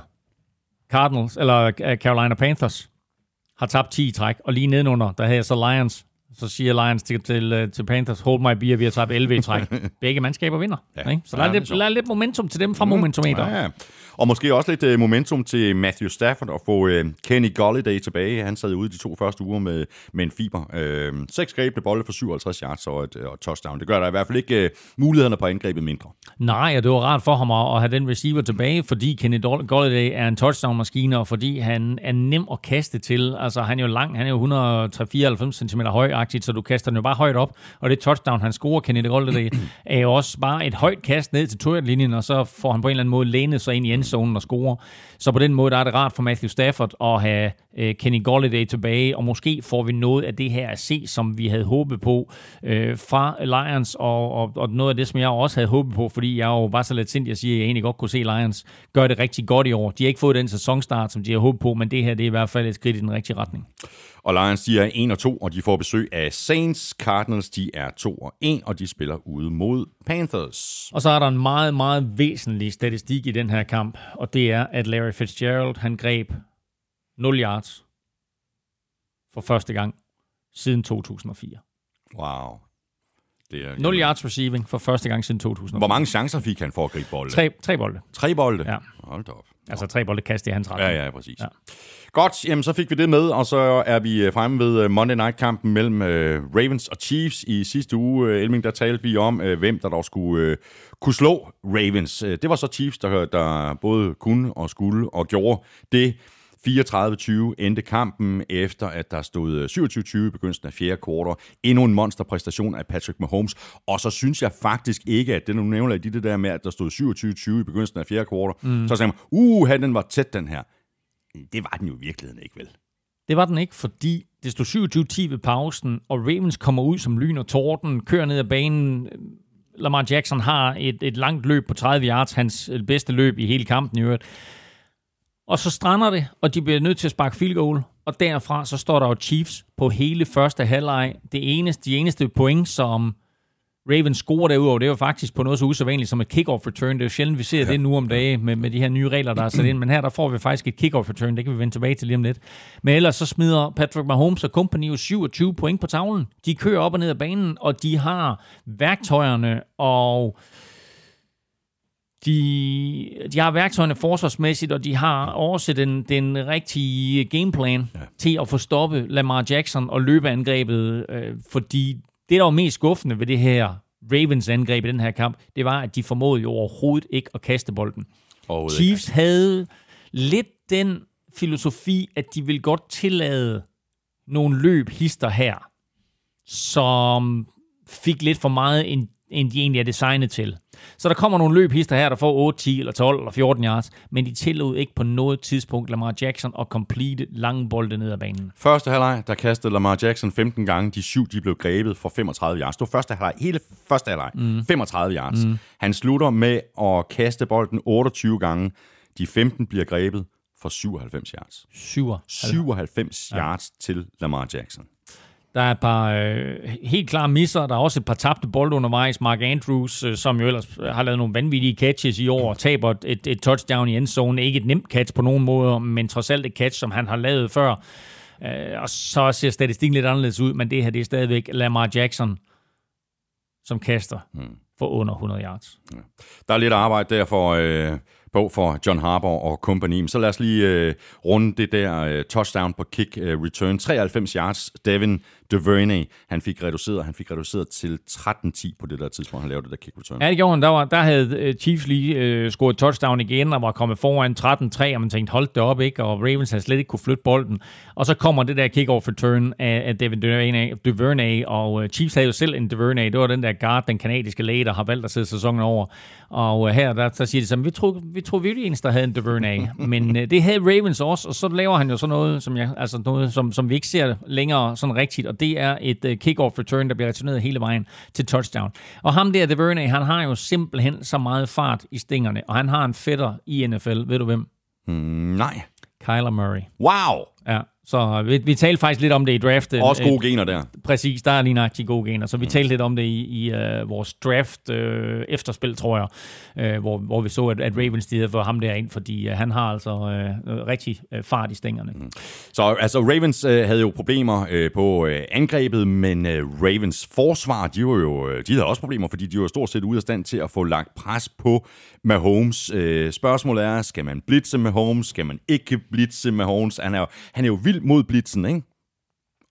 Cardinals, eller øh, Carolina Panthers har tabt 10 i træk, og lige nedenunder, der havde jeg så Lions så siger Lions til, til, øh, til Panthers, hold my beer, vi har tabt 11 i træk. Begge mandskaber vinder. Ja. Ikke? Så der er, lidt, der er lidt momentum til dem fra mm. momentometer. Ja, ja. Og måske også lidt uh, momentum til Matthew Stafford at få uh, Kenny Golladay tilbage. Han sad ude de to første uger med, med en fiber. Uh, seks grebne bolde for 57 yards og et og touchdown. Det gør der i hvert fald ikke uh, mulighederne på angrebet mindre. Nej, og det var rart for ham at, have den receiver tilbage, fordi Kenny Golladay er en touchdown-maskine, og fordi han er nem at kaste til. Altså, han er jo lang, han er jo 194 cm høj, så du kaster den jo bare højt op, og det touchdown, han scorer, Kenny Golladay, er jo også bare et højt kast ned til turretlinjen, og så får han på en eller anden måde lænet sig ind i endzonen og scorer. Så på den måde der er det rart for Matthew Stafford at have øh, Kenny Golladay tilbage, og måske får vi noget af det her at se, som vi havde håbet på øh, fra Lions, og, og, og noget af det, som jeg også havde håbet på, fordi jeg jo var så lidt sind, at siger, at jeg egentlig godt kunne se Lions gøre det rigtig godt i år. De har ikke fået den sæsonstart, som de har håbet på, men det her det er i hvert fald et skridt i den rigtige retning. Og Lions, de er 1 og 2, og de får besøg af Saints. Cardinals, de er 2 og 1, og de spiller ude mod Panthers. Og så er der en meget, meget væsentlig statistik i den her kamp, og det er, at Larry Fitzgerald, han greb 0 yards for første gang siden 2004. Wow. Det er, 0 yards receiving for første gang siden 2004. Hvor mange chancer fik han for at gribe bolde? Tre, tre bolde. Tre bolde? Ja. Hold da op. Altså tre bolde kast i hans retning. Ja, ja, præcis. Ja. Godt, jamen så fik vi det med, og så er vi øh, fremme ved øh, Monday Night-kampen mellem uh, Ravens og Chiefs. I sidste uge, uh, Elming, der talte vi om, uh, hvem der dog skulle uh, kunne slå Ravens. Uh, det var så Chiefs, der, der både kunne og skulle og gjorde det. 34-20 endte kampen, efter at der stod 27-20 i begyndelsen af fjerde kvartal. Endnu en monsterpræstation af Patrick Mahomes. Og så synes jeg faktisk ikke, at det nu nævner jeg de det der med, at der stod 27-20 i begyndelsen af fjerde kvartal. Mm. Så sagde man, uh, den var tæt den her. Det var den jo i virkeligheden ikke, vel? Det var den ikke, fordi det stod 27-10 ved pausen, og Ravens kommer ud som lyn og torden, kører ned ad banen. Lamar Jackson har et, et langt løb på 30 yards, hans øh, bedste løb i hele kampen i øvrigt. Og så strander det, og de bliver nødt til at sparke field goal. Og derfra så står der jo Chiefs på hele første halvleg. Det eneste, de eneste point, som Ravens scorer derudover, det jo faktisk på noget så usædvanligt som et kickoff return. Det er jo sjældent, vi ser ja. det nu om dagen med, med de her nye regler, der er sat ind. Men her der får vi faktisk et kickoff return. Det kan vi vende tilbage til lige om lidt. Men ellers så smider Patrick Mahomes og company jo 27 point på tavlen. De kører op og ned af banen, og de har værktøjerne og de, de har værktøjerne forsvarsmæssigt, og de har også den, den rigtige gameplan ja. til at få stoppet Lamar Jackson og løbeangrebet, øh, fordi det, der var mest skuffende ved det her Ravens angreb i den her kamp, det var, at de formåede jo overhovedet ikke at kaste bolden. Chiefs ikke. havde lidt den filosofi, at de ville godt tillade nogle løb hister her, som fik lidt for meget, end, end de egentlig er designet til. Så der kommer nogle løbhister her, der får 8, 10 eller 12 eller 14 yards, men de tillod ikke på noget tidspunkt Lamar Jackson at complete lange bolde ned ad banen. Første halvleg, der kastede Lamar Jackson 15 gange. De syv, de blev grebet for 35 yards. Det var første halvleg. Hele første halvleg. Mm. 35 yards. Mm. Han slutter med at kaste bolden 28 gange. De 15 bliver grebet for 97 yards. 7. 97 yards til Lamar Jackson. Der er et par øh, helt klare misser. Der er også et par tabte bolde undervejs. Mark Andrews, øh, som jo ellers har lavet nogle vanvittige catches i år, taber et, et touchdown i endzone. Ikke et nemt catch på nogen måde, men trods alt et catch, som han har lavet før. Øh, og så ser statistikken lidt anderledes ud, men det her det er stadigvæk Lamar Jackson, som kaster hmm. for under 100 yards. Der er lidt arbejde der for, øh, på for John Harbour og company. Så lad os lige øh, runde det der øh, touchdown på kick øh, return. 93 yards. Devin DuVernay, han fik reduceret, han fik reduceret til 13-10 på det der tidspunkt, han lavede det der kick return. Ja, det gjorde han. Der, var, der havde øh, Chiefs lige øh, scoret touchdown igen, og var kommet foran 13-3, og man tænkte, hold det op, ikke? Og Ravens havde slet ikke kunne flytte bolden. Og så kommer det der kick-off return af, af Devin DuVernay, DuVernay, og øh, Chiefs havde jo selv en DuVernay. Det var den der guard, den kanadiske læge, der har valgt at sidde sæsonen over. Og øh, her, der, der siger de sådan, vi tror, vi tror virkelig eneste, der havde en DuVernay. Men øh, det havde Ravens også, og så laver han jo sådan noget, som, jeg, altså noget, som, som vi ikke ser længere sådan rigtigt, og det er et uh, kick-off return, der bliver returneret hele vejen til touchdown. Og ham der, DuVernay, han har jo simpelthen så meget fart i stingerne, og han har en fætter i NFL. Ved du hvem? Mm, nej. Kyler Murray. Wow! Ja, så vi, vi talte faktisk lidt om det i draftet. Også gode gener der. Præcis, der er lige nøjagtigt gode gener. Så vi mm. talte lidt om det i, i uh, vores draft uh, efterspil, tror jeg, uh, hvor, hvor vi så, at, at Ravens stigede for ham der ind, fordi uh, han har altså uh, rigtig uh, fart i stængerne. Mm. Så altså, Ravens uh, havde jo problemer uh, på uh, angrebet, men uh, Ravens forsvar, de, var jo, de havde også problemer, fordi de var stort set ude af stand til at få lagt pres på Mahomes. Uh, øh, spørgsmålet er, skal man blitse med Mahomes? Skal man ikke blitse med Mahomes? Han er jo, han er jo vild mod blitzen, ikke?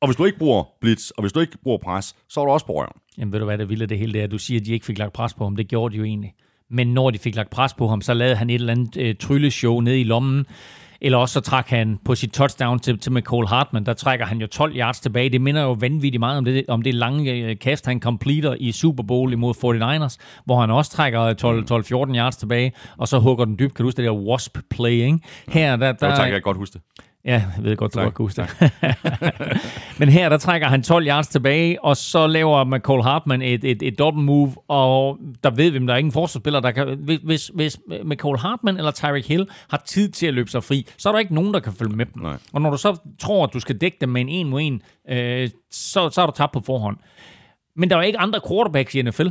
Og hvis du ikke bruger blitz, og hvis du ikke bruger pres, så er du også på røven. Jamen ved du hvad, det vilde det hele det er, du siger, at de ikke fik lagt pres på ham. Det gjorde de jo egentlig. Men når de fik lagt pres på ham, så lavede han et eller andet øh, trylleshow nede i lommen. Eller også så trak han på sit touchdown til, til McCall Hartman, der trækker han jo 12 yards tilbage. Det minder jo vanvittigt meget om det, om det lange øh, kast, han completer i Super Bowl imod 49ers, hvor han også trækker 12-14 yards tilbage, og så hugger den dybt. Kan du huske det der wasp play, ikke? Her, der, der, der, der jeg godt huske det. Ja, jeg ved godt, du godt huske det. Men her, der trækker han 12 yards tilbage, og så laver McCall Hartman et, et, et double move, og der ved vi, der er ingen forsvarsspiller, der kan... Hvis, hvis McCall Hartman eller Tyreek Hill har tid til at løbe sig fri, så er der ikke nogen, der kan følge med dem. Nej. Og når du så tror, at du skal dække dem med en en mod en, øh, så, så er du tabt på forhånd. Men der er ikke andre quarterbacks i NFL,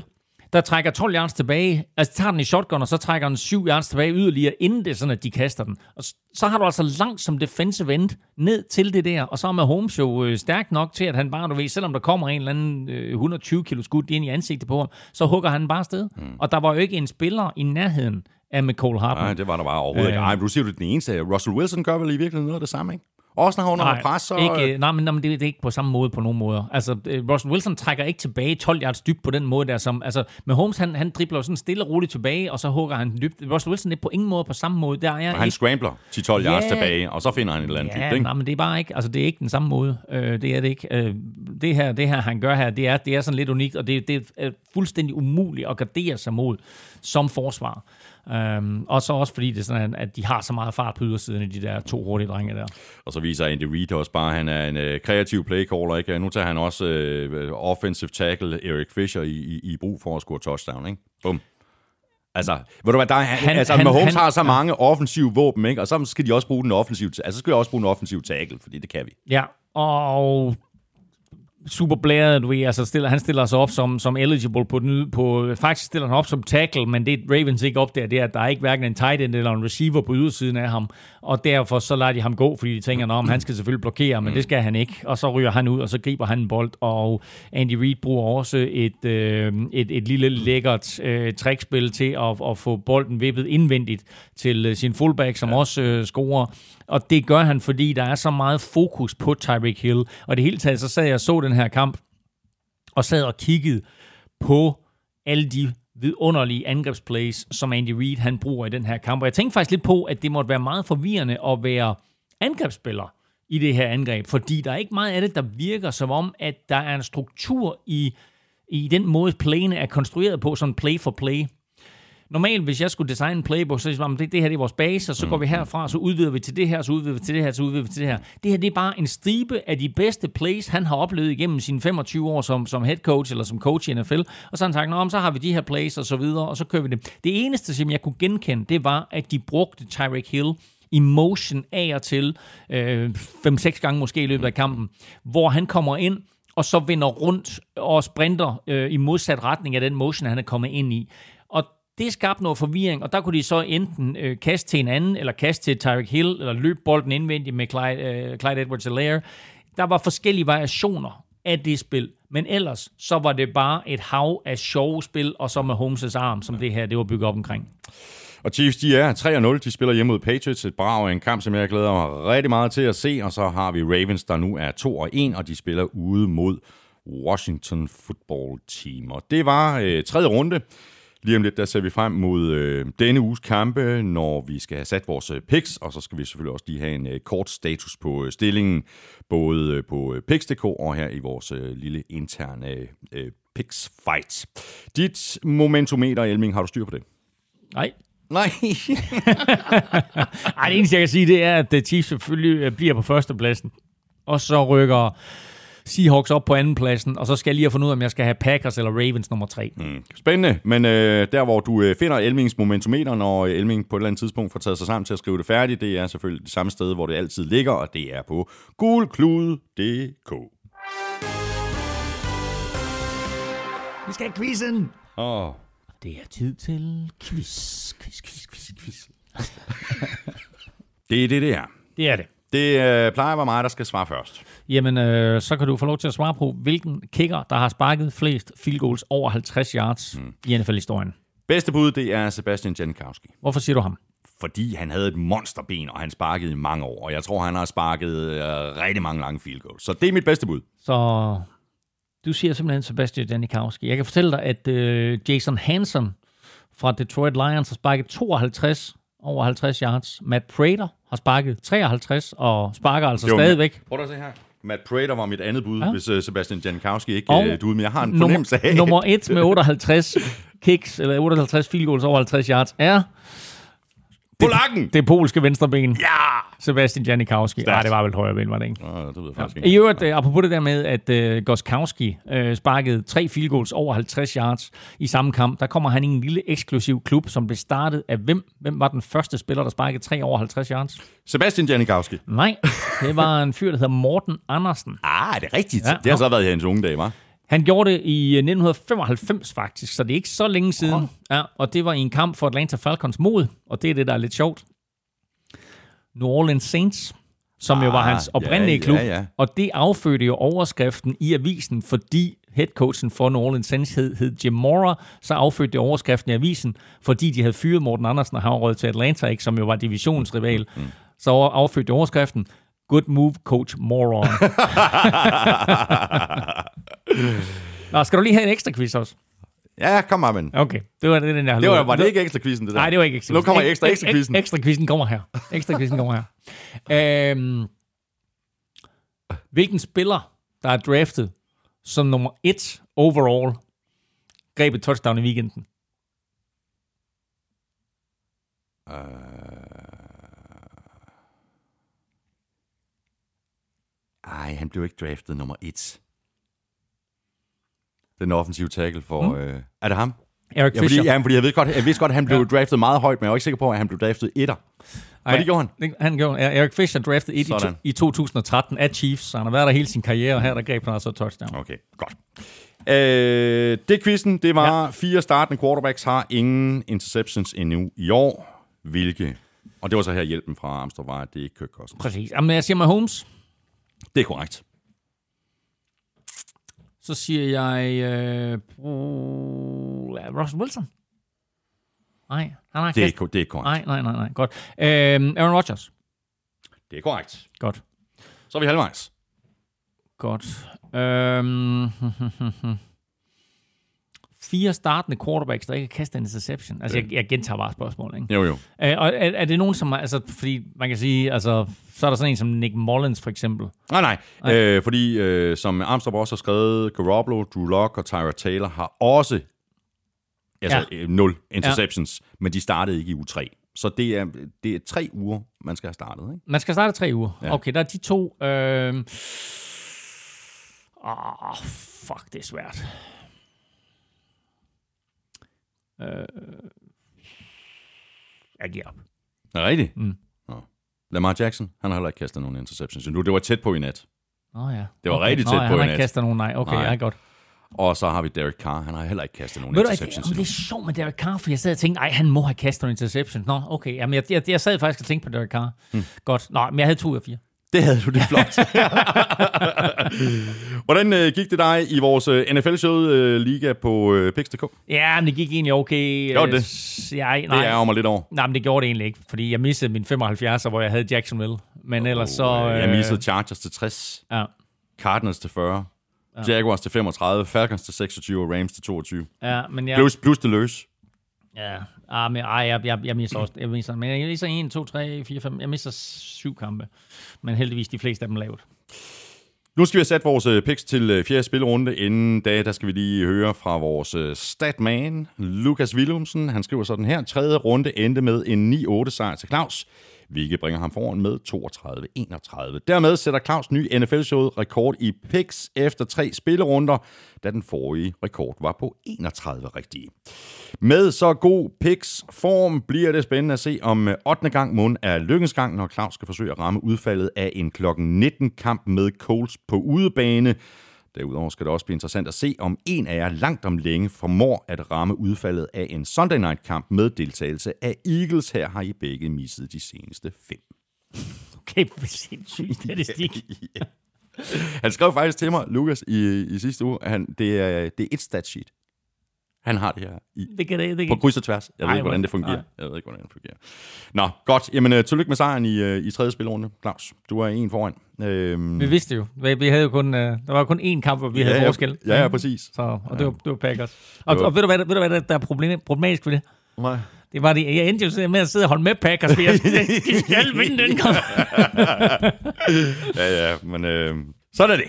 der trækker 12 yards tilbage, altså tager den i shotgun, og så trækker den 7 yards tilbage yderligere, inden det er sådan, at de kaster den. Og så har du altså langt som defensive end ned til det der, og så er Mahomes jo øh, stærk nok til, at han bare, du ved, selvom der kommer en eller anden øh, 120 kilo skud ind i ansigtet på ham, så hugger han bare sted. Mm. Og der var jo ikke en spiller i nærheden af McCall Hartman. Nej, det var der bare overhovedet øh, ikke. Ej, du siger du den eneste. Russell Wilson gør vel i virkeligheden noget af det samme, ikke? Også når han under pres, så... Ikke, nej, men, nej, men det, det er ikke på samme måde på nogen måder. Altså, Russell Wilson trækker ikke tilbage 12 yards dybt på den måde der, som... Altså, med Holmes, han, han dribler sådan stille og roligt tilbage, og så hugger han dybt. Russell Wilson er på ingen måde på samme måde. Der er han ikke... scrambler 10-12 yards ja, tilbage, og så finder han et eller andet ja, dybt, ikke? nej, men det er bare ikke... Altså, det er ikke den samme måde. Øh, det er det ikke. Øh, det, her, det her, han gør her, det er, det er sådan lidt unikt, og det, det er fuldstændig umuligt at gardere sig mod som forsvar. Um, og så også fordi det er sådan, at de har så meget fart på ydersiden af de der to hurtige drenge der. Og så viser Andy Reid også bare, at han er en uh, kreativ playcaller. Ikke? Nu tager han også uh, offensive tackle Eric Fisher i, i, i brug for at score touchdown. Ikke? Bum. Altså, ved du hvad, der er, han, altså, han, Mahomes han, har så mange ja. offensive våben, ikke? og så skal de også bruge den offensive, altså så skal de også bruge den offensive tackle, fordi det kan vi. Ja, og super blæret, du ved, altså stiller, han stiller sig op som, som eligible på den på, faktisk stiller han op som tackle, men det Ravens ikke op der, det er, at der er ikke hverken en tight end eller en receiver på ydersiden af ham, og derfor så lader de ham gå, fordi de tænker, om han skal selvfølgelig blokere, men det skal han ikke, og så ryger han ud, og så griber han en bold, og Andy Reid bruger også et, øh, et, et lille lækkert øh, trækspil til at, at få bolden vippet indvendigt til øh, sin fullback, som ja. også øh, scorer, og det gør han, fordi der er så meget fokus på Tyreek Hill. Og det hele taget, så sad jeg og så den her kamp, og sad og kiggede på alle de vidunderlige angrebsplays, som Andy Reid han bruger i den her kamp. Og jeg tænkte faktisk lidt på, at det måtte være meget forvirrende at være angrebsspiller i det her angreb, fordi der er ikke meget af det, der virker som om, at der er en struktur i, i den måde, playene er konstrueret på, sådan play for play normalt, hvis jeg skulle designe en playbook, så er det, det her det er vores base, og så går vi herfra, så udvider vi til det her, så udvider vi til det her, så udvider vi til det her. Det her det er bare en stribe af de bedste plays, han har oplevet igennem sine 25 år som, som head coach eller som coach i NFL. Og så har han sagt, så har vi de her plays og så videre, og så kører vi det. Det eneste, som jeg kunne genkende, det var, at de brugte Tyreek Hill i motion af og til, øh, 5-6 gange måske i løbet af kampen, hvor han kommer ind, og så vender rundt og sprinter øh, i modsat retning af den motion, han er kommet ind i. Og det skabte noget forvirring, og der kunne de så enten øh, kaste til en anden, eller kaste til Tyreek Hill, eller løbe bolden indvendigt med Clyde, øh, Clyde Edwards-Helaire. Der var forskellige variationer af det spil, men ellers så var det bare et hav af sjove spil, og så med Holmes' arm, som det her det var bygget op omkring. Og Chiefs, de er 3-0. De spiller hjemme mod Patriots. Et brag en kamp, som jeg glæder mig rigtig meget til at se. Og så har vi Ravens, der nu er 2-1, og de spiller ude mod Washington Football Team. Og det var øh, tredje runde. Lige om lidt, der ser vi frem mod øh, denne uges kampe, når vi skal have sat vores øh, picks, og så skal vi selvfølgelig også lige have en øh, kort status på øh, stillingen, både øh, på øh, picks.dk og her i vores øh, lille interne øh, picks fight. Dit momentometer, Elming, har du styr på det? Nej. Nej. Ej, det eneste, jeg kan sige, det er, at øh, Chiefs selvfølgelig øh, bliver på førstepladsen. Og så rykker Seahawks op på andenpladsen, og så skal jeg lige have fundet ud af, om jeg skal have Packers eller Ravens nummer tre. Mm. Spændende, men øh, der hvor du øh, finder Elmings momentometer, når Elming på et eller andet tidspunkt får taget sig sammen til at skrive det færdigt, det er selvfølgelig det samme sted, hvor det altid ligger, og det er på gulklude.dk. Vi skal have quizzen! Åh, Det er tid til quiz, quiz, quiz, quiz, quiz. det er det, det er. Det er det. Det øh, plejer at være mig, der skal svare først. Jamen, øh, så kan du få lov til at svare på, hvilken kicker, der har sparket flest field goals over 50 yards mm. i NFL-historien. Bedste bud, det er Sebastian Janikowski. Hvorfor siger du ham? Fordi han havde et monsterben, og han sparkede i mange år. Og jeg tror, han har sparket øh, rigtig mange lange field goals. Så det er mit bedste bud. Så du siger simpelthen Sebastian Janikowski. Jeg kan fortælle dig, at øh, Jason Hanson fra Detroit Lions har sparket 52 over 50 yards. Matt Prater har sparket 53 og sparker altså var- stadigvæk. Prøv at se her. Matt Prater var mit andet bud, Ja. hvis uh, Sebastian Janikowski ikke Og uh, duede, men jeg har en fornemmelse af... nummer, nummer 1 med 58 kicks, eller 58 field goals over 50 yards, er Polakken! det polske venstreben. Ja! Sebastian Janikowski. Nej, det var vel højre ben, var det ikke? Oh, det ved jeg faktisk I ikke. øvrigt, uh, apropos det der med, at uh, Goskowski uh, sparkede tre field goals over 50 yards i samme kamp, der kommer han i en lille eksklusiv klub, som blev startet af hvem? Hvem var den første spiller, der sparkede tre over 50 yards? Sebastian Janikowski. Nej, det var en fyr, der hedder Morten Andersen. Ah, er det rigtigt? Ja. Ja. Det har så været i hans unge dage, var? Han gjorde det i øh, 1995 faktisk, så det er ikke så længe siden. Ja, og det var i en kamp for Atlanta Falcons mod, og det er det, der er lidt sjovt. New Orleans Saints, som ah, jo var Ah, hans oprindelige ja, klub. ja, ja. Og det affødte jo overskriften i avisen, fordi headcoachen for New Orleans Saints hed, hed Jim Mora, så affødte det overskriften i avisen, fordi de havde fyret Morten Andersen, og røget til Atlanta, ikke, som jo var divisionsrival. Mm. Så affødte overskriften, Good move, coach Moron. Nå, skal du lige have en ekstra quiz også? Ja, kom bare, men. Okay, det var det, den jeg Det var, var det ikke ekstra quizzen, det der? Nej, det var ikke ekstra Nu kommer Ek- ekstra, ek- ekstra quizzen. ek- Ekstra quizzen kommer her. Ekstra quizzen kommer her. Øhm, hvilken spiller, der er draftet som nummer et overall, greb et touchdown i weekenden? Ej, han blev ikke draftet nummer et. Den offensive tackle for... Mm. Øh, er det ham? Eric Ja, Fisher. fordi, ja, fordi jeg, ved godt, jeg vidste godt, at han blev Ja. draftet meget højt, men jeg var ikke sikker på, at han blev draftet etter. Hvad det gjorde han? Han gjorde, ja, Eric Fisher draftet et i, to, i 2013 af Chiefs, så han har været der hele sin karriere, og her der greb han altså touchdown. Okay, godt. Øh, det quizzen, det var ja. fire startende quarterbacks har ingen interceptions endnu i år. Hvilke? Og det var så her hjælpen fra Amstrad var, at det er ikke Kirk Cousins. Præcis. Jamen, jeg siger med Holmes, Det er korrekt. Så siger jeg øh, Russell Wilson. Nej, han har Det er, det er korrekt. Nej, nej, nej, nej. Godt. Øhm, Aaron Rodgers. Det er korrekt. Godt. Så er vi halvvejs. Godt. Øhm, fire startende quarterbacks, der ikke har kastet en interception. Altså, jeg, jeg gentager bare spørgsmålet, ikke? Jo, jo. Øh, og er, er, det nogen, som... Altså, fordi man kan sige, altså, så er der sådan en som Nick Mullins, for eksempel. Nej, nej. nej. Øh, fordi, øh, som Armstrong også har skrevet, Garoppolo, Drew Lock og Tyra Taylor har også altså, Ja. ja. øh, nul interceptions, ja. men de startede ikke i uge 3. Så det er, det er tre uger, man skal have startet. Ikke? Man skal starte tre uger. Ja. Okay, der er de to... Øh... Oh, fuck, det er svært. Øh... Jeg giver op. Er rigtigt? Mm. Nå. Lamar Jackson, han har heller ikke kastet nogen interceptions endnu. Det var tæt på i nat. Åh ja. Det var rigtig tæt Nå, på i Han har nat. ikke kastet nogen, nej. Okay, Nej. ja, godt. Og så har vi Derek Carr, han har heller ikke kastet nogen Ved du, interceptions det, det er sjovt med Derek Carr, for jeg sad og tænkte, nej, han må have kastet nogle interceptions. Nå, okay. Jamen, jeg, jeg, jeg sad faktisk og tænkte på Derek Carr. Hmm. Godt. Nå, men jeg havde to af fire. Det havde du, det flot. Hvordan øh, gik det dig i vores øh, NFL-showet øh, liga på øh, Pix.dk? Ja, men det gik egentlig okay. Gjorde det? S- Ja, nej, Det er mig lidt over. nej, men det gjorde det egentlig ikke, fordi jeg missede min 75'er, hvor jeg havde Jacksonville. Men ellers så... Øh, jeg missede Chargers til 60, Ja, Cardinals til 40, Jaguars til 35, Falcons til 26 og Rams til 22. ja, men jeg... Plus, plus det løs. Ja, ah, men, ej, jeg, jeg, jeg mister også. Jeg mister, men jeg mister 1, 2, 3, 4, 5. Jeg misser syv kampe. Men heldigvis de fleste af dem lavt. Nu skal vi have sat vores øh, picks til øh, fjerde spilrunde. Inden da, der skal vi lige høre fra vores øh, statman, Lukas Willumsen. Han skriver sådan her. Tredje runde endte med en 9-8 sejr til Claus, hvilket bringer ham foran med 32-31. Dermed sætter Claus ny NFL-showet rekord i picks efter tre spillerunder, da den forrige rekord var på 31 rigtige. Med så god picks form bliver det spændende at se, om øh, 8. gang mund er lykkens gang, når Claus skal forsøge at ramme udfaldet af en klokken 19 kamp med Colts på udebane. Derudover skal det også blive interessant at se, om en af jer langt om længe formår at ramme udfaldet af en Sunday Night kamp med deltagelse af Eagles. Her har I begge misset de seneste fem. Okay, sindssygt statistik. Han skrev faktisk til mig, Lukas, i, i sidste uge, at han, det, er, det er et statsheet. Han har det her i, Det kan det, det på kan. kryds og tværs. Jeg ved Ej, ikke, hvordan hvor- det fungerer. nej. Jeg ved ikke, hvordan det fungerer. Nå, godt. Jamen, uh, tillykke med sejren i, uh, i tredje spilrunde, Claus. Du er en foran. Øhm, Vi vidste jo. Vi vi havde jo kun, uh, der var kun én kamp, hvor vi ja, havde ja, forskel. Ja, ja, præcis. Så, og det var, det var Packers. Og, Det var- og ved du hvad, ved du, hvad der, der er problem, problematisk ved det? Nej. Det var det, jeg endte jo med at sidde og holde med Packers, for jeg de skal vinde den kamp. Ja, ja, men øh, så er det.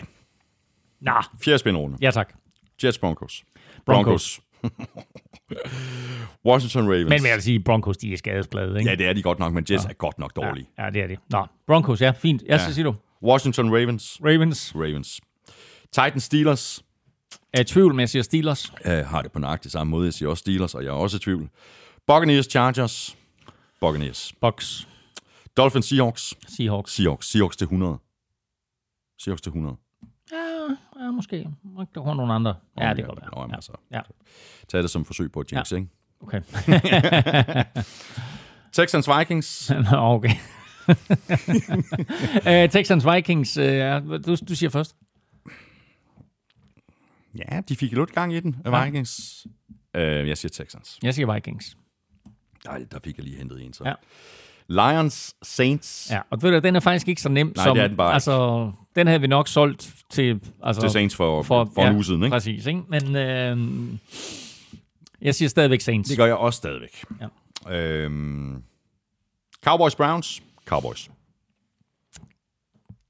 Nå, Fjerde spilrunde. ja tak. Jets Broncos. Broncos. Washington Ravens. Men jeg vil sige, Broncos, de er skadesplade, ikke? Ja, det er de godt nok, men Jets er godt nok dårlige. Ja, ja, det er det. Nå, Broncos, ja, fint. Jeg skal sige du. Washington Ravens. Ravens Ravens. Titans Steelers. er i tvivl at jeg siger Steelers. Jeg har det på nøjagtig samme måde. Jeg siger også Steelers, og jeg er også i tvivl. Buccaneers Chargers. Buccaneers. Bucks, Dolphins Seahawks. Seahawks. Seahawks. Seahawks til 100. Seahawks til 100. Ja, måske. Må ikke der kommer nogle andre. Ja, det kan godt Nå, være. jamen, Ja. altså. ja, Tag det som forsøg på at jinx, Ja. ikke? okay. Texans Vikings. Nå, okay. uh, Texans Vikings, uh, ja, du, du siger først. Ja, de fik lidt gang i den, Ja. Vikings. Øh, jeg siger Texans. Jeg siger Vikings. Nej, der fik jeg lige hentet en så. Ja. Lions Saints. Ja, og ved du, den er faktisk ikke så nem Nej, som... det er den bare ikke. Den havde vi nok solgt til... Altså, Til Saints for, for, for en uge siden, ikke? Præcis, ikke? Men øh, jeg siger stadigvæk Saints. Det gør jeg også stadigvæk. Ja. Øhm, Cowboys Browns. Cowboys.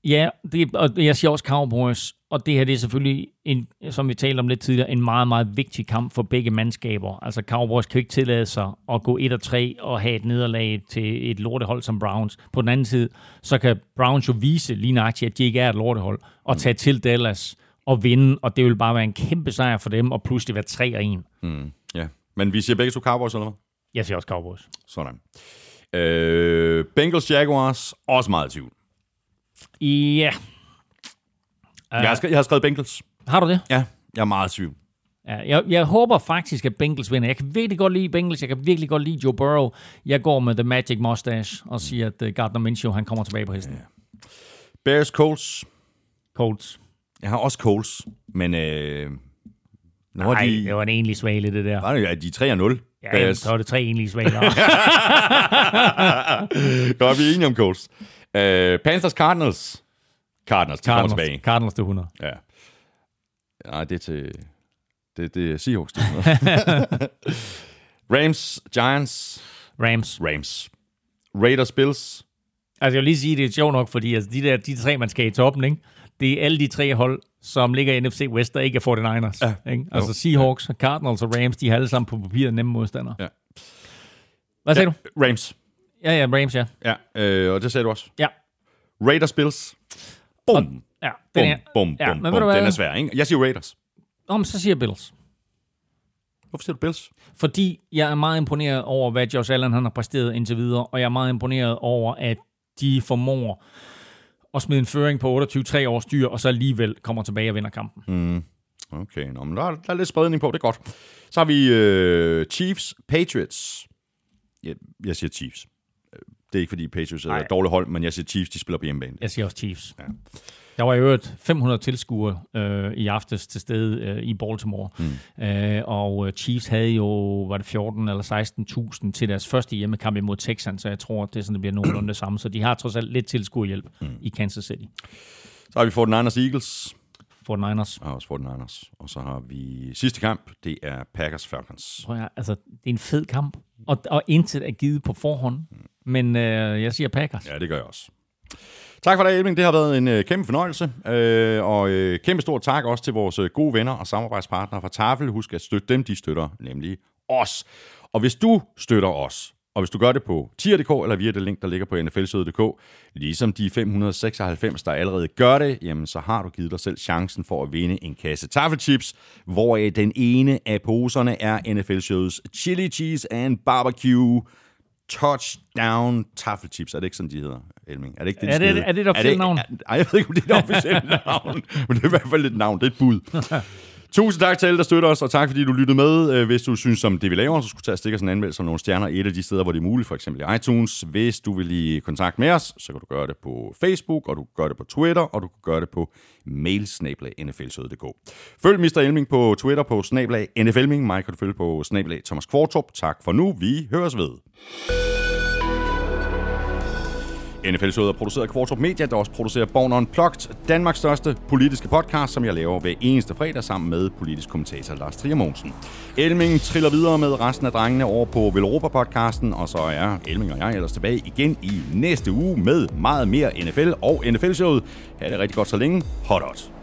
Ja, det, og jeg siger også Cowboys, og det her det er selvfølgelig, en, som vi talte om lidt tidligere, en meget, meget vigtig kamp for begge mandskaber. Altså Cowboys kan jo ikke tillade sig at gå 1 og 3 og have et nederlag til et lortehold som Browns. På den anden side, så kan Browns jo vise lige nøjagtigt, at de ikke er et lortehold, og tage til Dallas og vinde, og det vil bare være en kæmpe sejr for dem, og pludselig være 3 og 1. Mm, ja. Men vi siger begge to Cowboys, eller hvad? Jeg siger også Cowboys. Sådan. Øh, Bengals Jaguars. Også meget tvivl. Ja. Uh, jeg, har skrevet, jeg har skrevet Bengals. Har du det? Ja, jeg er meget tvivl. Ja, jeg, jeg håber faktisk, at Bengals vinder. Jeg kan virkelig godt lide Bengals. Jeg kan virkelig godt lide Joe Burrow. Jeg går med The Magic Mustache og siger, at uh, Gardner Minshew han kommer tilbage på hesten. Ja. Bears Colts. Colts. Jeg har også Colts, men øh, Nej, de, det var en egentlig svale, det der. var det, ja, de er 3 og 0. Ja, jamen, så var det tre egentlige svaler. Godt, vi er enige om Colts. Øh, Panthers Cardinals. Cardinals, de kommer Cardinals, tilbage. Cardinals til 100. Ja. Nej, det er til... Det, det er Seahawks. Det Rams, Giants, Rams. Rams. Raiders, Bills. Altså, jeg vil lige sige, det er sjovt nok, fordi altså, de, der, de tre, man skal i toppen, ikke? det er alle de tre hold, som ligger i NFC West, der ikke er 49ers. Ja. Ikke? Altså Seahawks, Cardinals og Rams, de har alle sammen på papiret nemme modstandere. Ja. Hvad sagde ja, du? Rams. Ja, ja, Rams, ja. Ja, øh, og det sagde du også. Ja. Raiders, Bills. Bum. Ja, den er, bum, ja, bum, men bum. Den er svær, ikke? Jeg siger Raiders. Om, så siger Bills. Hvorfor siger du Bills? Fordi jeg er meget imponeret over, hvad Josh Allen han har præsteret indtil videre, og jeg er meget imponeret over, at de formår at smide en føring på 28-3 års dyr, og så alligevel kommer tilbage og vinder kampen. Mm. Okay, nå, men der, er, der er lidt spredning på, det er godt. Så har vi øh, Chiefs, Patriots. Jeg, jeg siger Chiefs. Det er ikke fordi Patriots er et dårligt hold, men jeg siger Chiefs, de spiller på hjemmebane. Jeg siger også Chiefs. Ja. Der var i øvrigt 500 tilskuere øh, i aftes til stede øh, i Baltimore. Mm. Øh, og øh, Chiefs havde jo, var det 14 eller 16.000 til deres første hjemmekamp imod Texans, så jeg tror, at det, sådan, det bliver nogenlunde det samme. Så de har trods alt lidt tilskuerhjælp mm. i Kansas City. Så har vi 49ers Eagles, For Niners. og også 49ers. Og så har vi sidste kamp, det er Packers Falcons. Tror jeg, altså, det er en fed kamp, og, og intet er givet på forhånd. Men øh, jeg siger Packers. Ja, det gør jeg også. Tak for det, Elving. Det har været en øh, kæmpe fornøjelse. Øh, og øh, kæmpe stor tak også til vores øh, gode venner og samarbejdspartnere fra Tafel. Husk at støtte dem, de støtter nemlig os. Og hvis du støtter os, og hvis du gør det på tier.dk eller via det link, der ligger på nflsøde.dk, ligesom de 596, der allerede gør det, jamen så har du givet dig selv chancen for at vinde en kasse taffelchips, hvoraf den ene af poserne er NFL-showets Chili Cheese and Barbecue Touchdown Taffelchips. Er det ikke sådan, de hedder, Elming? Er det ikke det, de Er det- hedde? er det et officielt navn? er- Ej, jeg ved ikke, om det er et officielt navn, men det er i hvert fald et navn. Det er et bud. Tusind tak til alle, der støtter os, og tak fordi du lyttede med. Øh, hvis du synes om det, vi laver, så skulle du tage og stikke os en anmeldelse om nogle stjerner et af de steder, hvor det er muligt, for eksempel i iTunes. Hvis du vil i kontakt med os, så kan du gøre det på Facebook, og du kan gøre det på Twitter, og du kan gøre det på mailsnablag.nflsøde.dk. Følg Mr. Elming på Twitter på snablag NFLming. Mig kan du følge på snablag Thomas Kvartrup. Tak for nu. Vi høres ved. NFL-showet er produceret af Kvartrup Media, der også producerer Born Unplugged, Danmarks største politiske podcast, som jeg laver hver eneste fredag sammen med politisk kommentator Lars Trier Mogensen. Elming triller videre med resten af drengene over på Velropa-podcasten, og så er Elming og jeg ellers tilbage igen i næste uge med meget mere NFL og NFL-showet. Ha' det rigtig godt så længe. Hot, hot.